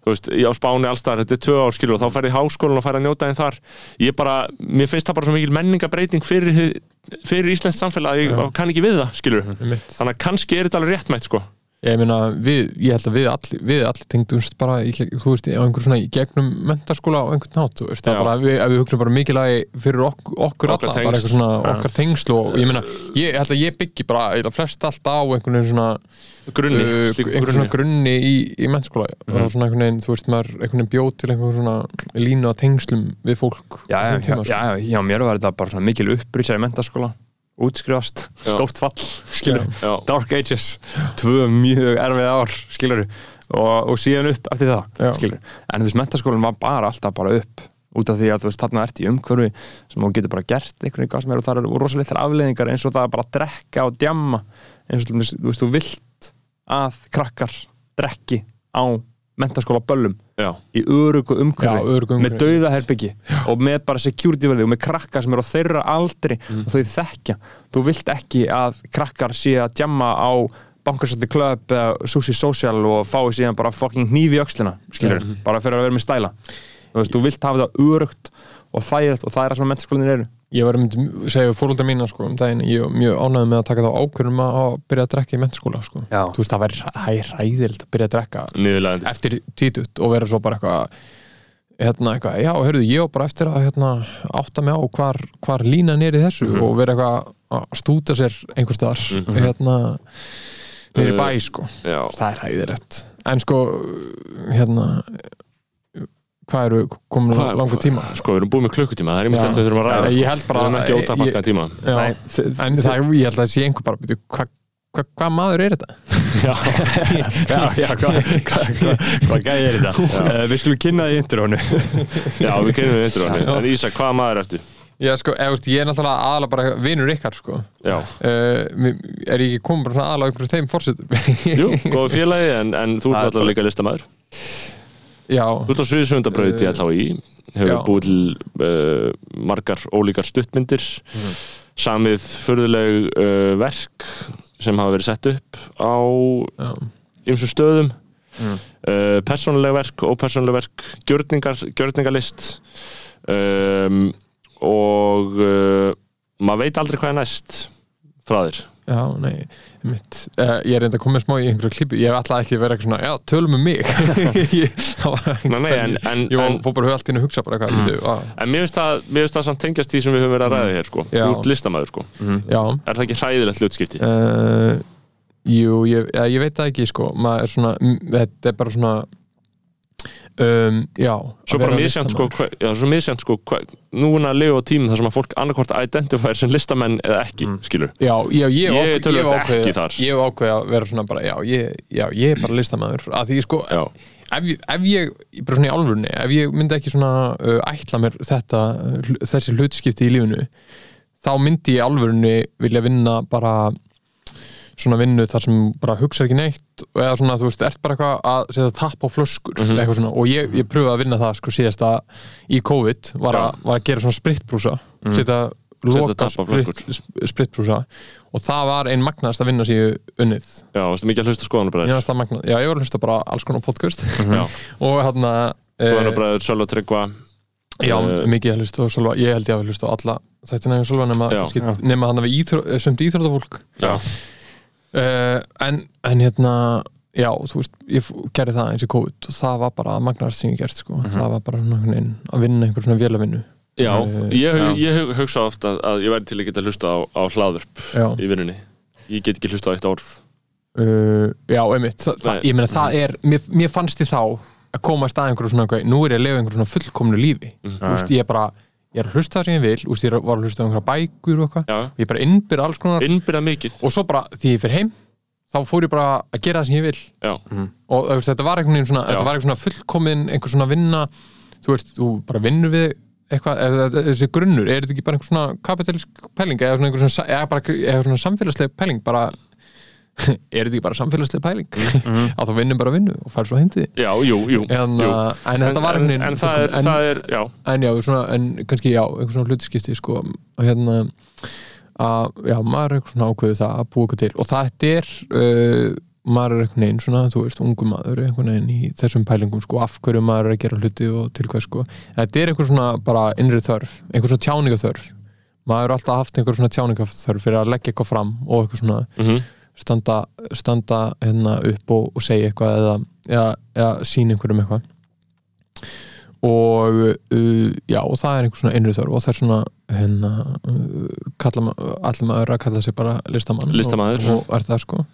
Speaker 1: þú veist, í á Spáni allstaðar, þetta er tvö ár, skilur, og þá færði háskólan og færði að njóta einn þar. Ég bara, mér finnst það bara svo mikil menningabreiting fyrir, fyrir Íslands samfélag, að ég kann ekki við það, skilur.
Speaker 4: Einmitt.
Speaker 1: Þannig að kannski er þetta alveg réttmætt, sko.
Speaker 4: Ég meina, við, ég held að við allir, við allir tengdumst bara, í, veist, á einhver svona í gegnum mentaskóla á einhvern nátt, veist, bara, við, við hugsaum bara mikilvægi fyrir ok, okkur
Speaker 1: Okkar
Speaker 4: alla, bara eitthvað svona
Speaker 1: Já.
Speaker 4: okkar tengsl og ég meina, ég held að ég byggi bara, eiginlega flest allt á einhvern veginn svona
Speaker 1: Grunni,
Speaker 4: uh, einhvern svona
Speaker 1: grunni.
Speaker 4: í, í mentaskóla og
Speaker 1: Mhm.
Speaker 4: svona einhvern veginn, þú veist, maður einhvern veginn bjóð til einhvern svona línu að tengslum við fólk
Speaker 2: já,
Speaker 4: á
Speaker 2: já, já,
Speaker 4: sko.
Speaker 2: já, mér var þetta bara svona mikil uppbrytja í mentaskóla útskrifast, stórt fall. Dark Ages tvö mjög erfið ár skilur, og, og síðan upp eftir það skilur, en þú veist, mentaskólan var bara alltaf bara upp út af því að þú veist, þarna ert í umhverfi sem þú getur bara gert einhvern veginn sem er og það eru rosalega afleðingar eins og það að bara drekka og djamma. Eins og þú veist, þú vilt að krakkar drekki á mentaskóla böllum
Speaker 1: Já,
Speaker 2: í örugu umhverfi, með dauðaherbyggi og með bara security verði og með krakkar sem eru á þeirra aldri
Speaker 4: Mm.
Speaker 2: og þau þekkja. Þú vilt ekki að krakkar sé að djamma á bankasætti club eða sushi social og fái síðan bara fucking hnífi í öxlina skilur,
Speaker 4: Mm.
Speaker 2: bara fyrir að vera með stæla. Þú veist, þú vilt hafa það örugt og þægilegt og það er það sem mentaskólinir eru
Speaker 4: ég var að segja fóröldar mína sko, um daginn, ég var mjög ánægð með að taka þá ákvörðum að byrja að drekka í mentaskóla sko. Þú veist, það væri hæ- hræðilegt að byrja að drekka
Speaker 1: niðurlegandi.
Speaker 4: eftir títut og vera svo bara eitthvað hérna eitthvað, já, heyrðu, ég á bara eftir að hérna, átta mig á hvar, hvar línan er í þessu
Speaker 1: Mhm.
Speaker 4: og vera eitthvað að stúta sér einhvers staðar hérna nýri
Speaker 1: Eh,
Speaker 4: bæ, sko
Speaker 1: Já,
Speaker 4: það er hæðilegt en sko, hérna hvað eru komin
Speaker 1: Hvað-
Speaker 4: langur tíma
Speaker 1: sko, við erum búið með klukkutíma, það er ímest að við þurfum að ræða.
Speaker 4: Já,
Speaker 1: sko.
Speaker 4: ég held bara-
Speaker 1: Við erum ekki
Speaker 4: ég-
Speaker 1: ótakmarkaðan tíma.
Speaker 4: Já,
Speaker 2: Nei,
Speaker 4: en það, ég held að það sé einhver bara byrju, hvað hva, hva maður er þetta?
Speaker 1: Já,
Speaker 2: já, já, hvað hva, hva, hva gæði er þetta uh, við skulum kynna það í intrónu
Speaker 1: já, við við vindur á henni. En Ísa, hvað maður ertu?
Speaker 4: Já, sko, eða, veist, ég er náttúrulega aðalega bara vinur ykkar, sko
Speaker 1: Já,
Speaker 4: uh, er ég ekki komin bara aðalega einhverjum þeim fórsetum
Speaker 1: jú, góða félagi, en, en þú
Speaker 2: Það er
Speaker 1: ert alltaf líka listamæður. Þú ert á Sviðsöndabraut í LHI, hefur búið til uh, margar ólíkar stuttmyndir, samið furðuleg uh, verk sem hafa verið sett upp á ymsum stöðum,
Speaker 2: Mm.
Speaker 1: uh, persónuleg verk, ópersónuleg verk, gjörningar, gjörningalist. Um, og uh, maður veit aldrei hvað er næst frá þér.
Speaker 4: Já, nei mitt, uh, ég er reynda að koma smá í einhverju klippu ég hef alltaf ekki verið eitthvað svona, já, tölum um mig Ég- Ég
Speaker 1: en,
Speaker 4: fór bara höfald inn að hugsa bara eitthvað mm. á,
Speaker 1: en mér finnst það, það samt tengjast því sem við höfum verið að ræða hér sko.
Speaker 4: Já.
Speaker 1: Ert listamæður sko.
Speaker 4: Já,
Speaker 1: Er það ekki hræðilegt hlutskipti?
Speaker 4: uh, jú, ég, ja, ég veit það ekki sko, maður er svona þetta er bara svona um, já
Speaker 1: Svo bara misjant sko, já, svo misjant sko, hva, nú er að lifa á tímum þar sem að fólk annarkvort identifæri sem listamenn eða ekki, skilur.
Speaker 4: Já, já, ég,
Speaker 1: Ég
Speaker 4: hef ákveðið-
Speaker 1: ekki þar.
Speaker 4: ég hef ákveðið að vera svona bara, já, ég, já, ég er bara listamæður að því sko, ef, ef ég bara svona í álfurni, ef ég myndi ekki svona uh, ætla mér þetta uh, þessi hlutskipti í lífinu þá myndi ég í álfurni vilja vinna bara svona vinnu þar sem bara hugsa ekki neitt eða svona, þú veist, ert bara eitthvað að setja tapp á flöskur,
Speaker 1: Mhm.
Speaker 4: eitthvað svona. Og ég, ég pröfaði að vinna það, sko, síðast að í COVID var,
Speaker 1: Já.
Speaker 4: að, var að gera svona spritbrúsa setja
Speaker 1: Setja
Speaker 4: loka sprit, sp- spritbrúsa og það var ein magnast að vinna sér unnið.
Speaker 1: Já, varstu mikið að hlusta
Speaker 4: Ég
Speaker 1: skoðanabræður.
Speaker 4: varst að magna, já, ég var að hlusta bara alls konar podcast.
Speaker 1: Já,
Speaker 4: og hérna eh,
Speaker 1: skoðanabræður, Sölva Tryggva.
Speaker 4: já,
Speaker 1: eh,
Speaker 4: mikið að hlusta og Sölva, ég held ég að hlusta á alla þetta nema,
Speaker 1: Já.
Speaker 4: kannski, nema hann við íþró, sumt íþróttafólk.
Speaker 1: Já,
Speaker 4: uh, en, en hérna já, þú veist, ég gerði það eins og COVID og það var bara magnast sem ég gert sko. það var bara svona að vinna einhver svona vélavinnu.
Speaker 1: Já, ég,
Speaker 2: Já.
Speaker 1: ég hug- hugsa oft að, að ég væri til að geta hlusta á, á hlaðvörp í vinnunni. Ég get ekki hlusta á eitt orð.
Speaker 4: Uh, Já, einmitt, Þa, það, ég meina það er mér, mér fannst ég þá að koma að einhverju svona, nú er ég að lifa einhverju svona fullkomnu lífi.
Speaker 1: Mhm.
Speaker 4: Þú veist, ég er bara, ég er að hlusta það sem ég vil Þú veist, ég var að hlusta á einhverja bækur og eitthvað. Ég er bara innbyrð alls konar.
Speaker 1: Innbyrða mikið.
Speaker 4: Og svo bara, því ég fyrir heim þá fór ég bara að gera það sem ég vil.
Speaker 1: Já,
Speaker 4: og veist, þetta var einhvern veginn svona, þetta var einhvern svona fullkomin einhver svona vinna. Þú veist, þú bara vinnur við eitthvað, eða eða þessi grunnur, er þetta ekki bara einhver svona kapitalísk pæling eða svona einhver svona, sa- eða bara eða svona samfélagsleg pæling? Bara er þetta ekki bara samfélagsleg pæling? Að þú vinnur bara vinnu og fær svo heimtið
Speaker 1: já, jú, jú,
Speaker 4: en,
Speaker 1: jú.
Speaker 4: uh, en þetta var einhvern
Speaker 1: en,
Speaker 4: veginn
Speaker 1: en það er,
Speaker 4: en,
Speaker 1: það er, já.
Speaker 4: en já, svona, en kannski já, einhver svona hlutskipti sko, og hérna að, já, maður er eitthvað svona ákveðu það að búa eitthvað til. Og það er uh, maður er einhvern veginn svona, þú veist, ungu maður einhvern veginn í þessum pælingum sko, af hverju maður er að gera hluti og til hvað sko. Þetta er einhver svona bara innri þörf einhver svona tjáningaþörf. Maður er alltaf haft einhver svona tjáningaþörf fyrir að leggja eitthvað fram og eitthvað svona.
Speaker 1: Mm
Speaker 4: standa, standa hérna upp og, og segja eitthvað eða, eða, eða sína einhverjum eitthvað. Og uh, já, og það er einhver svona innri þörf og það er svona hérna, uh, allir maður að kalla sig bara listamann og, og er það sko.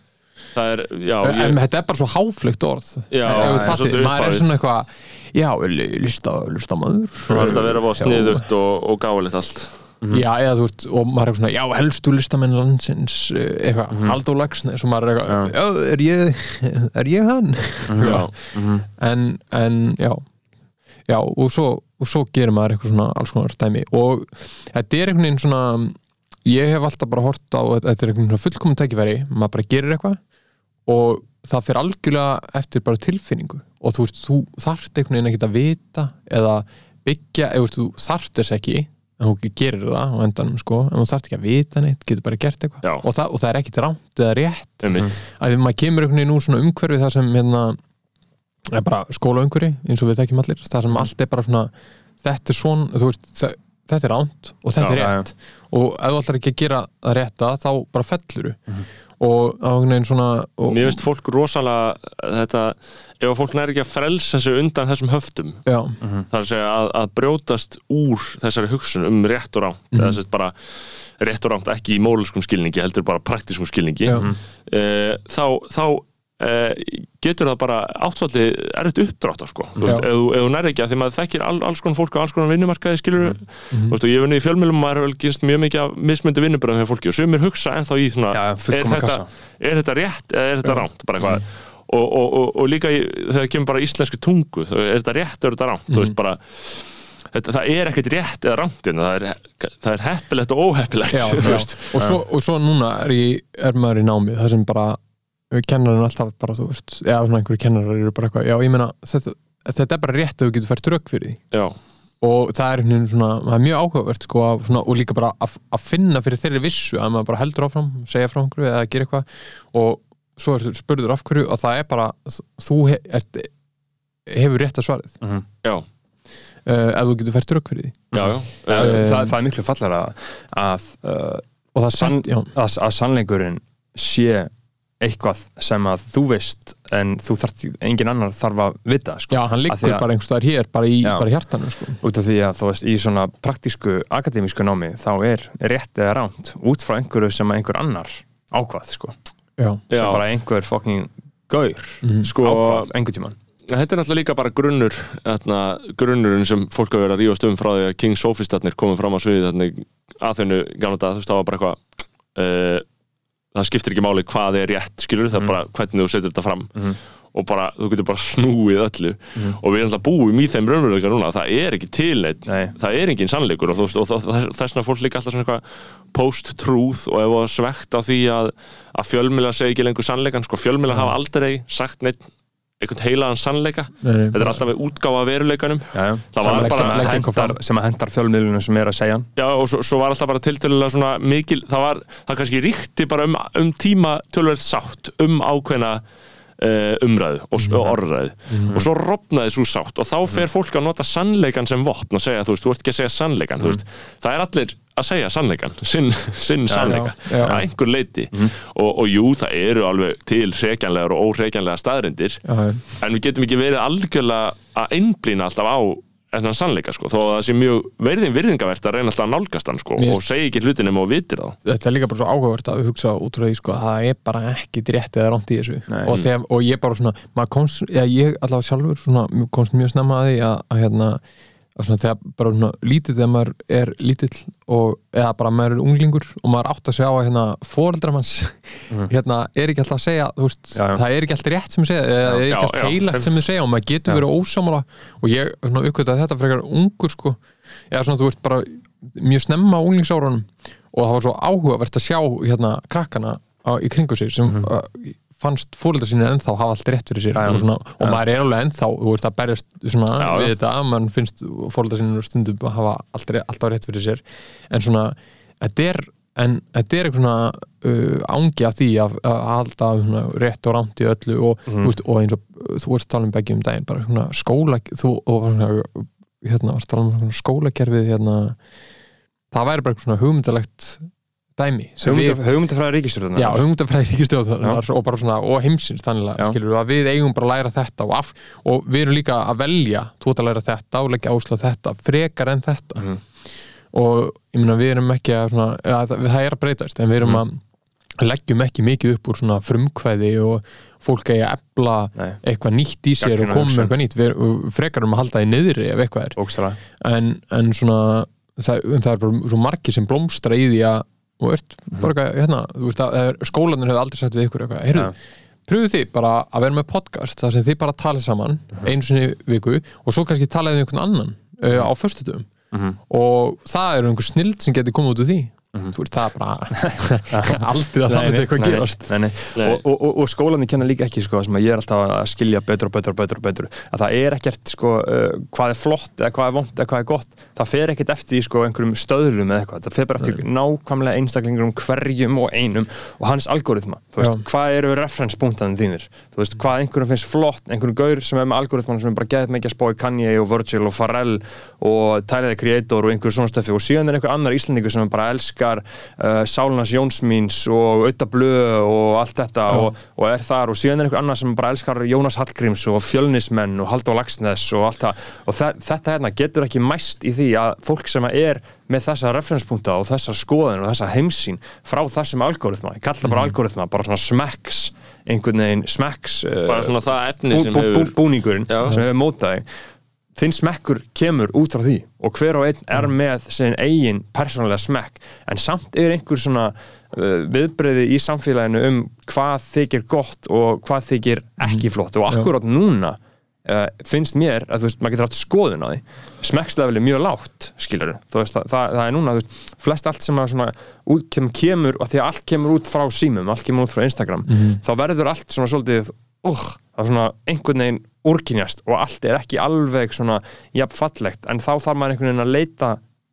Speaker 1: Það er, já,
Speaker 4: en
Speaker 1: ég,
Speaker 4: þetta er bara svo háflugt orð.
Speaker 1: Já,
Speaker 4: Ef þú
Speaker 1: það er
Speaker 4: maður er svona eitthvað já, li- lista, listamaður.
Speaker 1: Það er þetta að vera sniðugt og, og gáðilegt allt
Speaker 4: já, eða þú veist, og maður er svona já, helstu listamenn landsins uh, eitthvað,
Speaker 1: Mhm.
Speaker 4: Halldór Laxnes og maður er eitthvað, já, er ég er ég hann?
Speaker 1: Já,
Speaker 4: en, en já. Já, og svo, og svo gerir maður eitthvað svona alls konar dæmi. Og þetta er einhvern veginn svona ég hef alltaf bara hort á þetta er einhvern veginn svona fullkomum tækifæri maður bara gerir eitthvað og það fer algjörlega eftir bara tilfinningu. Og þú veist, þú þarft einhvern veginn ekki að vita eða byggja, eða þú veist, þú þarft þess ekki en þú gerir það á endanum sko. En þú þarft ekki að vita neitt, getur bara gert eitthvað. Og það, og það er ekkit rámt eða rétt.
Speaker 1: Mitt
Speaker 4: að maður kemur einhvern veginn úr svona umhverfi þar sem hérna er bara skólaumhverfi eins og við þekkjum allir. Þar sem allt er bara svona þetta er svona, þú veist, þe- þetta er ránt og þetta
Speaker 1: Já,
Speaker 4: er rétt. Og ef þú ætlar ekki að gera það rétta þá bara fellur og á einhvern veginn svona og,
Speaker 1: Mér finnst fólk rosalega þetta, ef fólk næri ekki að frelsa sig undan þessum höftum
Speaker 4: já,
Speaker 1: það er að segja að, að brjótast úr þessari hugsun um rétt og rámt eða sérst bara rétt og rámt ekki í móluskum skilningi heldur bara praktiskum skilningi. Uh, þá, þá getur það bara áttsvalli erfitt uppdráttar sko. þú veist, ef, þú- ef þú nærði ekki að því maður þekkir all, alls konar fólk og alls konar vinnumarkaði skilur mm
Speaker 4: Mhm.
Speaker 1: veist, og ég hef vunnið í fjölmjölum maður hefur vel gynst mjög mikið af mismyndi vinnubröðum hjá fólki og sumir hugsa ennþá í svona
Speaker 2: Já,
Speaker 1: er, þetta, er þetta rétt eða er þetta rámt bara eitthvað. Og, og, og, og líka í, þegar kemur bara íslensku tungu þá er þetta rétt eða er þetta rámt þú veist bara þetta, það er ekkert rétt eða rámt hérna, það er, það er heppilegt og óheppilegt þú veist.
Speaker 4: Og, svo, og svo núna er, ég, er maður í námi það sem bara kennarinn alltaf bara, þú veist, eða svona einhverju kennarar eru bara eitthvað, já, ég meina, þetta, þetta er bara rétt að þú getur fært rök fyrir því.
Speaker 1: Já,
Speaker 4: og það er, svona, það er mjög áhugavert sko, að svona, og líka bara að, að finna fyrir þeirri vissu að maður bara heldur áfram segja frá einhverju eða gera eitthvað. Og svo er spurður af hverju og það er bara þú he, ert, hefur rétt að svarið.
Speaker 1: Já,
Speaker 4: uh, ef þú getur fært rök fyrir því.
Speaker 1: Já, já.
Speaker 2: það,
Speaker 1: Uh,
Speaker 2: það, það er miklu fallar að að, uh,
Speaker 4: og það
Speaker 2: Sann- að, að sannleikurinn sé eitthvað sem að þú veist en þú þarf, engin annar þarf að vita sko.
Speaker 4: já, hann liggur
Speaker 2: að-
Speaker 4: bara einhvers staðar hér bara í,
Speaker 2: Já.
Speaker 4: bara í hjartanu sko.
Speaker 2: út af því að þú veist í svona praktísku akademísku námi þá er rétt eða ránt út frá einhverju sem að einhver annar ákvað sko.
Speaker 4: já,
Speaker 1: já.
Speaker 2: sem bara einhver fucking gaur
Speaker 1: sko,
Speaker 2: ákvað einhver tíman
Speaker 1: þetta er náttúrulega líka bara grunnur þarna, grunnurinn sem fólk hafa verið að rífast um frá því að King Sophistatnir komið fram á sviði þarna í aðeinu gamla dag, þú veist, það var bara eitthvað uh, það skiptir ekki máli hvað er rétt skilur, það er bara hvernig þú setur þetta fram og bara, þú getur bara snúið öllu. Og við erum alltaf búum í þeim raunveruleika núna það er ekki til neitt,
Speaker 2: Nei.
Speaker 1: það er engin sannleikur og, veist, og þess vegna fólk líka alltaf svona eitthvað post-truth og er svegt á því að, að fjölmjöla segi ekki lengur sannleikan sko, fjölmjöla hafa aldrei sagt neitt einhvern heilaðan sannleika.
Speaker 4: Nei, nei,
Speaker 1: þetta er alltaf við útgáfa af veruleikanum.
Speaker 2: Já, já.
Speaker 1: Bara-
Speaker 2: hendar, sem að hendar fjölmiðlunum sem er að segja
Speaker 1: Já, og svo, svo var alltaf bara tiltölulega svona mikil, það var, það kannski ríkti bara um, um tíma tölverð sátt um ákveðna umræðu og,
Speaker 2: Mhm.
Speaker 1: orðræðu. Og svo rofnaði svo sátt og þá fer fólk að nota sannleikan sem vopn og segja, þú veist, þú ert ekki að segja sannleikan þú veist, það er allir að segja sannleikan sinn, sinn sannleika
Speaker 4: Mhm.
Speaker 1: að einhver leiti.
Speaker 2: Mhm.
Speaker 1: og, og jú, það eru alveg til hrekjanlegar og óhrekjanlega staðrindir en við getum ekki verið algjörlega að einblýna alltaf á enn sannleika sko, þó að það sé mjög verðin virðingavert að reyna alltaf að nálgast hann sko,
Speaker 4: Mér
Speaker 1: og segja ekki hlutin nema og vitir þá
Speaker 4: þetta er líka bara svo áhugavert að hugsa út frá því sko, að það er bara ekki rétt eða rámt í þessu.
Speaker 2: Nei.
Speaker 4: og, þegar, og ég bara svona maður komst, eða ég allavega sjálfur svona, komst mjög snemma að því að, að hérna að svona þegar bara svona lítið þegar maður er lítill og eða bara maður er unglingur og maður átt að segja á að hérna fóreldramanns hérna er ekki alltaf að segja veist,
Speaker 2: Já, já.
Speaker 4: það er ekki alltaf rétt sem segja eða er ekki alltaf heilagt sem þið segja og maður getur verið ósámála og ég svona uppkvitað þetta frekar ungur sko. Eða svona þú veist bara mjög snemma á unglingsárunum og það var svo áhugavert að sjá hérna krakkana á, í kringu sig sem
Speaker 2: Mhm.
Speaker 4: uh, fannst fóröldar sínu ennþá hafa allt rétt fyrir sér. Og, svona, og maður er alveg ennþá þú veist að berjast svona
Speaker 1: já.
Speaker 4: við þetta að mann finnst fóröldar sínu stundum að hafa allt, alltaf rétt fyrir sér. En svona þetta er en þetta er eitthvað svona uh, ángi af því að, halda rétt og rámt í öllu og, þú veist, og eins og þú að tala um beggi um daginn bara svona skóla þú, og svona, hérna, tala um skólakerfið hérna, það væri bara eitthvað svona hugmyndalegt dæmi
Speaker 2: Hugmyndafræði ríkistjórnar
Speaker 4: já, hugmyndafræði ríkistjóðar og bara svona, og heimsins þannig að við eigum bara að læra þetta og, af, og við erum líka að velja þú ert að læra þetta og leggja áslá þetta frekar en þetta.
Speaker 2: Mhm.
Speaker 4: og ég meina við erum ekki að svona, að, það, það er að breytast en við erum
Speaker 2: Mhm.
Speaker 4: að leggjum ekki mikið upp úr svona frumkvæði og fólk eigi að ebla
Speaker 2: Nei.
Speaker 4: eitthvað nýtt í sér
Speaker 2: Gagnrýna
Speaker 4: og koma eitthvað nýtt. Við frekar um að halda því niðri ef eitthvað er. En, en svona það, það er bara svo margir sem blómstra í því að og veist, bara eitthvað, hérna, þú veist að skólanir hefur aldrei sett við ykkur eitthvað, heyrðu,
Speaker 2: Ja.
Speaker 4: pröfu þið bara að vera með podcast þar sem þið bara talið saman einu sinni í viku og svo kannski talaðið um einhvern annan uh, á föstudum
Speaker 2: Mhm.
Speaker 4: og það eru einhver snild sem getur komið út úr því þú veist, það er bara aldrei að það myndi eitthvað gerast
Speaker 2: nei, nei.
Speaker 1: Nei.
Speaker 2: Og, og, og, og skólanir kenna líka ekki sko, sem að ég er alltaf að skilja betur og betur og betur og betur. Að það er ekkert sko, uh, hvað er flott eða hvað er vond eða hvað er gott. Það fer ekkert eftir í, sko, einhverjum stöðlum eða eitthvað, það fer bara eftir nákvæmlega einstaklingur um hverjum og einum og hans algoritma, þú veist,
Speaker 4: Já.
Speaker 2: hvað eru referenspunktanum þínir, þú veist, hvað einhverjum finnst flott, einhverjum gaur sem er með algoritman sem er bara geðið mikið að elskar uh, Sálunas Jónsmíns og Auta Blö og allt þetta og, og er þar. Og síðan er einhver annar sem bara elskar Jónas Hallgríms og Fjölnismenn og Halldór Lagsnes og allt það. Og þetta hérna getur ekki mæst í því að fólk sem er með þessa referenspunkta og þessa skoðun og þessa heimsín frá þessum algoritma, ég kalla bara algoritma bara svona smekks, einhvern veginn smekks uh,
Speaker 1: bara svona það efni
Speaker 2: bú,
Speaker 1: sem
Speaker 2: bú, bú,
Speaker 1: hefur
Speaker 2: búningurinn
Speaker 1: Já.
Speaker 2: sem hefur mótað þig þinn smekkur kemur út frá því og hver og einn er með sin eigin persónulega smekk. En samt er einhver svona uh, viðbreyði í samfélaginu um hvað þykir gott og hvað þykir ekki flott. Og akkurát núna uh, finnst mér að þú veist, maður getur haft skoðun á því. Smekkslefel er mjög lágt skilur veist, það, það, það er núna þú veist, flest allt sem svona út, kem, kemur og því að allt kemur út frá símum allt kemur út frá Instagram þá verður allt svona svolítið uh, það er svona einhvern veginn úrkynjast og allt er ekki alveg svona jafn fallegt en þá þarf maður einhvern veginn að leita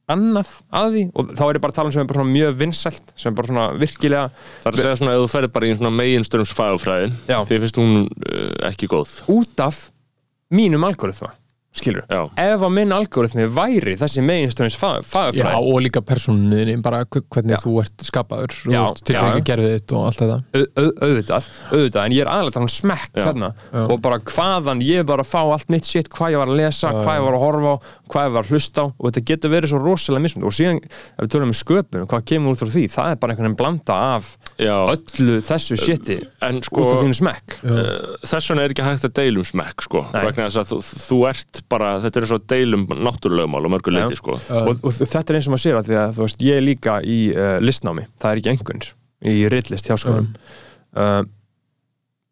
Speaker 2: annað að því og þá er ég bara að tala um sem er bara mjög vinsælt sem er bara svona virkilega
Speaker 1: það er að segja svona ef þú ferð bara í svona meginstörums fagfræði
Speaker 2: Já.
Speaker 1: því finnst hún uh, ekki góð
Speaker 2: út af mínum algoritma skilur,
Speaker 1: Já.
Speaker 2: ef að minn algoritmi væri þessi meginstöðins
Speaker 4: Já,
Speaker 2: fagfræði
Speaker 4: og líka persónuninni, bara hv- hvernig
Speaker 2: Já.
Speaker 4: þú ert skapaður
Speaker 2: Já,
Speaker 4: og
Speaker 2: já.
Speaker 4: tilfengi gerðið þitt og allt þetta
Speaker 2: au, au, auðvitað, auðvitað, en ég er aðalega að tala um smekk
Speaker 1: Já.
Speaker 2: hérna
Speaker 4: Já.
Speaker 2: og bara hvaðan ég var að fá allt mitt shit, hvað ég var að lesa, hvað ég var að horfa á hvað ég var að hlusta á og þetta getur verið svo rosalega mismund og síðan ef við tölum um sköpun, hvað kemur út frá því, það er bara einhvern veginn blanda af
Speaker 1: Já.
Speaker 2: öllu þessu shiti
Speaker 1: en sko
Speaker 2: út af þínu smekk
Speaker 1: uh, þess vegna er ekki hægt að deilum smekk sko, vegna þess að þú, þú ert bara, þetta er svo deilum náttúrulegumál og mörgu leiti
Speaker 2: Já.
Speaker 1: sko.
Speaker 2: Og, og þetta er eins og maður sér að því að þú veist, ég er líka í uh, listnámi, það er ekki einhvern í ritlist hjá skólum uh,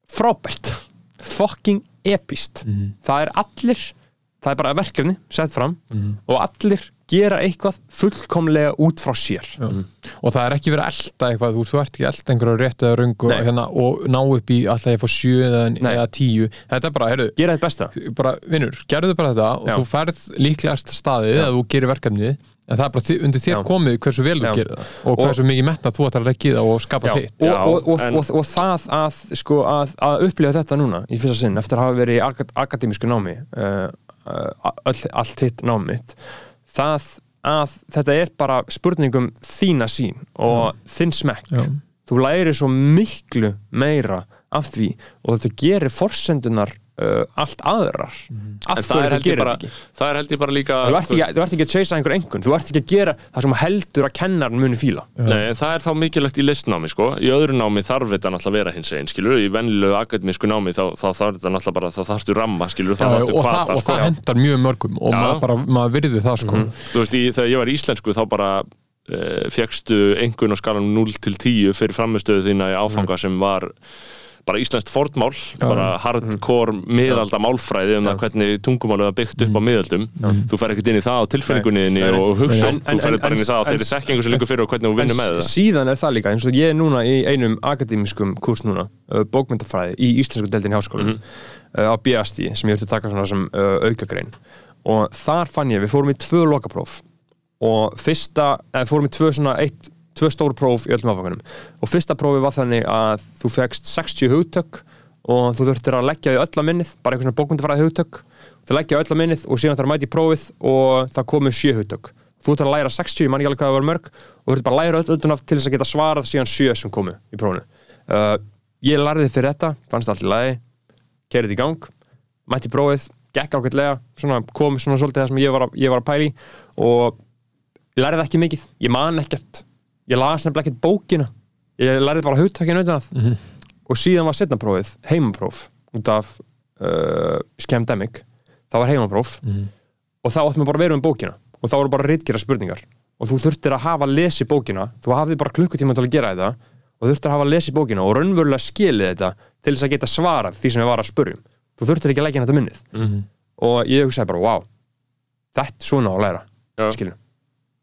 Speaker 2: frábært. Fucking epist það er allir, það er bara verkefni sett fram og allir gera eitthvað fullkomlega út frá sér
Speaker 4: og það er ekki verið að elda eitthvað þú, þú ert ekki að elda einhverju rétt eða röngu
Speaker 2: Nei.
Speaker 4: hérna, og ná upp í alltaf ég fór sjö eða,
Speaker 2: Nei.
Speaker 4: eða tíu þetta er bara, heyrðu,
Speaker 2: gera þetta besta
Speaker 4: bara, vinnur, gerðu bara þetta og
Speaker 2: Já.
Speaker 4: þú færð líklegast staðið að þú gerir verkefnið en það er bara undir þér
Speaker 2: Já.
Speaker 4: komið hversu vel þú gerir það og hversu mikið metna þú ætlar að leggja í það og skapa þitt
Speaker 2: og, og, og, og, og það að, sko, að, að upplifa þetta núna í fyrsta sinn eftir að hafa verið í akad akademísku námi uh, uh, all, allt hitt námitt það að þetta er bara spurningum þína sín og þinn smekk
Speaker 4: Já.
Speaker 2: þú lærir svo miklu meira af því og þetta gerir forsendunar uh, allt aðrar. Af
Speaker 1: Mhm. En það
Speaker 2: hverju
Speaker 1: er,
Speaker 2: þú
Speaker 1: ég
Speaker 2: gerir
Speaker 1: bara,
Speaker 2: þetta ekki?
Speaker 1: það er held ég bara líka
Speaker 2: þú ert ekki, þú ert ekki að chasea einhver engun þú ert ekki að gera það sem heldur að kennarinn muni fíla.
Speaker 1: Nei, en það er þá mikilvægt í listnámi sko. í öðru námi þarf þetta náttúrulega að vera hins einn skilur, í venlilegu akademísku námi þá, þá þarf þetta náttúrulega bara, þá þarftu ramma skilur, þá
Speaker 4: Já,
Speaker 1: þarftu
Speaker 4: og, það,
Speaker 1: kvata
Speaker 4: og
Speaker 1: sko.
Speaker 4: það hendar mjög mörgum og maður, bara, maður virði það sko.
Speaker 1: Þú veist, í, þegar ég var í íslensku þá bara uh, fegstu engun á skalanum 0 til 10 fyrir framistöðu þína í áfanga sem var bara íslenskt fornmál, bara hardcore miðalda málfræði um það hvernig tungumálið var byggt upp á miðaldum þú fer ekkert inn í það á tilfinningunni og
Speaker 2: en-
Speaker 1: þú fer bara inn í það á
Speaker 2: en-
Speaker 1: þeirri þekkingu sem líka fyrir og hvernig þú vinnur með það.
Speaker 2: síðan er það líka, eins og ég er núna í einum akademískum kurs núna, uh, bókmyndafræði í íslensku deildin háskólanum uh, á BST sem ég höfði taka svona sem uh, aukagrein. Og þar fann ég, við fórum í tvö lokapróf og fyrsta, eða fórum í tvö svona eitt, tvö stóru próf í öllum áfangunum og fyrsta prófi var þannig að þú fegst 60 hugtök og þú þurftir að leggja því öll að minnið, bara eitthvað svona bókmyndafræði hugtök. Þú leggja öll að minnið og síðan þarf að mæta í prófið og það komu 7 hugtök. Þú þurftir að læra 60, ég man ekki alveg hvað það var mörg og þú þurftir bara að læra öll utan af til þess að geta svarað síðan 7 sem komu í prófinu. Uh, ég lærði fyrir þetta, fannst allt í lagi kerið í gang, mætti í prófið gekk ákveldlega, kom svona svolítið það sem ég var, að, ég var að pæli og lærði ekki mikið, ég man ekkert ég las nefnilega ekkert bókina. Ég lærði bara hugtökinu utan að
Speaker 4: Mhm.
Speaker 2: og síðan var setna prófið, heimapróf út af uh, skemdemic það var heimapróf
Speaker 4: Mhm.
Speaker 2: og þá áttum við bara að vera um bókina. Og þá voru bara ritgera spurningar. Og þú þurftir að hafa lesi bókina. Þú hafði bara klukkutíma til að gera þetta. Og þurftir að hafa lesi bókina og raunverulega skilið þetta til þess að geta svarað því sem ég var að spurjum þú þurftir ekki að leggja þetta minnið.
Speaker 1: Mhm.
Speaker 2: og ég hugsaði bara, wow þetta er svona á að læra.
Speaker 1: Já.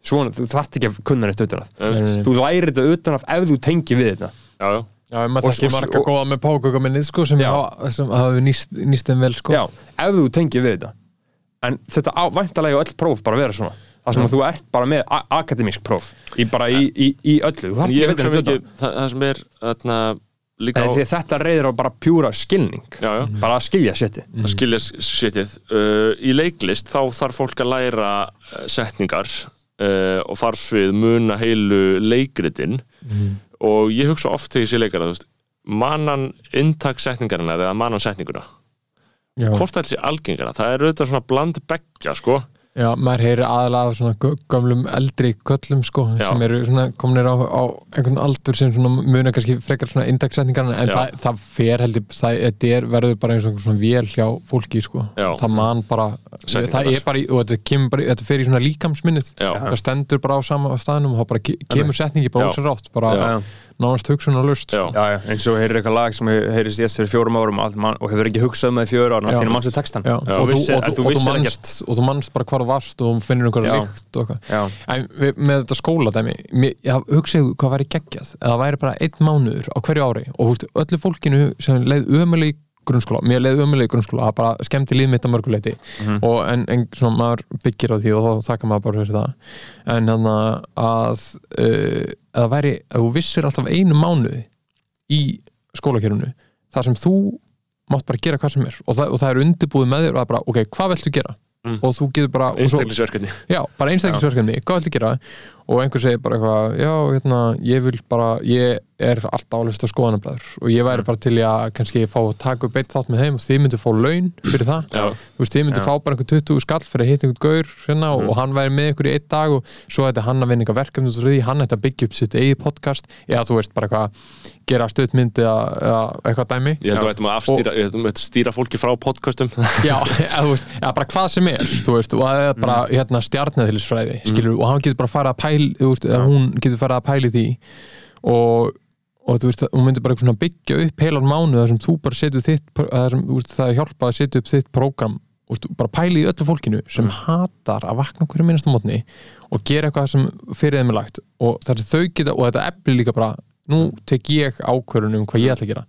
Speaker 2: Svona, þú þarft ekki að kunna neitt utan að.
Speaker 1: Einmitt.
Speaker 2: þú lærir þetta utan af ef þú tengir við þetta.
Speaker 1: Já, já.
Speaker 4: Já, maður
Speaker 2: Og-
Speaker 4: þekki
Speaker 2: og-
Speaker 4: marga
Speaker 2: og-
Speaker 4: góða með pákökuminnið sko sem
Speaker 2: Já.
Speaker 4: hafa, sem hafa nýst, nýst þeim vel sko.
Speaker 2: Já, ef þú tengir við þetta. En þetta væntalega öll próf bara vera svona. Það sem að þú ert bara með akademísk próf í bara í, í, í öllu. Þú þarft ekki að
Speaker 1: mikið,
Speaker 2: utan
Speaker 1: það, það sem er þarna, líka á
Speaker 2: að þetta reyðir á bara pjúra skilning.
Speaker 1: Já, já.
Speaker 2: bara að skilja sétti
Speaker 1: að skilja sitið uh, í leiklist þá þarf fólk að læra uh, setningar uh, og farsvið muna heilu leikritin. Og ég hugsa oft þegar ég sé leikara inntak setningarinnar eða manan setninguna. Hvort það sé algengara, það er auðvitað svona bland beggja sko
Speaker 4: Já, maður heyri aðalega af svona gömlum eldri köllum sko
Speaker 1: Já.
Speaker 4: sem eru svona komnir á, á einhvern aldur sem svona muna kannski frekar svona indagssetningar en það, það fer heldur, það er, verður bara eins og svona vél hjá fólki sko,
Speaker 1: Já.
Speaker 4: það man bara það
Speaker 1: Setningarnar.
Speaker 4: er bara, í, og þetta kemur bara, þetta fer í svona líkamsminnið það stendur bara á sama staðnum og þá bara ke- kemur setningi bara ósar rátt bara
Speaker 1: Já.
Speaker 4: Nánast hugsun og lust
Speaker 1: Já.
Speaker 4: sko.
Speaker 2: Já, já, eins og heyrir eitthvað lag sem heyrist ég fyrir fjórum árum allt mann, og hefur ekki hugsað með fjóru árum
Speaker 4: Já.
Speaker 2: allt í mann sem textan og
Speaker 4: Og,
Speaker 2: þú vissir,
Speaker 4: og, þú,
Speaker 2: þú
Speaker 4: manst, og þú manst bara hvar varst og þú finnir einhverja lykt og eitthvað.
Speaker 2: Já,
Speaker 4: En við, með þetta skóladæmi mér- ég hugsaðu hvað væri geggjað. Eða væri bara einn mánuður á hverju ári og húst, öllu fólkinu sem leið ömuleg í grunnskóla, mér leið ömuleg í grunnskóla það bara skemmti líð mitt að mörguleiti og en, en svona maður byggir á því og þá þakka maður bara fyrir það. En hann að uh, að væri, að þú vissir alltaf einu mánuði í skólakerfinu þar sem þú mátt bara gera hvað sem er. Og það, og það er undirbúið með þér og það er bara, ok, hvað viltu gera?
Speaker 1: Mm.
Speaker 4: og þú getur bara
Speaker 1: einstaklisverkefni
Speaker 4: Já, bara einstaklisverkefni, hvað viltu gera og einhver segir bara eitthvað já, hérna, ég vil bara, ég er alltaf álust á skoðanabræður. Og ég væri bara til að kannski fá að taka upp eitt þátt með þeim og þið myndu fá laun fyrir það.
Speaker 1: Já.
Speaker 4: þú veist, þið myndu
Speaker 2: Já.
Speaker 4: fá bara einhver 20 skall fyrir að hitta einhvern gaur hérna, og, og hann væri með ykkur í einn dag og svo ætti hann að vinna eitthvað verkefni því, hann ætti að byggja upp sitt eigið podcast eða þú veist bara eitthvað gera stöðmynd eða, eða eitthvað dæmi.
Speaker 1: Ég held að við ættum að afstýra, ég held að að stýra fólki frá podcastum.
Speaker 4: Já, eða, þú veist, eða bara hvað sem er þú veist, og það er bara hérna, stjarnæðilisfræði skilur, og hann getur bara farið að pæli þú veist, eða hún getur farið að pæli því og, og þú veist, hún myndir bara eitthvað svona byggja upp heilan mánu þar sem þú bara setur þitt þar sem, veist, það hjálpað að setja upp þitt prógram. Bara pæli í öllu fólkinu sem hatar að vakna hverju minnasta mótni og gera eitthvað sem fyrir þeim er lagt. Og þar sem þau geta, og þetta efli líka bara nú tek ég ákvörun um hvað ég ætla að gera.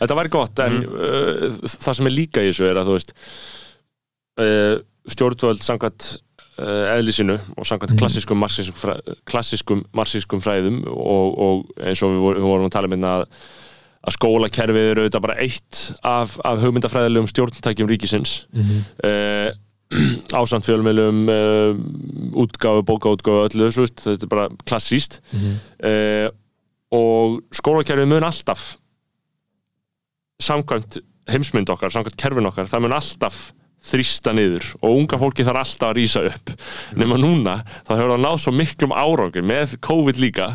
Speaker 1: Þetta væri gott, en uh, það sem er líka í þessu er að þú veist uh, stjórnvöld samkvæmt eðlisinu og samkvæmt klassískum marxískum, fræ, klassískum marxískum fræðum og, og eins og við, vor, við vorum að tala um að, að skólakerfið eru auðvitað bara eitt af, af hugmyndafræðilegum stjórntækjum ríkisins. Uh, ásamt fjölmjölum uh, útgáfu, bókaútgáfu öllu þessu, þetta er bara klassíst uh, og skólakerfið mun alltaf samkvæmt heimsmynd okkar, samkvæmt kerfin okkar það mun alltaf þrýsta niður og unga fólki þarf alltaf að rýsa upp. Nema núna, þá hefur það náð svo miklum árangur með COVID líka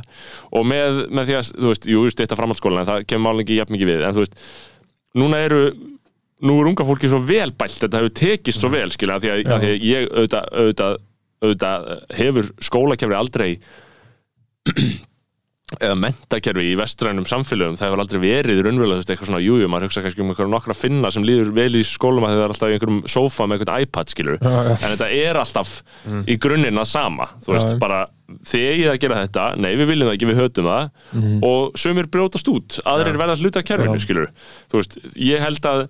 Speaker 1: og með, með því að, þú veist, jú, þetta framhaldsskólan það kemur málingi jafn mikið við en þú veist, núna eru nú er unga fólki svo vel bælt þetta hefur tekist svo vel, skilja, því að, að því að ég auðvitað, auðvitað, auðvitað hefur skólakefri aldrei eða mentakerfi í vestrænum samfélögum það hefur aldrei verið raunverulega þú veist, eitthvað svona jújú, maður hugsa kannski um einhverjum nokkra finna sem líður vel í skólum að það er alltaf í einhverjum sófa með einhvern iPad skilur
Speaker 4: Já, já.
Speaker 1: en þetta er alltaf í grunninn að sama þú veist,
Speaker 4: Já.
Speaker 1: bara þið eigið að gera þetta nei, við viljum það ekki, við hötum það og sumir brjótast út, aðrir verða hluta af kerfinu, skilur þú veist, ég held að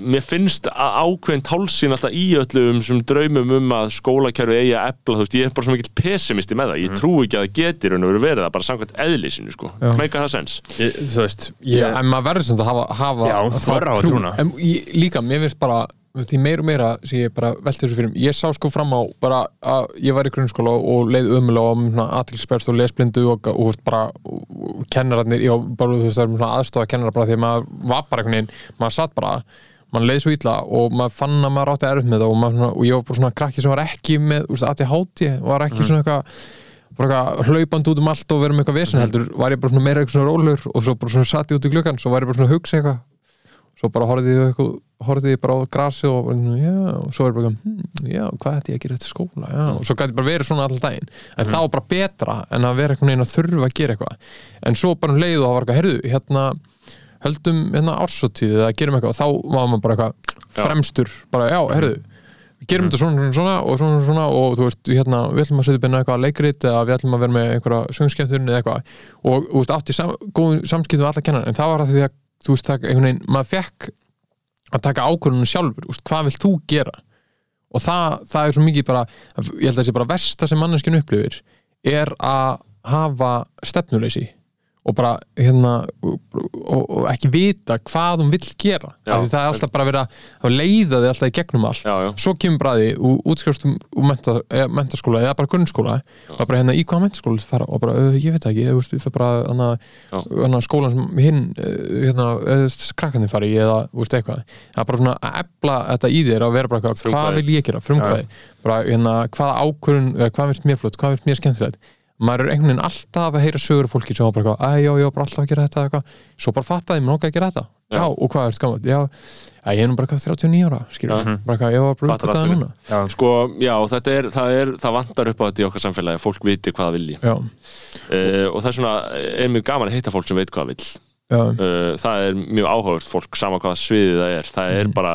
Speaker 1: mér finnst að ákveðin tálsinn alltaf í öllum sem draumum um að skólakerfi eigi að efla, þú veist, ég er bara svo mikill pessimisti með það, ég trú ekki að það getur raun og veru verið það bara samkvæmt eðlisinu, sko
Speaker 4: Já.
Speaker 1: meika það sens
Speaker 2: Ég, þú veist,
Speaker 4: Já,
Speaker 2: ég,
Speaker 4: en maður verður sem að hafa, hafa
Speaker 2: Já, á
Speaker 4: trú.
Speaker 2: trúna.
Speaker 4: en ég, líka, mér finnst bara því meira og meira sem ég bara velti þessu fyrir ég sá sko fram á bara að ég var í grunnskóla og leið og með aðtilsperst og lesblindu og, og, og, bara, og, kennararnir, já, bara þú veist það er svona aðstofa kennarar bara því að maður var bara einhvern veginn maður satt bara, maður leið svo illa og maður fann að maður átti erfitt með það og, maður, og ég var bara svona krakki sem var ekki með aðti háti, var ekki svona eitthvað hlaupandi út um allt og verið með eitthvað vesen heldur, var ég bara meira eitthvað rólur og svo bara satt ég út í gluggan, svo var ég bara að hugsa eitthvað svo bara horfði ég, horfði ég bara á grasi og, bara, já, og svo ég bara hm, já, hvað ætti ég að gera eftir skóla? Já, og svo gæti bara verið svona allan daginn. En það var bara betra en að vera einhvern veginn að þurfa að gera eitthvað. En svo bara um leið og það var eitthvað, heyrðu, hérna höldum hérna ársóttíð eða gerum eitthvað og þá var maður bara eitthvað fremstur, bara já, heyrðu við gerum þetta svona, svona, svona og svona, svona og þú veist, hérna, við ætlum að setja upp inn eitthvað leikrit eða við ætlum að vera með einhverja þú veist, það, einhvern veginn, maður fekk að taka ákvörðunum sjálfur, veist, hvað vilt þú gera? Og það, það er svo mikið bara ég held að það sé bara versta sem manneskinu upplifir er að hafa stefnuleysi og bara hérna og, og, ekki vita hvað hún vill gera.
Speaker 1: Já,
Speaker 4: það er alltaf bara að að leiða þig alltaf í gegnum allt.
Speaker 1: Já, já.
Speaker 4: svo kemur bara því og útskrifstum úr menta, mentaskóla eða bara grunnskóla og bara hérna í hvaða mentaskóla viltu fara? Og bara, uh, ég veit ekki, þú veist, við fyrir bara hana, hana, skólan sem hinn uh, hérna, krakkandi fari eða þú veist eitthvað, það er bara svona að ebla þetta í þér að vera bara hvað vil ég gera? Frumkvæði, bara hérna, hvaða ákvörun hvað finnst mér flott, hvað finnst mér skemmtilegt maður er einhvern veginn alltaf að heyra sögur fólki sem bara æ, já, já, bara alltaf að gera þetta eitthvað. svo bara fattaði, mér nokkað að gera þetta. Já,
Speaker 1: Já.
Speaker 4: og hvað er þetta gaman, já, já, ég er nú bara eitthvað 39 ára, skilur,
Speaker 1: Já.
Speaker 4: bara eitthvað, ég var bara uppgötaði
Speaker 1: allt.
Speaker 4: núna.
Speaker 2: Já,
Speaker 1: Sko, já, þetta er, það er, það vantar upp á þetta í okkar samfélagi að fólk viti hvað það vilji.
Speaker 4: Já,
Speaker 1: uh, og það er svona, er mjög gaman að hitta fólk sem veit hvað það vill.
Speaker 4: Já,
Speaker 1: uh, það er mjög áhugavert fólk sama hvaða sviðið það er. Það
Speaker 4: Mm.
Speaker 1: er bara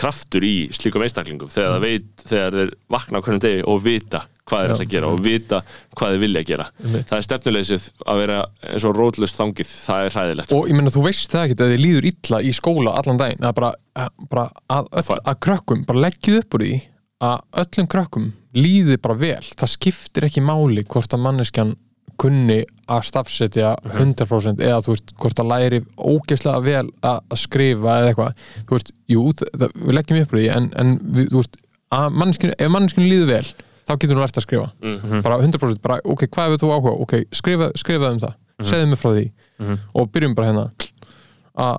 Speaker 1: kraftur í slíkum einstaklingum þegar það veit, þegar þeir vakna á hvernig degi og vita hvað
Speaker 4: Já.
Speaker 1: ætla að gera og vita hvað þeir vilja gera.
Speaker 4: Einmitt.
Speaker 1: það er stefnuleysið að vera eins og rótlust þangið, það er hræðilegt.
Speaker 4: Og ég meina þú veist það ekkert að þið líður illa í skóla allan daginn. Að bara, að, bara að, öll, að krökkum, bara leggjið upp úr því að öllum krökkum líði bara vel. Það skiptir ekki máli hvort að manneskjan kunni að stafsetja 100% eða þú veist hvort að læri ógeðslega vel að, að skrifa eða eitthvað, þú veist, jú það, við leggjum upp úr því en, en við, þú veist að manneskinu, ef manneskinu líður vel þá getur hún lært að skrifa.
Speaker 1: Mhm.
Speaker 4: bara 100% bara, ok, hvað hefur þú áhuga? Ok, skrifa, skrifa um það, segðu mig frá því. Og byrjum bara hérna. Að,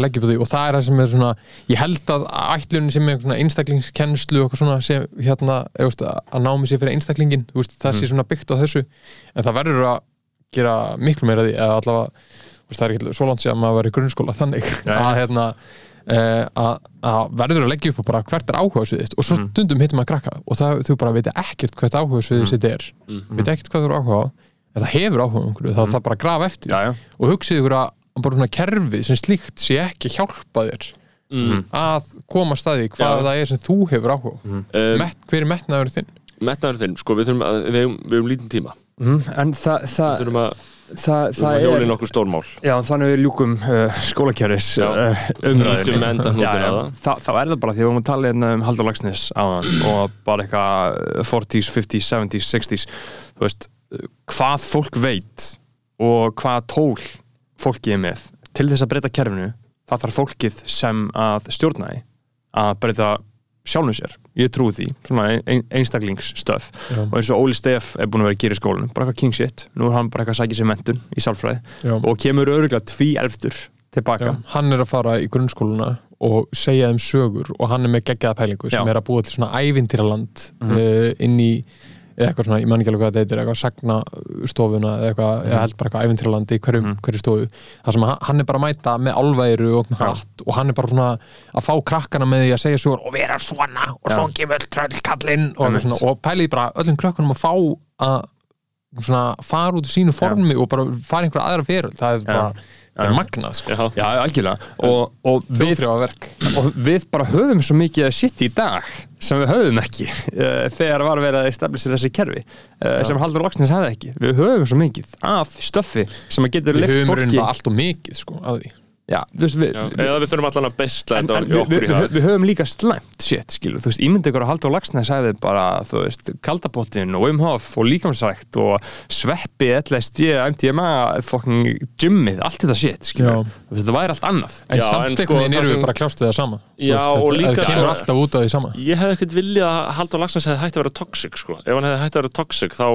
Speaker 4: leggja upp því. Og það er það sem er svona ég held að ætlunin sem er svona einstaklingskennslu og svona sem hérna veist, að námi sér fyrir einstaklingin þú veist, það sé svona byggt á þessu. En það verður að gera miklu meira því eða allavega, þú veist, það er ekki svo langt sér að maður verið í grunnskóla þannig að hérna að, að verður að leggja upp og bara hvert er áhuga sviðist og svo stundum hittum maður krakka og það, þau bara veit ekkert hvert áhuga sviðið sitt er. Veit ekkert hvað þú eru áhuga á. En það hefur áhuga á einhverju, þá er það bara að grafa eftir.
Speaker 2: Já, já.
Speaker 4: og hugsið ykkur að bara svona kerfið sem slíkt sé ekki að hjálpa þér að koma að staði hvað
Speaker 1: Já.
Speaker 4: það er sem þú hefur áhuga á.
Speaker 1: um,
Speaker 4: hver er metnaður þinn?
Speaker 1: metnaður þinn, sko, við þurfum að við hefum, við hefum lítinn tíma.
Speaker 2: Mm, en það,
Speaker 1: við
Speaker 2: það,
Speaker 1: að,
Speaker 2: það,
Speaker 1: við
Speaker 2: það er
Speaker 1: hjóli nokkur stórmál
Speaker 2: Já, þannig við ljúkum uh, skólakjöris uh,
Speaker 1: á.
Speaker 2: Þa, þá er það bara því að við vorum að tala hérna um Haldur Lagsnes áðan og bara eitthvað uh, 40s, 50s, 70s, 60s þú veist, uh, hvað fólk veit og hvað tól fólki er með til þess að breyta kerfinu það þarf fólkið sem að stjórna því að breyta sjálfum sér, ég trúi því svona ein, einstaklingstöf
Speaker 4: Já.
Speaker 2: og eins og Óli Steff er búin að vera að gera í skólanum bara eitthvað king shit, nú er hann bara eitthvað að sækja sér mentun í sálfræði
Speaker 4: Já.
Speaker 2: og kemur öruglega tví elftur tilbaka
Speaker 4: Já, hann er að fara í grunnskóluna og segja þeim sögur og hann er með geggjaða pælingu sem er að búa til svona ævintýraland
Speaker 2: Mhm.
Speaker 4: uh, inn í eitthvað svona, ég man ekki alveg hvað þetta heitir eitthvað sagnastofuna eða eitthvað,
Speaker 2: Mhm.
Speaker 4: ég held bara eitthvað ævintýraland í hverju, hverju stofu. Þar sem hann, er bara að mæta með alværu og hatt og hann er bara svona að fá krakkana með því að segja sögur og vera svona og svo gefur tröllkallinn og, eitthvað og pæliði bara öllum krökkunum að fá að svona fara út í sínu formi og bara fara einhverja aðra fyrir það er bara, það er magnað sko.
Speaker 1: Já,
Speaker 2: Já, algjörlega. Og, og, við, og við bara höfum svo mikið shit í dag sem við höfum ekki uh, þegar var verið að establisha þessi kerfi uh, sem Haldur Lagsnes hefði ekki. Við höfum svo mikið af stöffi sem að getur
Speaker 4: við
Speaker 2: lift
Speaker 4: höfum
Speaker 2: fólki.
Speaker 4: reyndar allt og mikið sko að því
Speaker 2: Já, þú veist, við,
Speaker 1: Já,
Speaker 2: við,
Speaker 1: eða við þurfum allan að bestla
Speaker 2: en,
Speaker 1: þetta
Speaker 2: en
Speaker 1: í
Speaker 2: við,
Speaker 1: okkur
Speaker 2: við,
Speaker 1: í
Speaker 2: við, höfum líka slæmt shit, skilur, þú veist, ímyndi ykkur að Haldur Lagsnes hefði bara, þú veist, kaldabottin og Wim Hof og líkamsrækt og sveppi, LSD, MDMA fucking gymmið, allt þetta shit, skilur
Speaker 4: Já.
Speaker 2: þú veist, þetta væri allt annað
Speaker 4: en
Speaker 1: Já,
Speaker 4: samt
Speaker 1: en sko, sem-
Speaker 4: við bara kljást við það sama
Speaker 1: Já,
Speaker 4: Þú
Speaker 1: og líka-
Speaker 4: það kemur alltaf út af því sama
Speaker 1: Ég hefði ekkert viljað að Halldór Lagsnes hefði hægt að vera toxic sko. ef hann hefði hægt að vera toxic þá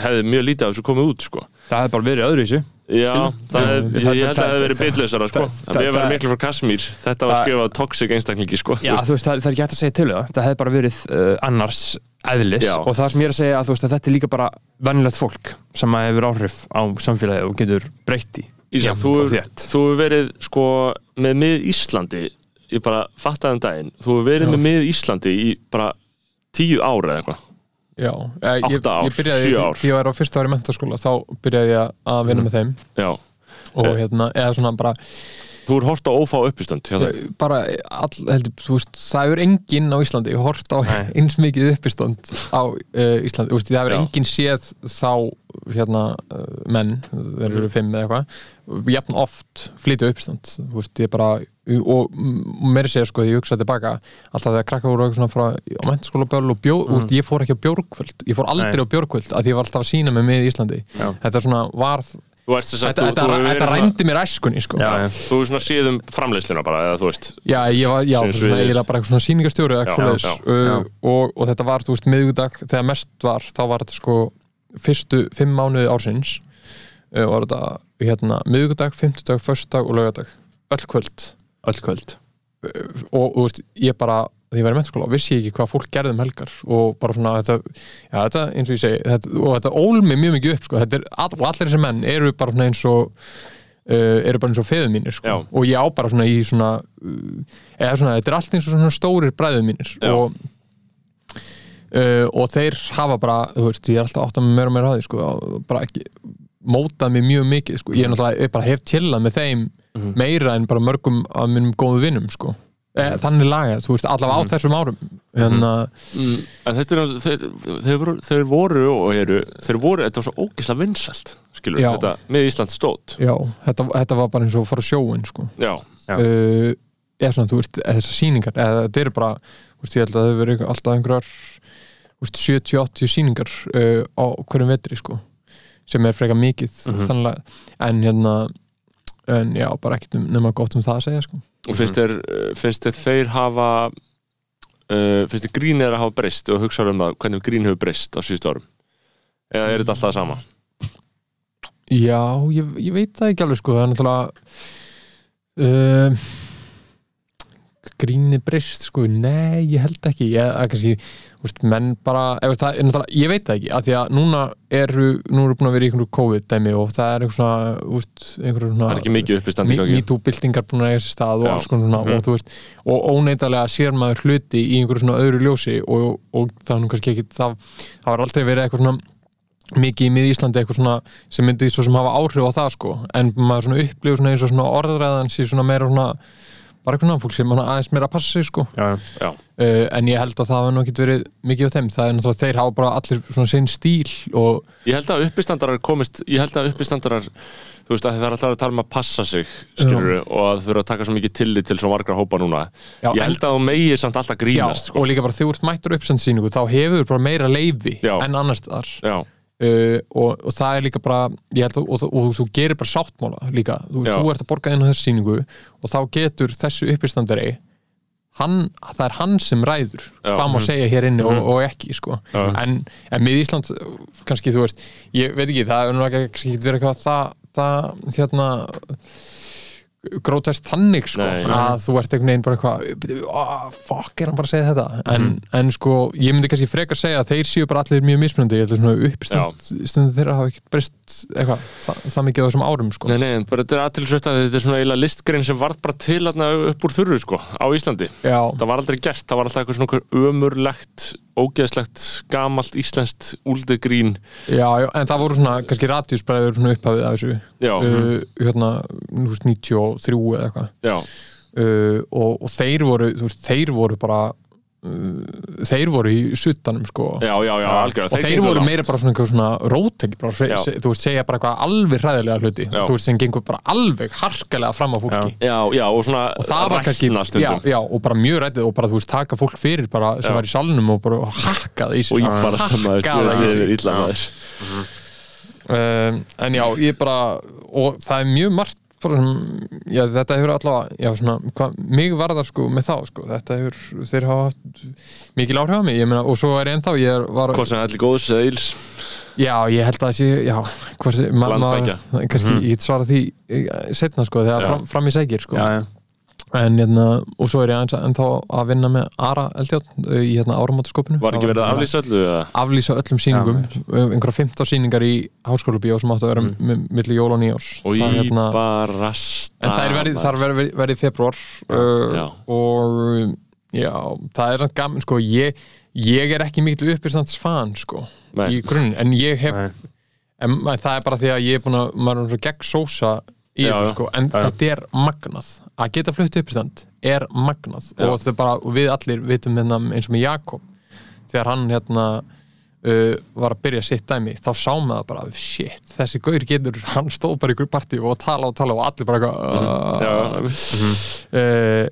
Speaker 1: hefði mjög lítið af þessu komið út sko.
Speaker 2: það hefði bara verið öðruvísi
Speaker 1: Já, það
Speaker 2: Já, það-
Speaker 1: hefði verið bitlausara sko.
Speaker 2: það- það-
Speaker 1: varum miklu frá Kasmír. Þetta var skrifað toxic einstaklingi sko,
Speaker 2: Já, þú veist, það, er ekki hægt að segja til um það. Það hefði bara verið uh, annars eðlis. Og það sem ég er að segja að, þetta er líka bara venjulegt fólk sem hefur áhrif á samfélagið og getur breytti
Speaker 1: þú hefur- þú hefur verið sko, með mið Íslandi ég bara fattaði um daginn. Þú hefur verið með mið Íslandi í bara tíu ára eða eitthvað
Speaker 4: Já, ég, ég,
Speaker 1: ár,
Speaker 4: ég byrjaði, því- ég var á fyrsta ári mentaskóla þá byrjaði ég að vinna með þeim
Speaker 1: Já.
Speaker 4: og
Speaker 1: Eh.
Speaker 4: hérna, eða svona bara
Speaker 1: þú hefur hort á ófá uppistönd
Speaker 4: bara all, heldur, þú veist, það hefur enginn á Íslandi hort á
Speaker 2: Nei.
Speaker 4: eins mikið uppistand á uh, Íslandi, þú veist, það
Speaker 1: Já.
Speaker 4: enginn séð þá hérna menn, þeir eru fimm eða eitthvað jafn oft flytja uppistand þú veist, ég bara og meiri segja sko, ég hugsaði tilbaka alltaf þegar krakka voru eitthvað svona frá á mentaskóla böl og bjó, mm. ég fór ekki á bjórkvöld ég fór aldrei
Speaker 2: Nei.
Speaker 4: á bjórkvöld að ég var alltaf að sína mig með í Íslandi
Speaker 2: Já.
Speaker 4: þetta svona var
Speaker 1: þú ert þess að
Speaker 4: þetta, þetta, þetta rændi mér æskunni sko.
Speaker 2: Já,
Speaker 1: þú hefur svona séð um framleiðsluna bara eða veist
Speaker 4: Já, ég var, já, svona eiginlega bara eitthvað svona
Speaker 1: já,
Speaker 4: uh, og, og þetta var, þú veist, miðvíkudag þegar mest var, þá var þetta sko fyrstu fimm mánuði ársins uh, var þetta, hérna, miðvíkudag, fimmtudag, föstudag og laugardag. Öll kvöld.
Speaker 2: Öll kvöld.
Speaker 4: Og, og þú veist, ég bara því ég var í mennskóla, vissi ég ekki hvað fólk gerði um helgar og bara svona, þetta, já, þetta eins og ég segi, þetta, og þetta ól mig mjög mikið upp sko, er, all, og allir þessi menn eru bara svona eins og uh, eru bara eins og feður mínir sko. Og ég á bara svona í svona uh, eða svona, þetta er allt eins og svona stórir bræður mínir.
Speaker 1: Já.
Speaker 4: og uh, og þeir hafa bara, þú veist, ég er alltaf átt að með meira og meira á því, sko, bara ekki mótað mér mjög mikið, sko, ég er náttúrulega ég bara hef chillað með þeim meira en bara mörgum af minnum góðu vinnum, sko. E, þannig lagað, þú veist, allavega á þessum árum. En að,
Speaker 1: mm. en þetta er þeir, þeir, voru, þeir voru og eru þeir voru, þetta var svo ógislega vinsælt skilur,
Speaker 4: Já.
Speaker 1: þetta með Ísland stótt
Speaker 4: já, þetta, þetta var bara eins og fara sjóin, sko.
Speaker 1: Já,
Speaker 2: Já.
Speaker 4: uh, eða svona, þú veist, þessar sýningar eða þetta eru bara, þú veist, ég held að hefur verið alltaf einhverjar 70-80 sýningar uh, á hverjum vetri, sko sem er frekar mikið,
Speaker 1: Mhm.
Speaker 4: þannig en hérna en já, bara ekkert um, nema gott um það að segja, sko.
Speaker 1: Og finnst þér uh, finnst þér þeir hafa uh, finnst þér grín er að hafa breyst og hugsa um það, hvernig grín hefur breyst á síðustu árum? Eða er þetta alltaf sama?
Speaker 4: Já, ég, ég veit það ekki alveg sko, það er náttúrulega uh, gríni brist sko, nei, ég held ekki ég, kannski, veist, menn bara ef, það, er náttúrulega, ég veit það ekki, af því að núna eru, nú eru búin að vera í einhverju COVID-dæmi og það er einhver svona, veist,
Speaker 1: það er ekki mikið uppistandi í.
Speaker 4: MeToo-byltingar búin að eiga sér stað og alls konar svona,
Speaker 1: Mhm.
Speaker 4: og þú veist og óneittalega sér maður hluti í einhverju svona öðru ljósi og, og það er nú kannski ekki það, það var aldrei verið eitthvað svona mikið í mið Íslandi eitthvað svona sem myndi svo sem hafa áhrif á það sko en maður svona upplifur svona eins og svona orðræðan sér svona meira svona bara eitthvað svona fólk sem aðeins meira að passa sig sko.
Speaker 2: Já,
Speaker 1: já,
Speaker 4: uh, en ég held að það nú ekki verið mikið á þeim. Það er náttúrulega þeir hafa bara allir svona sinn stíl og
Speaker 1: ég held að uppistandarar komist ég held að uppistandarar þú veist að það er alltaf að tala um að passa sig skilur, og að þurfa að taka svo mikið tillit til svo margra hópa núna.
Speaker 4: Já,
Speaker 1: ég
Speaker 4: en-
Speaker 1: held að þú megir samt alltaf grínast sko.
Speaker 4: og líka bara þegar þú ert mættur uppsendsýningu þá hefur bara meira leifi
Speaker 1: Já.
Speaker 4: en annars þar
Speaker 1: já,
Speaker 4: uh, og, og það er líka bara að- og, og, og, þú gerir bara sáttmála líka, þú, veist, þú ert að borga inn á þessu sýningu og þá getur þessu uppistandari hann, það er hann sem ræður
Speaker 1: Já.
Speaker 4: hvað má segja hér inni og, og ekki sko. En, en með Ísland kannski þú veist, ég veit ekki það er kannski ekki verið eitthvað það, það hérna grótest þannig sko
Speaker 1: Nei.
Speaker 4: að þú ert einhvern veginn bara eitthvað oh, fuck, er hann bara að segja þetta? En, en sko, ég myndi kannski frekar segja að þeir séu bara allir mjög mismunandi, ég held að svona uppstand stundu þeirra hafa ekkert breyst eitthvað, það, það mikið á þessum árum sko.
Speaker 1: Nei, nei, bara þetta er aðtilsvöld að þetta er svona eiginlega listgrein sem varð bara til þarna upp úr þurru, sko, á Íslandi.
Speaker 4: Já,
Speaker 1: Það var aldrei gert, það var alltaf eitthvað svona ömurlegt, ógeðslegt, gamalt, íslenskt, úldið grín.
Speaker 4: já, já, en það voru svona kannski radíusbræður svona upphafið af þessu.
Speaker 1: Já,
Speaker 4: uh, hérna, þú veist, 93 eða eitthvað. Uh, og, og þeir voru, þú veist, þeir voru bara þeir voru í suttanum sko.
Speaker 1: Já, já, já,
Speaker 4: og þeir voru meira bara svona svona se, þú veist, segja bara eitthvað alveg hræðilega hluti. Þú veist, sem gengur bara alveg harkalega fram á fólki.
Speaker 1: Já, já, og svona
Speaker 4: já,
Speaker 1: stundum.
Speaker 4: og bara mjög rættið og bara, þú veist, taka fólk fyrir bara sem var í salnum og bara hakka það í sig.
Speaker 1: Og bara
Speaker 4: það í sig. um, en já, ég bara og það er mjög margt já, þetta hefur allavega já, svona, hva, mig varðar sko með þá sko. þetta hefur, þeir hafa haft mikil áhrif á mig, ég meina, og svo er ennþá ég var,
Speaker 1: Hvort sem allir góðs eða íls.
Speaker 4: já, ég held að það sé
Speaker 1: Landbeggja.
Speaker 4: kannski, ég get svarað því setna sko, þegar fram, fram í segir sko.
Speaker 2: já, já.
Speaker 4: En hérna, og svo er ég aðeins ennþá að vinna með Ara Eldjátt í hérna áramótaskopinu
Speaker 1: Var ekki verið að aflýsa öllu eða?
Speaker 4: aflýsa öllum síningum einhverja 15 síningar í háskóla bíó sem áttu að vera mm. milli jól og nýjárs
Speaker 1: Og ég
Speaker 4: hérna,
Speaker 1: bara stað.
Speaker 4: en það er verið, það er verið, verið í februar uh,
Speaker 1: já.
Speaker 4: og já, það er samt gaman sko, ég, ég er ekki mikil uppistands fan sko,
Speaker 1: Nei.
Speaker 4: í grunninn en ég hef, en það er bara því að ég er búin að, maður er svo gegn sósa í
Speaker 1: Já,
Speaker 4: þessu sko, en þetta er magnað að geta flutt uppistand er magnað
Speaker 1: Já.
Speaker 4: og bara, við allir vitum hérna eins og með Jakob þegar hann hérna uh, var að byrja sitt dæmi, þá sá maður bara shit, þessi gaur getur, hann stóð bara í partí og tala og tala og allir bara uh, uh,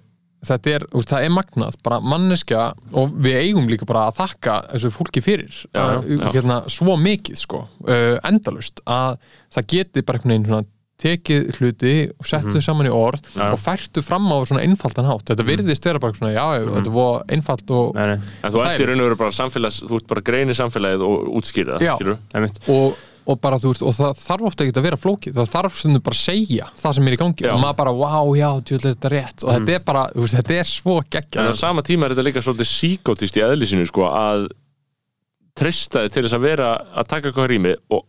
Speaker 4: þetta er, úst, það er magnað bara manneskja og við eigum líka bara að þakka þessu fólki fyrir
Speaker 1: Já, já, já.
Speaker 4: Hérna, svo mikið sko uh, endalust að það geti bara einhvern veginn svona tekið hluti og settu þau saman í orð
Speaker 1: Mhm. Mhm.
Speaker 4: og færtu fram á svona einfaldan hátt þetta virðist vera bara svona, já, já þetta var einfalt og,
Speaker 2: Nei, nei,
Speaker 1: En þú ert
Speaker 4: er-
Speaker 1: í raun og veru bara samfélags, þú ert bara grein í samfélagið og skilurðu?
Speaker 2: einmitt.
Speaker 4: og, og bara, þú veist, og það þarf ofta ekki að vera flókið, það þarf stundum bara að segja það sem er í gangi
Speaker 1: Já.
Speaker 4: og maður bara, wow, já, djúlega þetta er rétt og þetta er bara, veist, þetta er svo
Speaker 1: En
Speaker 4: geggjað
Speaker 1: á sama tíma er þetta líka svolítið síkótist í eðlisinu sko að treysta þig til þess að vera að taka eitthvað rými og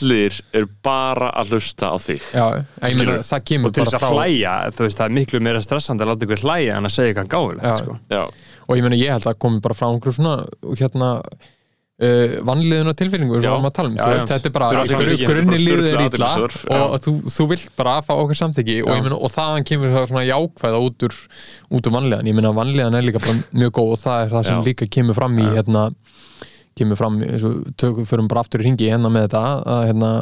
Speaker 1: allir eru bara að hlusta á þig
Speaker 4: já, ég meina, það kemur
Speaker 2: og til
Speaker 4: bara
Speaker 2: þess að
Speaker 4: frá
Speaker 2: hlæja, þú veist, það er miklu meira stressandi að láta ykkur hlæja en að segja eitthvað
Speaker 4: Já.
Speaker 2: gáfulegt sko.
Speaker 1: Já,
Speaker 4: og ég meina, ég held að komi bara frá einhverju svona, hérna uh, vannliðuna tilfinningu sem
Speaker 1: Já.
Speaker 4: við varum að tala um,
Speaker 2: Já,
Speaker 4: veist, þetta er bara grunni
Speaker 1: bara
Speaker 4: liður er
Speaker 1: já.
Speaker 4: og þú, þú vilt bara fá okkur samþyggi og, ég meina, og þaðan kemur það svona jákvæða út úr, út úr vannliðan, ég meina vannliðan er líka bara mjög góð og það er það sem
Speaker 1: Já.
Speaker 4: líka kemur fram í hérna, kemur fram, tökum fyrir bara aftur í ringi hérna með þetta að hérna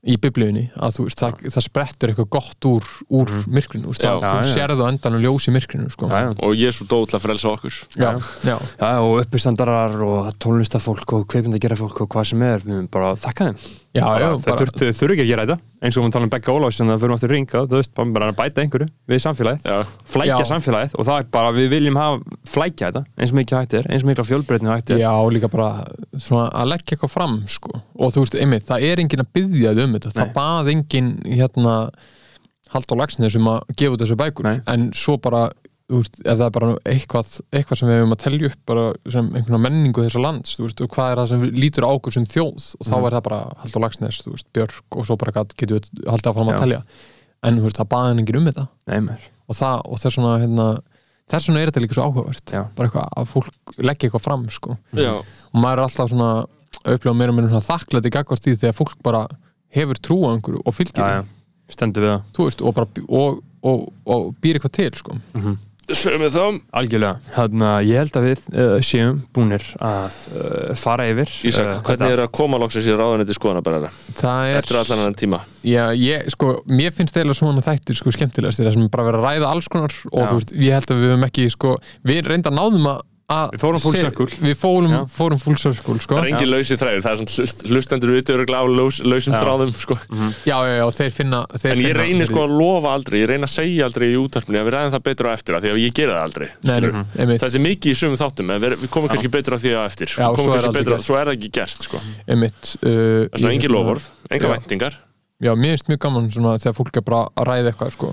Speaker 4: í biblíunni, að þú veist, það, það sprettur eitthvað gott úr, úr myrkrinu, þú veist,
Speaker 1: Já.
Speaker 4: að
Speaker 2: Já,
Speaker 4: þú sérðu endan og ljós í myrkrinu, sko.
Speaker 2: Já, já.
Speaker 1: og Jésu dó til að frelsa okkur.
Speaker 4: Já, já.
Speaker 2: Já, og uppistandarar og tónlistafólk og kveipindagera fólk og hvað sem er við höfum bara að þakka þeim.
Speaker 4: Já, já,
Speaker 2: það
Speaker 4: bara-
Speaker 2: þurftu, þurfu ekki að gera þetta. Eins og við talum Begga Ólafs sem það fyrir aftur ringa þú veist, bara að bæta einhverju við samfélagið. Flækja
Speaker 4: Já.
Speaker 2: samfélagið og það er bara, við viljum hafa flækja þetta eins og mikið hægt er, eins og mikið fjölbreytni hægt er.
Speaker 4: Já, líka bara svona að leggja eitthvað fram sko. og þú veist, einmitt, það er enginn að byggja þig um þetta, það
Speaker 2: Nei.
Speaker 4: bað enginn hérna Halldór Lagsnes um að gefa út þessu bækur
Speaker 2: Nei.
Speaker 4: en svo bara, þú veist, ef það er bara eitthvað, eitthvað sem við hefum að telja upp bara sem einhverja menningu þessar lands þú veist, og hvað er það sem lítur á okkur sem þjóð og þá
Speaker 2: Mm.
Speaker 4: er það bara Halldór Lagsnes, þú veist, Björk og svo bara gat- getum við haldið áfram að telja en þú veist, það baði enginn um þetta
Speaker 2: Nei, mér.
Speaker 4: og, það, og þess vegna hérna, þess vegna er þetta líka svo áhugavert
Speaker 2: Já.
Speaker 4: bara eitthvað að fólk leggja eitthvað fram sko. og maður er alltaf svona að upplifa meira og meira svona þakklæti gagvart í því að fólk bara hefur trú á einhverju og fylgir því,
Speaker 2: já, stendur við það.
Speaker 4: Þú veist, og, bara, og, og, og býr eitthvað til sko.
Speaker 1: Sverum við þá.
Speaker 2: Algjörlega, þannig að ég held að við uh, séum búnir að uh, fara yfir
Speaker 1: Ísak,
Speaker 2: uh,
Speaker 1: hvernig er að koma loksins í ráðunetti skoðanabærara
Speaker 4: það er,
Speaker 1: eftir allan annan tíma.
Speaker 4: Já, ég, sko, mér finnst þeirra svona þættir sko skemmtilegast þeirra sem bara verið að ræða alls konar og
Speaker 2: Já.
Speaker 4: þú veist, ég held að við höfum ekki sko, við reynda náðum að
Speaker 2: Við fórum full circle.
Speaker 4: við fórum,
Speaker 2: Já.
Speaker 4: fórum full circle sko.
Speaker 1: Það er engin lausi þræður, það er svona hlust, hlustendur út yfir á laus, lausum
Speaker 2: Já.
Speaker 1: þráðum sko.
Speaker 4: já, já, já, þeir finna þeir
Speaker 1: En ég
Speaker 4: finna,
Speaker 1: reynir sko að lofa aldrei, ég reyna að segja aldrei í útarpinu að við ræðum það betur á eftir að því að ég gera það aldrei
Speaker 4: Nei, einmitt.
Speaker 1: Það er mikið í sumum þáttum en við, við komum kannski betur á því á eftir
Speaker 4: Já,
Speaker 1: Við komum
Speaker 4: svo er
Speaker 1: betur. Svo er það ekki gert sko.
Speaker 4: einmitt uh,
Speaker 1: Það er svona engin lofórð, enga
Speaker 4: Já.
Speaker 1: væntingar
Speaker 4: já, mér finnst mjög gaman svona þegar fólk er bara að ræða eitthvað sko.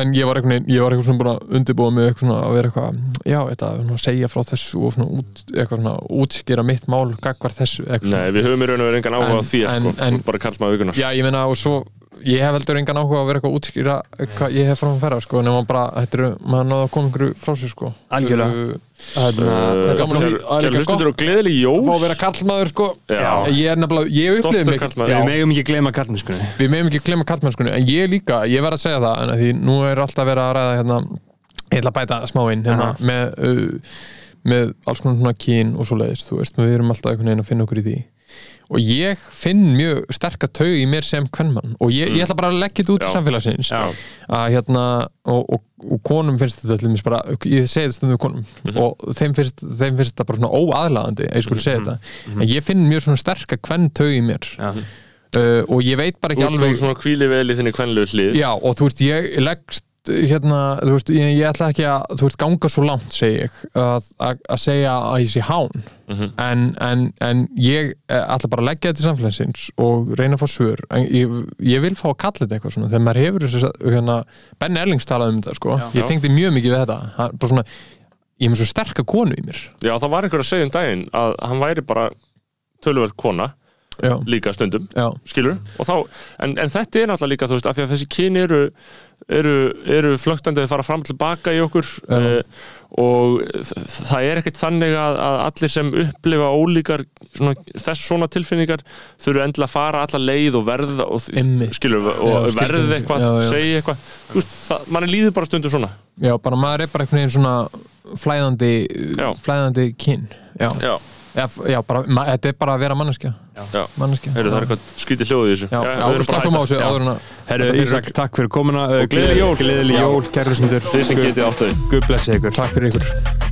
Speaker 4: En ég var einhvern veginn, ég var eitthvað svona bara undirbúið með eitthvað svona að vera eitthvað já, svona, segja frá þessu og svona, út, eitthvað svona útskýra mitt mál gagvar þessu, eitthvað
Speaker 1: Nei, við höfum í raun og verið engan áhuga á því
Speaker 4: en-
Speaker 1: sko,
Speaker 4: en-
Speaker 1: bara karlsmaður vikunar
Speaker 4: Já, ég meina og svo ég hef heldur engan áhuga á að vera eitthvað að útskýra hvað ég hef fram að ferða sko, nema bara, þetta eru, maður náða að koma einhverju frá sér sko.
Speaker 2: Algjörlega.
Speaker 4: Er gaman það er
Speaker 1: hlustundur og gleðileg
Speaker 4: Fá
Speaker 1: jól?
Speaker 4: að vera karlmaður sko.
Speaker 1: Já.
Speaker 4: Ég er nefnilega, ég upplifði
Speaker 1: Stoltur
Speaker 4: mig
Speaker 2: Við megum ekki gleyma kallmennskunni
Speaker 4: Við meðum ekki glemma kallmennskunni En ég líka, ég verð að segja það En því nú er alltaf verið að ræða hérna Ég ætla að bæta smáinn hérna, með, uh, með alls konar svona kyn og svo leiðist Þú veist, við erum alltaf einhvern veginn að finna okkur í því Og ég finn mjög sterka taug í mér sem kvennmann Og ég, ég ætla bara að leggja þetta út í samfélagsins. Að hérna og, og, og konum finnst þetta allir bara, ég segi þetta stundum konum
Speaker 1: Mhm.
Speaker 4: og þeim finnst, þeim finnst þetta bara svona óaðlaðandi að ég skulle segja
Speaker 1: Mhm.
Speaker 4: þetta. En ég finn mjög svona sterka kvenn taug í mér.
Speaker 2: Já.
Speaker 4: uh, og ég veit bara ekki
Speaker 1: Þú
Speaker 4: alveg
Speaker 1: ert svona kvíli vel í þinni kvenlegu hlið.
Speaker 4: Já og þú veist ég leggst hérna, þú veist, ég, ég ætla ekki að þú veist, ganga svo langt, segi ég að, að, að segja að ég sé hán.
Speaker 1: Mhm.
Speaker 4: en, en, en ég eh, ætla bara að leggja þetta í samfélagsins og reyna að fá svör. En ég, ég vil fá að kalla þetta eitthvað svona þegar maður hefur þess að hérna, Benni Erlings talaði um þetta sko, ég
Speaker 1: Já.
Speaker 4: tengdi mjög mikið við þetta. Hann, bara svona, ég er með svo sterka konu í mér.
Speaker 1: Já, það var einhver að segja um daginn að hann væri bara töluvert kona
Speaker 4: já,
Speaker 1: líka stundum,
Speaker 4: já,
Speaker 1: skilur og þá, en, en þetta er náttúrulega líka þú veist, af því að þessi kyn eru eru, eru flögtandi að fara fram til baka í okkur uh, og það er ekkert þannig að, að allir sem upplifa ólíkar svona, þess svona tilfinningar þurfu endilega að fara alla leið og verða og, skilur, og
Speaker 4: Já,
Speaker 1: verða eitthvað,
Speaker 4: Já, já.
Speaker 1: segja eitthvað. Mann líður bara stundum svona.
Speaker 4: Já, bara maður er bara einhvern veginn svona flæðandi flæðandi kyn. Já, bara, ma, þetta er bara að vera manneskja manneskja.
Speaker 1: Heyrðu það er eitthvað skítið hljóð í þessu. Bara
Speaker 4: slakkum á þessu áður en að
Speaker 2: Herru, Ísak, takk fyrir komuna.
Speaker 1: Og gleðileg jól.
Speaker 2: Gleðileg
Speaker 1: Já.
Speaker 2: jól, kæru hlustundur
Speaker 1: Þið sem getið átt þau.
Speaker 2: Guð blessi ykkur.
Speaker 4: Takk fyrir ykkur